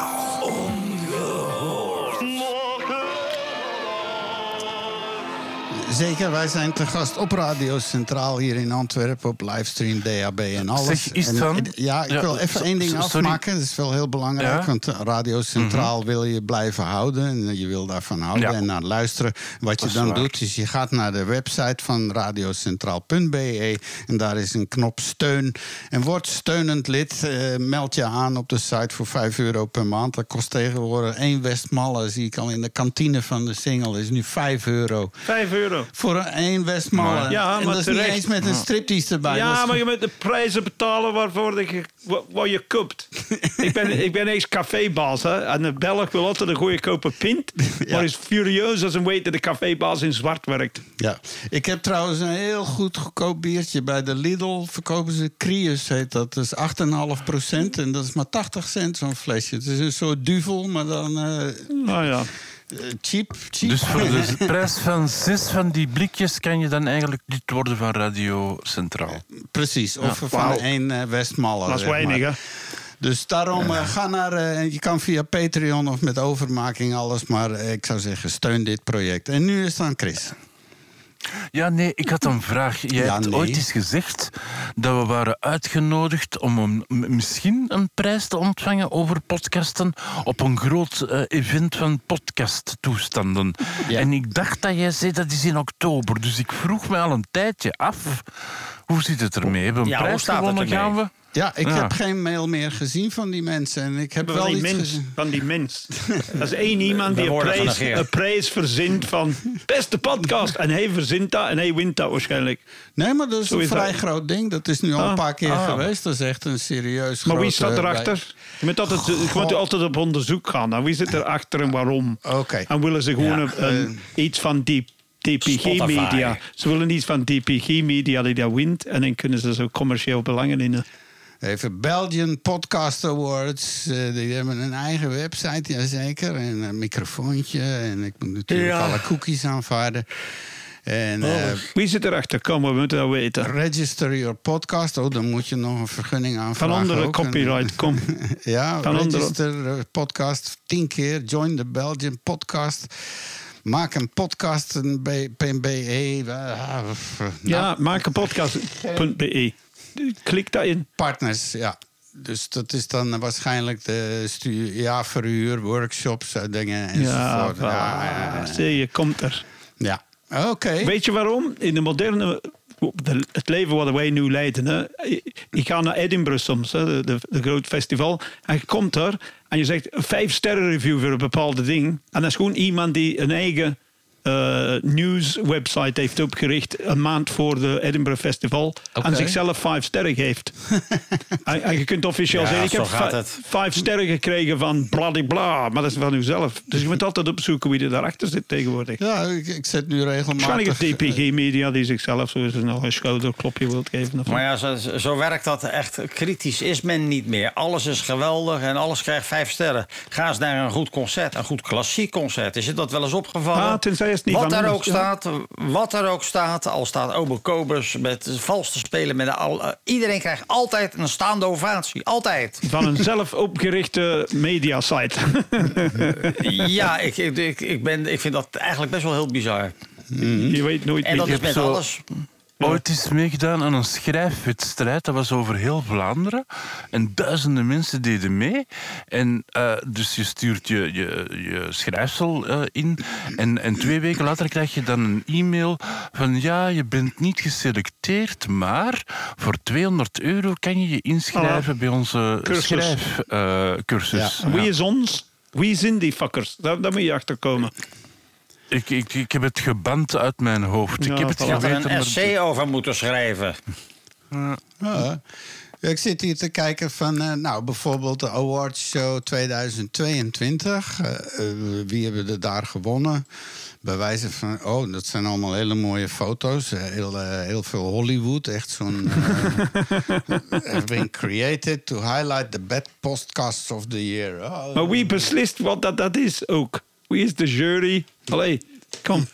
Zeker, wij zijn te gast op Radio Centraal hier in Antwerpen op livestream, DAB en alles. Zeg, is het En, van? eh, Ja, ik Ja, wil even één ding sorry. afmaken. Dat is wel heel belangrijk, Ja? Mhm. want eh, Radio Centraal wil je blijven houden. En je wil daarvan houden Ja. en naar luisteren. Wat je dan waar. doet, is je gaat naar de website van radiocentraal.be en daar is een knop steun. En word steunend lid. Eh, meld je aan op de site voor 5 euro per maand. Dat kost tegenwoordig één Westmalle, zie ik al in de kantine van de single, is nu 5 euro. Vijf euro. Voor een één Westmalle. Ja, en maar dat is niet terecht. eens met een striptease erbij. Ja, is maar je moet de prijzen betalen waarvoor je, wa- wat je koopt. ik, ben, ik ben eens cafébaas. Hè, en de Belg wil altijd een goede kopen pint. Maar is furieus als een weet dat de cafébaas in zwart werkt. Ja. Ik heb trouwens een heel goed goedkoop biertje. Bij de Lidl verkopen ze Crius, heet dat. Dat is 8,5 procent. En dat is maar 80 cent zo'n flesje. Het is een soort duvel, maar dan eh, Nou ja. Eh, cheap, cheap. Dus voor de prijs van zes van die blikjes kan je dan eigenlijk lid worden van Radio Centraal. Precies, of Ja, van wauw. één eh, Westmalle. Dat is weinig, hè? Dus daarom eh, ga naar. je kan via Patreon of met overmaking alles. Maar ik zou zeggen, steun dit project. En nu is het aan Chris. Ja, nee, ik had een vraag. Jij Ja, hebt nee. ooit eens gezegd dat we waren uitgenodigd om een, misschien een prijs te ontvangen over podcasten op een groot eh, event van podcasttoestanden. Ja. En ik dacht dat jij zei dat is in oktober. Dus ik vroeg me al een tijdje af, hoe zit het ermee? Hebben we een Ja, prijs gewonnen? Gaan we? Ja, ik Ja. heb geen mail meer gezien van die mensen. En ik heb Van wel die iets mens. gezien. Van die mens. Dat is één iemand die een prijs, een prijs verzint van beste podcast. En hij verzint dat en hij wint dat waarschijnlijk. Nee, maar dat is Zo een is vrij dat. groot ding. Dat is nu al een Ah, paar keer ah. geweest. Dat is echt een serieus Maar wie staat erachter? Je moet, altijd, je moet altijd op onderzoek gaan. En wie zit erachter en waarom? Oké. En willen ze gewoon Ja, een- een- iets van die DPG. Media. Ze willen iets van DPG Media die dat wint. En dan kunnen ze zo commercieel belangen in. eh. Even Belgian Podcast Awards. eh, die hebben een eigen website, jazeker. En een microfoontje. En ik moet natuurlijk Ja. alle cookies aanvaarden. En Oh, eh, Wie zit erachter? Kom, we moeten dat weten. register your podcast. Oh, dan moet je nog een vergunning aanvragen. Van andere ook. En- copyright, kom. ja, Van andere- register eh, podcast tien keer. Join the Belgian podcast. Maak een podcast, een eh, Ja, maak een podcast.be. Klik daarin. Partners, ja. Dus dat is dan waarschijnlijk de ja, verhuur, workshops, eh, dingen enzovoort. Ja, ja, ja. zie je, komt er. Ja, oké. Weet je waarom? In de moderne... het leven wat wij nu leiden. Ik ga naar Edinburgh soms, hè, de, de, groot festival. En je komt er en je zegt vijf sterren review voor een bepaalde ding. En dat is gewoon iemand die een eigen eh news website heeft opgericht. Een maand voor de Edinburgh Festival. En zichzelf vijf sterren geeft. en, en je kunt officieel Ja, zeggen, ik heb het. vijf sterren gekregen van bladibla. Maar dat is van uzelf. Dus je moet altijd opzoeken wie er daarachter zit tegenwoordig. Ja, ik, ik zet nu Waarschijnlijk regelmatig... een DPG-media die zichzelf zo eens nog een schouderklopje wil geven. Of Maar ja, zo, zo werkt dat echt. Kritisch is men niet meer. Alles is geweldig en alles krijgt vijf sterren. Ga eens naar een goed concert, een goed klassiek concert. Is je dat wel eens opgevallen? Ah, tenzij niet wat van daar ook ja. staat, wat er ook staat, al staat Ober Kobus met vals te spelen met de al, eh, iedereen krijgt altijd een staande ovatie, altijd. Van een zelf opgerichte mediasite. ja, ik, ik, ik, ik, ben, ik vind dat eigenlijk best wel heel bizar. Je weet nooit En dat is met zo- alles. Ooit is meegedaan aan een schrijfwedstrijd. Dat was over heel Vlaanderen. En duizenden mensen deden mee. En eh, dus je stuurt je, je, je schrijfsel eh, in. En, en twee weken later krijg je dan een e-mail van... Ja, je bent niet geselecteerd, maar voor 200 euro kan je je inschrijven bij onze Cursus. schrijfcursus. Wie is ons? Wie zijn die fuckers? Daar, daar moet je achter komen. Ik, ik, ik heb het geband uit mijn hoofd. Ja, ik heb het had er geweten, een maar- essay over moeten schrijven. Ja. Ik zit hier te kijken van, eh, nou, bijvoorbeeld de Awards Show 2022. Eh, eh, wie hebben er daar gewonnen? Bij wijze van, oh, dat zijn allemaal hele mooie foto's. Heel, heel veel Hollywood. Echt zo'n... have been created to highlight the best podcasts of the year. Oh, Maar wie beslist wat dat, dat is ook? Wie is de jury? Allee, kom.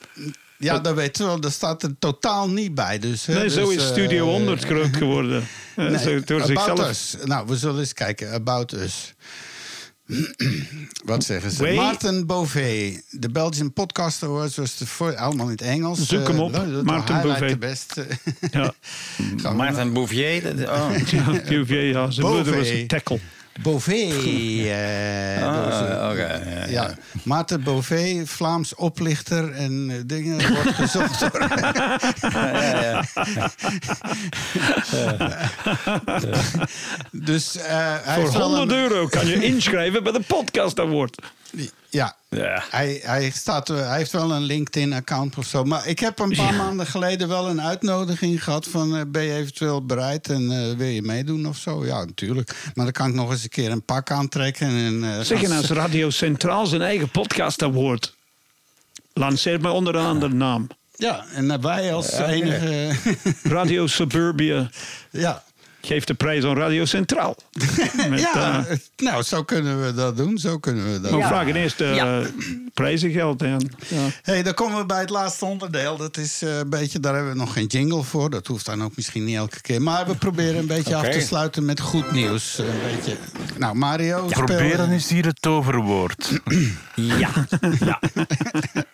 Ja, dat weten we wel. Dat staat er totaal niet bij. Dus, Nee, zo dus, is eh, Studio 100 groot geworden. Nee, zo door about zichzelf. Us. Nou, we zullen eens kijken. About Us. Wat zeggen ze? Wij- Maarten Bové. De Belgian Podcast Awards was de voor... Allemaal in het Engels. Zoek hem Eh, op, dat- dat Maarten Bové. de beste. Ja. Maarten Bouvier. Oh. Ja, ja. Zijn moeder was een tackle. Bové. eh, Ah, ja, ja. Maarten Bové, Vlaams oplichter en eh, dingen wordt gezocht door. dus eh, hij Voor heeft wel 100 een- euro kan je inschrijven bij de Podcast Award. Ja, Ja. Hij, hij, staat, hij heeft wel een LinkedIn-account of zo. Maar ik heb een paar maanden geleden wel een uitnodiging gehad van... eh, ben je eventueel bereid en eh, wil je meedoen of zo? Ja, natuurlijk. Maar dan kan ik nog eens een keer een pak aantrekken. En, eh, Zeg je nou eens Radio Centraal zijn eigen Podcast Award. Lanceert maar onder een andere naam. Ja, en eh, wij als enige... Radio Suburbia ja, geeft de prijs aan Radio Centraal. Met, ja eh, nou, zo kunnen we dat doen. Zo kunnen we dat maar we doen. vragen eerst eh Ja. prijzengeld aan. Ja. hey, dan komen we bij het laatste onderdeel. Dat is eh, een beetje, daar hebben we nog geen jingle voor. Dat hoeft dan ook misschien niet elke keer. Maar we proberen een beetje af te sluiten met goed nieuws. Een beetje. Nou, Mario, speel- Proberen is hier het toverwoord. Ja. ja.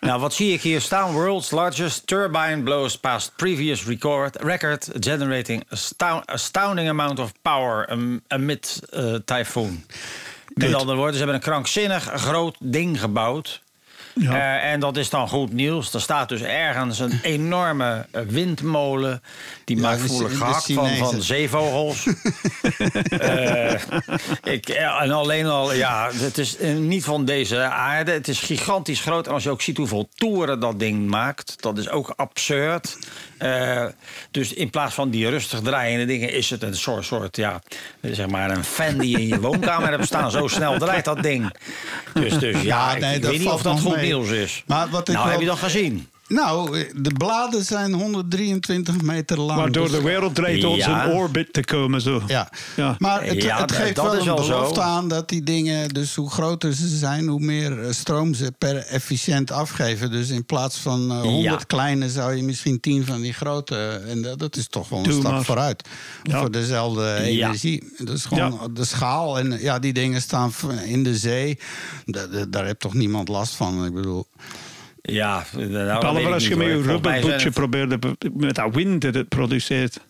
nou, wat zie ik hier staan? World's largest turbine blows past previous record, record generating astou- astounding amount of power am- amid uh, typhoon. Met andere woorden, ze hebben een krankzinnig groot ding gebouwd. Ja. Eh, en dat is dan goed nieuws. Er staat dus ergens een enorme eh, windmolen. Die maakt de- voerlijk de gehakt van, zeevogels. Eh, ik, ja, en alleen al, ja, het is niet van deze aarde. Het is gigantisch groot. En als je ook ziet hoeveel toeren dat ding maakt, dat is ook absurd. Dus in plaats van die rustig draaiende dingen, is het een soort, soort ja, zeg maar een fan die je in je woonkamer hebt staan. Zo snel draait dat ding. Dus, dus ja, Ja, nee, ik weet niet of dat goed mee. Nieuws is. Maar wat ik nou, wel- heb je dat gezien? Nou, de bladen zijn 123 meter lang. Waardoor dus- de wereld draait om Ja. zijn orbit te komen. Zo. Ja. Ja. Maar het, Ja, het dat- geeft wel een zo. belofte aan dat die dingen, dus hoe groter ze zijn, hoe meer eh, stroom ze per efficiënt afgeven. Dus in plaats van eh, 100 Ja. kleine zou je misschien 10 van die grote. En dat, dat is toch wel een Doe stap maar. vooruit. Ja. Voor dezelfde energie. Dus gewoon de schaal. En ja, die dingen staan in de zee. Da- da- daar heeft toch niemand last van. Ik bedoel. Ja, nou, Behalve ik als je met je hoor. Volgens mij zijn rubberbootje het- probeert de- met dat wind dat het produceert.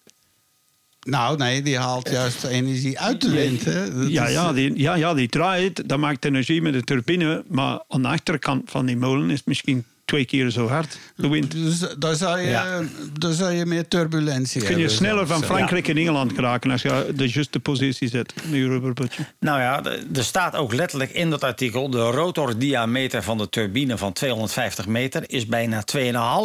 Nou, nee, die haalt juist energie uit de wind. Hè. Ja, ja, eh, die, ja, ja, die draait, dat maakt energie met de turbine. Maar aan de achterkant van die molen is het misschien twee keer zo hard, de wind. Dus daar zou je, Ja. daar zou je meer turbulentie Kun je hebben. sneller van. Frankrijk en Engeland geraken als je de juiste positie zet je rubberbootje. Nou ja, er staat ook letterlijk in dat artikel... de rotordiameter van de turbine van 250 meter... is bijna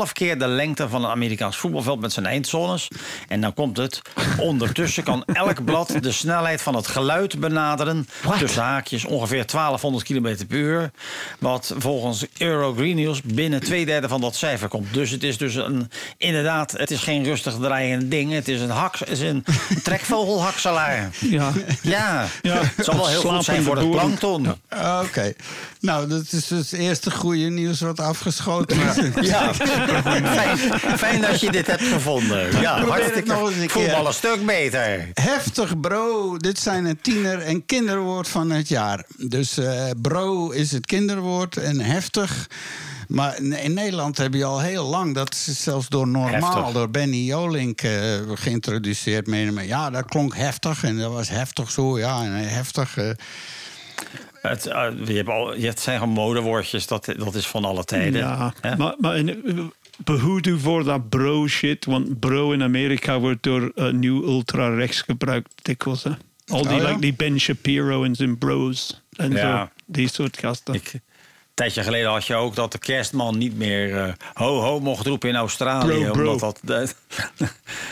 2,5 keer de lengte van een Amerikaans voetbalveld met zijn eindzones. En dan komt het. Ondertussen kan elk blad de snelheid van het geluid benaderen. Tussen haakjes ongeveer 1200 km per uur. Wat volgens Euro Green News binnen twee derde van dat cijfer komt. Dus het is dus een, inderdaad, het is geen rustig draaiend ding. Het is een, haks, het is een trekvogelhakselaar. Ja. Ja, Ja. het zal wel heel goed zijn voor het plankton. Oké. Nou, dat is dus het eerste goede nieuws wat afgeschoten is. Ja, fijn, fijn dat je dit hebt gevonden. Ja, Probeer het hartstikke nog eens een keer. voetbal een stuk beter. Heftig bro, dit zijn het tiener- en kinderwoord van het jaar. Dus eh, bro is het kinderwoord en heftig. Maar in Nederland heb je al heel lang, dat is zelfs door normaal, Heftig. door Benny Jolink eh, geïntroduceerd. Meen ik. Ja, dat klonk heftig en dat was heftig zo, ja, en heftig. eh. Het, eh, je hebt al, je- het zijn gewoon modewoordjes, dat, dat is van alle tijden. Ja, hè? maar, maar in- behoed u voor dat bro shit. Want bro in Amerika wordt door uh, nieuw ultra-rechts gebruikt dikwijls. Hè? Al die, Oh, ja? like, die Ben Shapiro en zijn bros. En Ja. zo. Die soort gasten. Ik, tijdje geleden had je ook dat de kerstman niet meer eh, ho ho mocht roepen in Australië. Bro, bro. Omdat dat,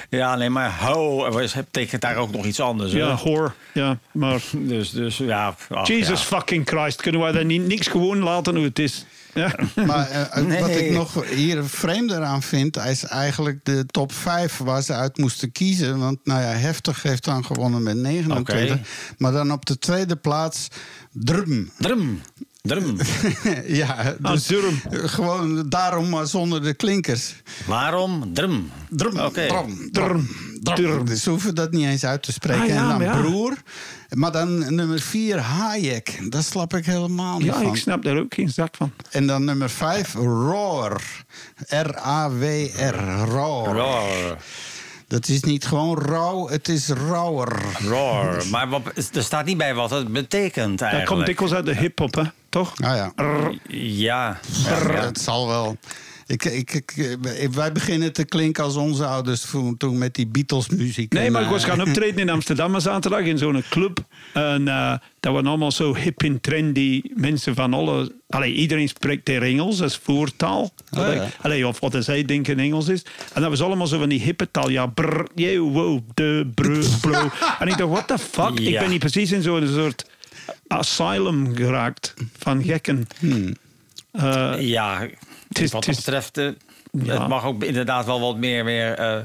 ja, nee, maar ho was- betekent daar ook nog iets anders. hè? ja, hoor. Ja, maar... Dus, dus ja. ach, Jesus ja. fucking Christ. Kunnen wij daar niet, niks gewoon laten hoe het is? Ja. Maar eh, Nee. wat ik nog hier vreemder aan vind, is eigenlijk de top 5 waar ze uit moesten kiezen. Want nou ja, Heftig heeft dan gewonnen met 29. Oké. Maar dan op de tweede plaats Drum. Drum. Drum. ja, Ah, dus Drum. gewoon daarom maar zonder de klinkers. Waarom? Drum. Drum, Oké. drum, Drum, drum. drum. Dus ze hoeven dat niet eens uit te spreken. Ah, ja, en dan ja. broer. Maar dan nummer 4, Hayek. Daar slap ik helemaal niet ja, van. ik snap daar ook geen zak van. En dan nummer 5, Roar. R-A-W-R. Roar. Roar. Dat is niet gewoon rauw, het is rauwer. Roar. Maar wat, er staat niet bij wat het betekent Dat eigenlijk. komt dikwijls uit de hip-hop, hè? Toch? Nou ja, Ja. ja, het zal wel. Ik, ik, ik, eh, wij beginnen te klinken als onze ouders toen, met die Beatles-muziek. Nee, maar ik was eh, gaan optreden in Amsterdam zaterdag in zo'n club. En eh, dat waren allemaal zo hip en trendy mensen van alle... Allee, iedereen spreekt der Engels als voertaal. Oh, ja. Allee, of wat zij denken Engels is. En dat was allemaal zo van die hippe taal. Ja, brr, je, wow, de, brr, bro. en ik dacht, what the fuck? Ik ben niet precies in zo'n soort asylum geraakt van gekken. Hmm. Ja, is- wat dat betreft... eh, Ja. Het mag ook inderdaad wel wat meer... meer eh,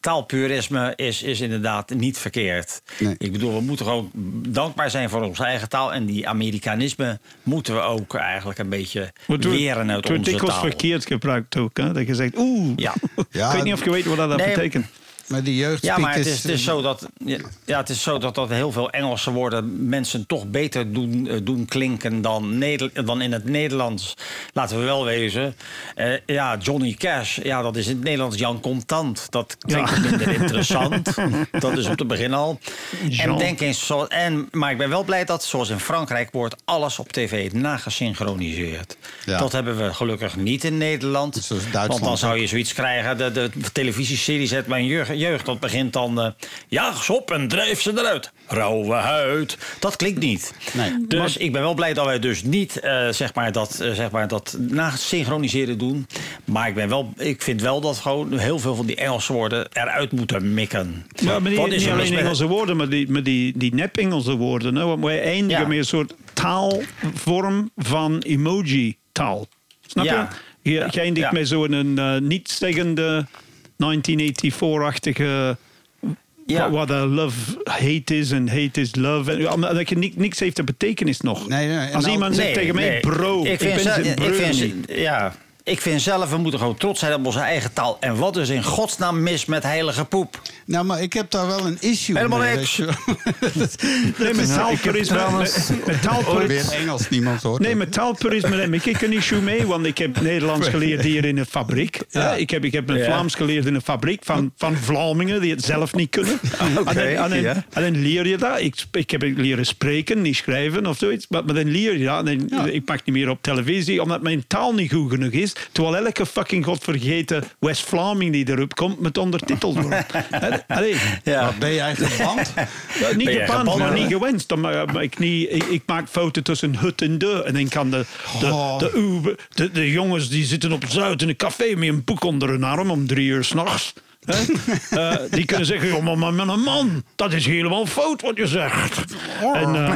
taalpurisme is, is inderdaad niet verkeerd. Nee. Ik bedoel, we moeten gewoon dankbaar zijn voor onze eigen taal. En die Amerikanisme moeten we ook eigenlijk een beetje Het wordt- weren uit het wordt onze dikwijls taal. verkeerd gebruikt ook. Hè? Dat je zegt, oeh. Ja. Ja, ik weet niet of je weet wat dat Nee, betekent. Maar die jeugd Ja, maar het is, het is zo dat, ja, het is zo dat, dat heel veel Engelse woorden mensen toch beter doen, eh, doen klinken dan, Neder- dan in het Nederlands. Laten we wel wezen. Eh, ja, Johnny Cash, ja, dat is in het Nederlands Jan Contant. Dat klinkt Ja. minder interessant. dat is op het begin al. En denk eens, zo, en, maar ik ben wel blij dat, zoals in Frankrijk, wordt alles op tv nagesynchroniseerd. Ja. Dat hebben we gelukkig niet in Nederland. Zoals Duitsland Want dan zou je zoiets krijgen. De, de televisieserie zet mijn jeugd, jeugd. Dat begint dan. eh jaag ze op en drijf ze eruit. Rauwe huid. Dat klinkt niet. Nee. Dus ik ben wel blij dat wij dus niet eh, zeg maar dat, eh, zeg maar dat nasynchroniseren doen. Maar ik, ben wel, ik vind wel dat gewoon heel veel van die Engelse woorden eruit moeten mikken. Maar Wat niet, is niet er alleen met- Engelse woorden, maar die, maar die, die nep-Engelse woorden. Hè? Want wij eindigen Ja. met een soort taalvorm van emoji-taal. Snap Ja. je? Je eindigt Ja. met zo'n uh, niet-zeggende 1984-achtige... Ja. Wat love hate is en hate is love. En, dat je ni- niks heeft de betekenis nog. Nee, nee, en Als al- iemand zegt Nee, tegen mij, bro, ik, vind ben zijn ik vind. Ja, ik vind zelf, we moeten gewoon trots zijn op onze eigen taal. En wat is in godsnaam mis met heilige poep? Nou, maar ik heb daar wel een issue Helemaal mee. niks. Nee, met taalpurisme... trouwens- met- taalpurisme- Engels, niemand hoort Nee, met taalpurisme heb ik een issue mee, want ik heb Nederlands geleerd hier in een fabriek. Ja. ik, heb, ik heb een Ja. Vlaams geleerd in een fabriek van, van Vlamingen die het zelf niet kunnen. Oké, en, dan, en, dan, ja. en dan leer je dat. Ik, ik heb leren spreken, niet schrijven of zoiets. Maar, maar dan leer je dat. En dan- Ik mag niet meer op televisie, omdat mijn taal niet goed genoeg is. Terwijl elke fucking godvergeten West-Vlaming die erop komt, met ondertiteld wordt. Hè? Allee. Ja. Wat ben jij geband? Ja, niet gebaand, gebannen, maar niet gewenst. Dan ma- maar ik, niet, ik, ik maak fouten tussen hut en de. En dan kan de, de, Oh. de, Uber- de, de jongens die zitten op Zuid in een café met een boek onder hun arm om drie uur s'nachts. Uh, die kunnen zeggen, "Joh, maar, maar, maar een man, dat is helemaal fout wat je zegt. En, uh,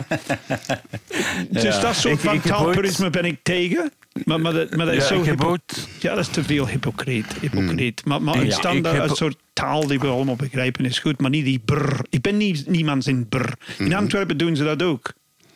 dus dat soort Ik- van taalpurisme ben ik tegen. Maar, maar, dat, maar dat is Ja, zo Ja, dat is te veel hypocriet. hypocriet. Maar, maar Ja, een standaard, heb- een soort taal die we allemaal begrijpen is goed, maar niet die brr. Ik ben niet, niemand in brr. In Antwerpen doen ze dat ook.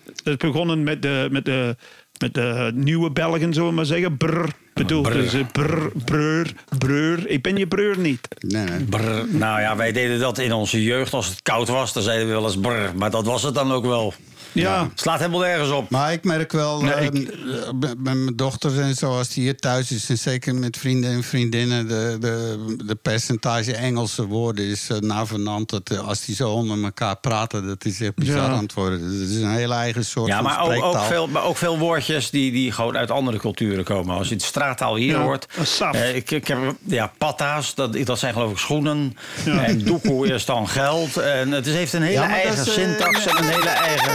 Het is begonnen met de, met de, met de nieuwe Belgen, zullen we maar zeggen. Brr. Bedoel, dus eh, brr, breur, breur. Ik ben je breur niet. Nee, nee. Brr. Nou ja, wij deden dat in onze jeugd. Als het koud was, dan zeiden we wel eens brr. Maar dat was het dan ook wel. Ja. Slaat helemaal nergens op. Maar ik merk wel Nee, ik- met met mijn dochters en zo, als die hier thuis is, en zeker met vrienden en vriendinnen, de, de, de percentage Engelse woorden is uh, navenant. Dat, eh, als die zo onder elkaar praten, dat is echt bizar Ja. aan het worden. Dus het is een hele eigen soort Ja, van maar ook, veel, maar ook veel woordjes die, die gewoon uit andere culturen komen. Als je het straattaal hier Ja, hoort. saf. eh, ik, ik heb, ja, patta's, dat, dat zijn geloof ik schoenen. En doekoe is dan geld. En het is, heeft een hele Ja, eigen is, syntax en een hele eigen...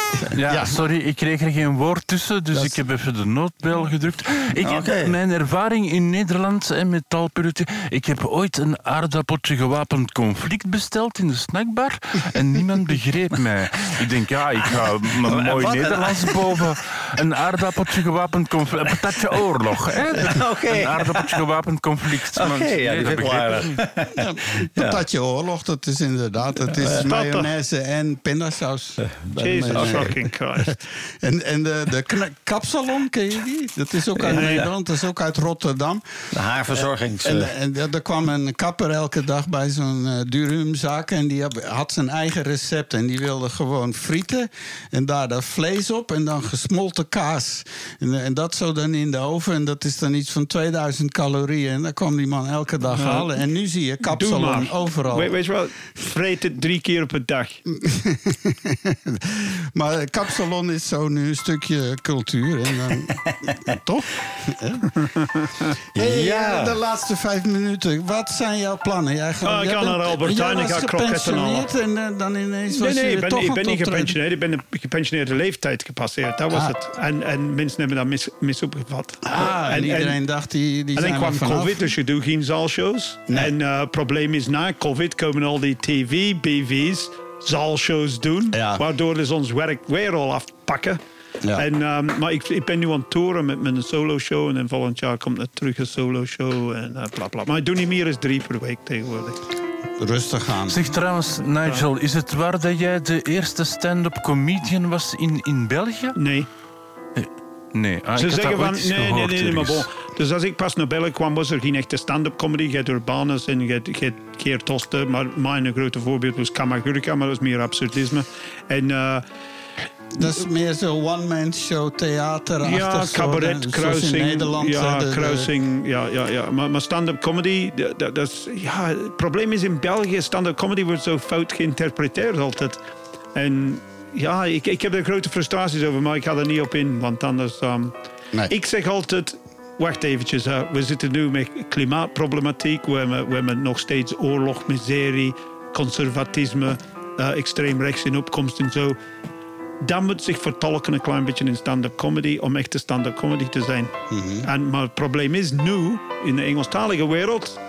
Ja, sorry, ik kreeg er geen woord tussen, dus ik heb even de noodbel gedrukt. Ik heb Oké. mijn ervaring in Nederland en met taalpurity. Ik heb ooit een aardappeltje gewapend conflict besteld in de snackbar en niemand begreep mij. Ik denk, ja, ik ga mijn mooi? Nederlands boven. Een aardappeltje gewapend conflict. Een patatje oorlog, hè? Oké. Een aardappeltje gewapend conflict. Oké, ja, dat begreep. Patatje oorlog, dat is inderdaad. Het is mayonaise en pindasaus. Jesus meeste. Fucking Christ. En, en de, de kapsalon, ken je die? Dat is ook uit Ja, ja. Nederland, dat is ook uit Rotterdam. De haarverzorgings... En, en er er kwam een kapper elke dag bij zo'n uh, Durumzaak. En die had- zijn eigen recept. En die wilde gewoon frieten. En daar dat vlees op. En dan gesmolten kaas. En, en dat zo dan in de oven. En dat is dan iets van 2000 calorieën. En dat kwam die man elke dag halen. En nu zie je kapsalon overal. Weet, weet je wel, vreet het drie keer op een dag. maar kapsalon is zo nu een stukje cultuur. En dan, toch? Hey, Ja. eh, De laatste vijf minuten. Wat zijn jouw plannen? Jij gaat, Ah, ik ga naar Albert jij Heijn, ik ga kroketten halen. En eh, dan ineens was Nee, nee, je ik ben, toch ik ben niet gepensioneerd. Ik ben een gepensioneerde leeftijd gepasseerd. Dat was Ah. het. En, en mensen hebben dat mis, mis opgevat. Ah, en, iedereen dacht, die, die en dan kwam. COVID, dus je doet geen zaalshows. Nee. En eh, het probleem is, na COVID komen al die tv, BV's, zaalshows doen. Ja. Waardoor dus ons werk weer al afpakken. Ja. En, ehm, maar ik, ik ben nu aan het toeren met mijn solo-show. En dan volgend jaar komt er terug een solo-show. En eh, bla bla. Maar ik doe niet meer dan drie per week tegenwoordig. Rustig aan. Zeg trouwens, Nigel, is het waar dat jij de eerste stand-up comedian was in, in België? Nee. Nee, ah, Ze zeggen van, nee, nee, nee, nee, maar bon. Dus als ik pas naar België kwam, was er geen echte stand-up comedy. Je hebt Urbanus en je hebt- Geert Toste. Maar mijn grote voorbeeld was Kamagurka, maar dat was meer absurdisme. En eh, Dat is meer zo one-man show, theater. ja, cabaret, kruising. in Nederland. ja, eh, de- kruising. Ja, ja, ja. Maar, maar stand-up comedy, dat, dat, dat is, ja, het probleem is in België, stand-up comedy wordt zo fout geïnterpreteerd altijd. En ja, ik, ik heb er grote frustraties over, maar ik ga er niet op in, want anders... ehm, Nee. Ik zeg altijd, wacht eventjes, we zitten nu met klimaatproblematiek, we hebben, we hebben nog steeds oorlog, miserie, conservatisme, eh, extreem rechts in opkomst en zo. Dat moet zich vertolken een klein beetje in stand-up comedy om echte stand-up comedy te zijn. en, maar het probleem is nu, in de Engelstalige wereld,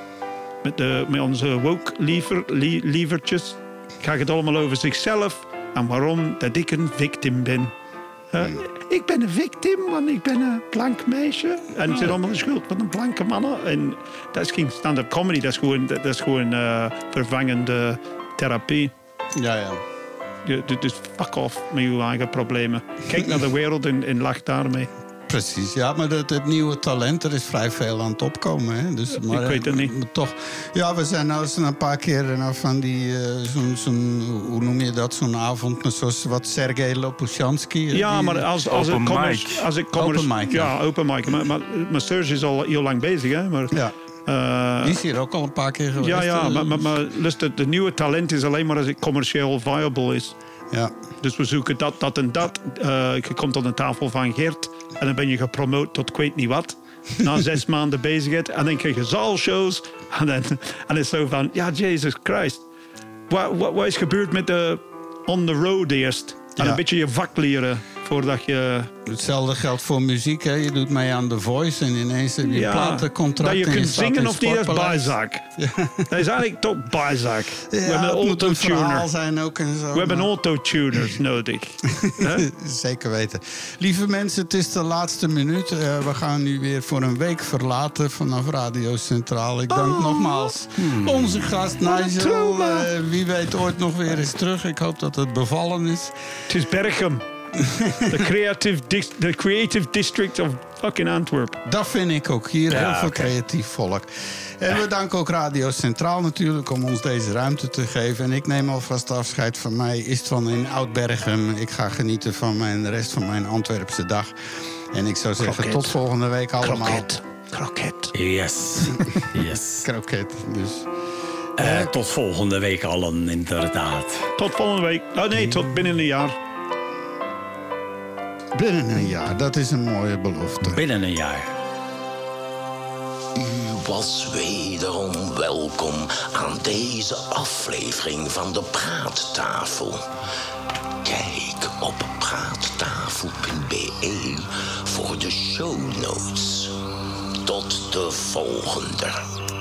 met, de, met onze woke liever, lie- lievertjes, gaat het allemaal over zichzelf en waarom dat ik een victim ben. Eh, ik ben een victim, want ik ben een blank meisje. En het is allemaal de schuld van de blanke mannen. En dat is geen stand-up comedy, dat is gewoon, dat is gewoon eh, vervangende therapie. Ja, ja. Je- du- Dus fuck off met je eigen problemen. Kijk naar de wereld en, en lach daarmee. Precies, ja, maar het, het nieuwe talent, er is vrij veel aan het opkomen. Hè? Dus, maar, ik weet het niet. maar toch, ja, we zijn nou eens een paar keer nou, van die, eh, zo'n, zo'n, hoe noem je dat, zo'n avond, met zoals wat Sergej Lopushansky. eh, Ja, die- maar als, als Open ik commerce- mic. Als ik commerce- Open mic, Ja, open mic. Maar, maar, maar Serge is al heel lang bezig, hè? Maar, Ja. eh, Die is hier ook al een paar keer geweest. ja, ja, eh, maar, maar, maar luister, de nieuwe talent is alleen maar als het commercieel viable is. Ja, Dus we zoeken dat, dat en dat. Eh, je komt aan de tafel van Geert en dan ben je gepromoot tot ik weet niet wat. Na zes maanden bezigheid en dan krijg je zaalshows. En dan, en is zo van, ja, Jesus Christ. Wat, wat, wat is gebeurd met de on the road eerst? En Ja. een beetje je vak leren voordat je... hetzelfde geldt voor muziek. Hè. Je doet mee aan The Voice en ineens heb je Ja, platencontract. dat je kunt zingen in of niet, dat is bijzaak. Dat is eigenlijk toch bijzaak. we Ja, hebben een autotuner. zijn ook en zo. We hebben maar- autotuners nodig. Zeker weten. Lieve mensen, het is de laatste minuut. Eh, we gaan nu weer voor een week verlaten vanaf Radio Centraal. Ik dank nogmaals onze gast Nigel. Eh, wie weet ooit nog weer eens terug. Ik hoop dat het bevallen is. Het is Berchem. The creative, the creative district of fucking Antwerp. Dat vind ik ook. Hier heel veel creatief volk. En we danken ook Radio Centraal natuurlijk om ons deze ruimte te geven. En ik neem alvast afscheid van mij. Is van in Oud-Bergen. Ik ga genieten van mijn, de rest van mijn Antwerpse dag. En ik zou zeggen, Kroket. tot volgende week allemaal. Kroket. Kroket. Yes. Yes. Kroket, dus. Eh, tot volgende week allen, inderdaad. Tot volgende week. Oh nee, tot binnen een jaar. Binnen een jaar, dat is een mooie belofte. Binnen een jaar. U was wederom welkom aan deze aflevering van de Praattafel. Kijk op praattafel.be voor de show notes. Tot de volgende.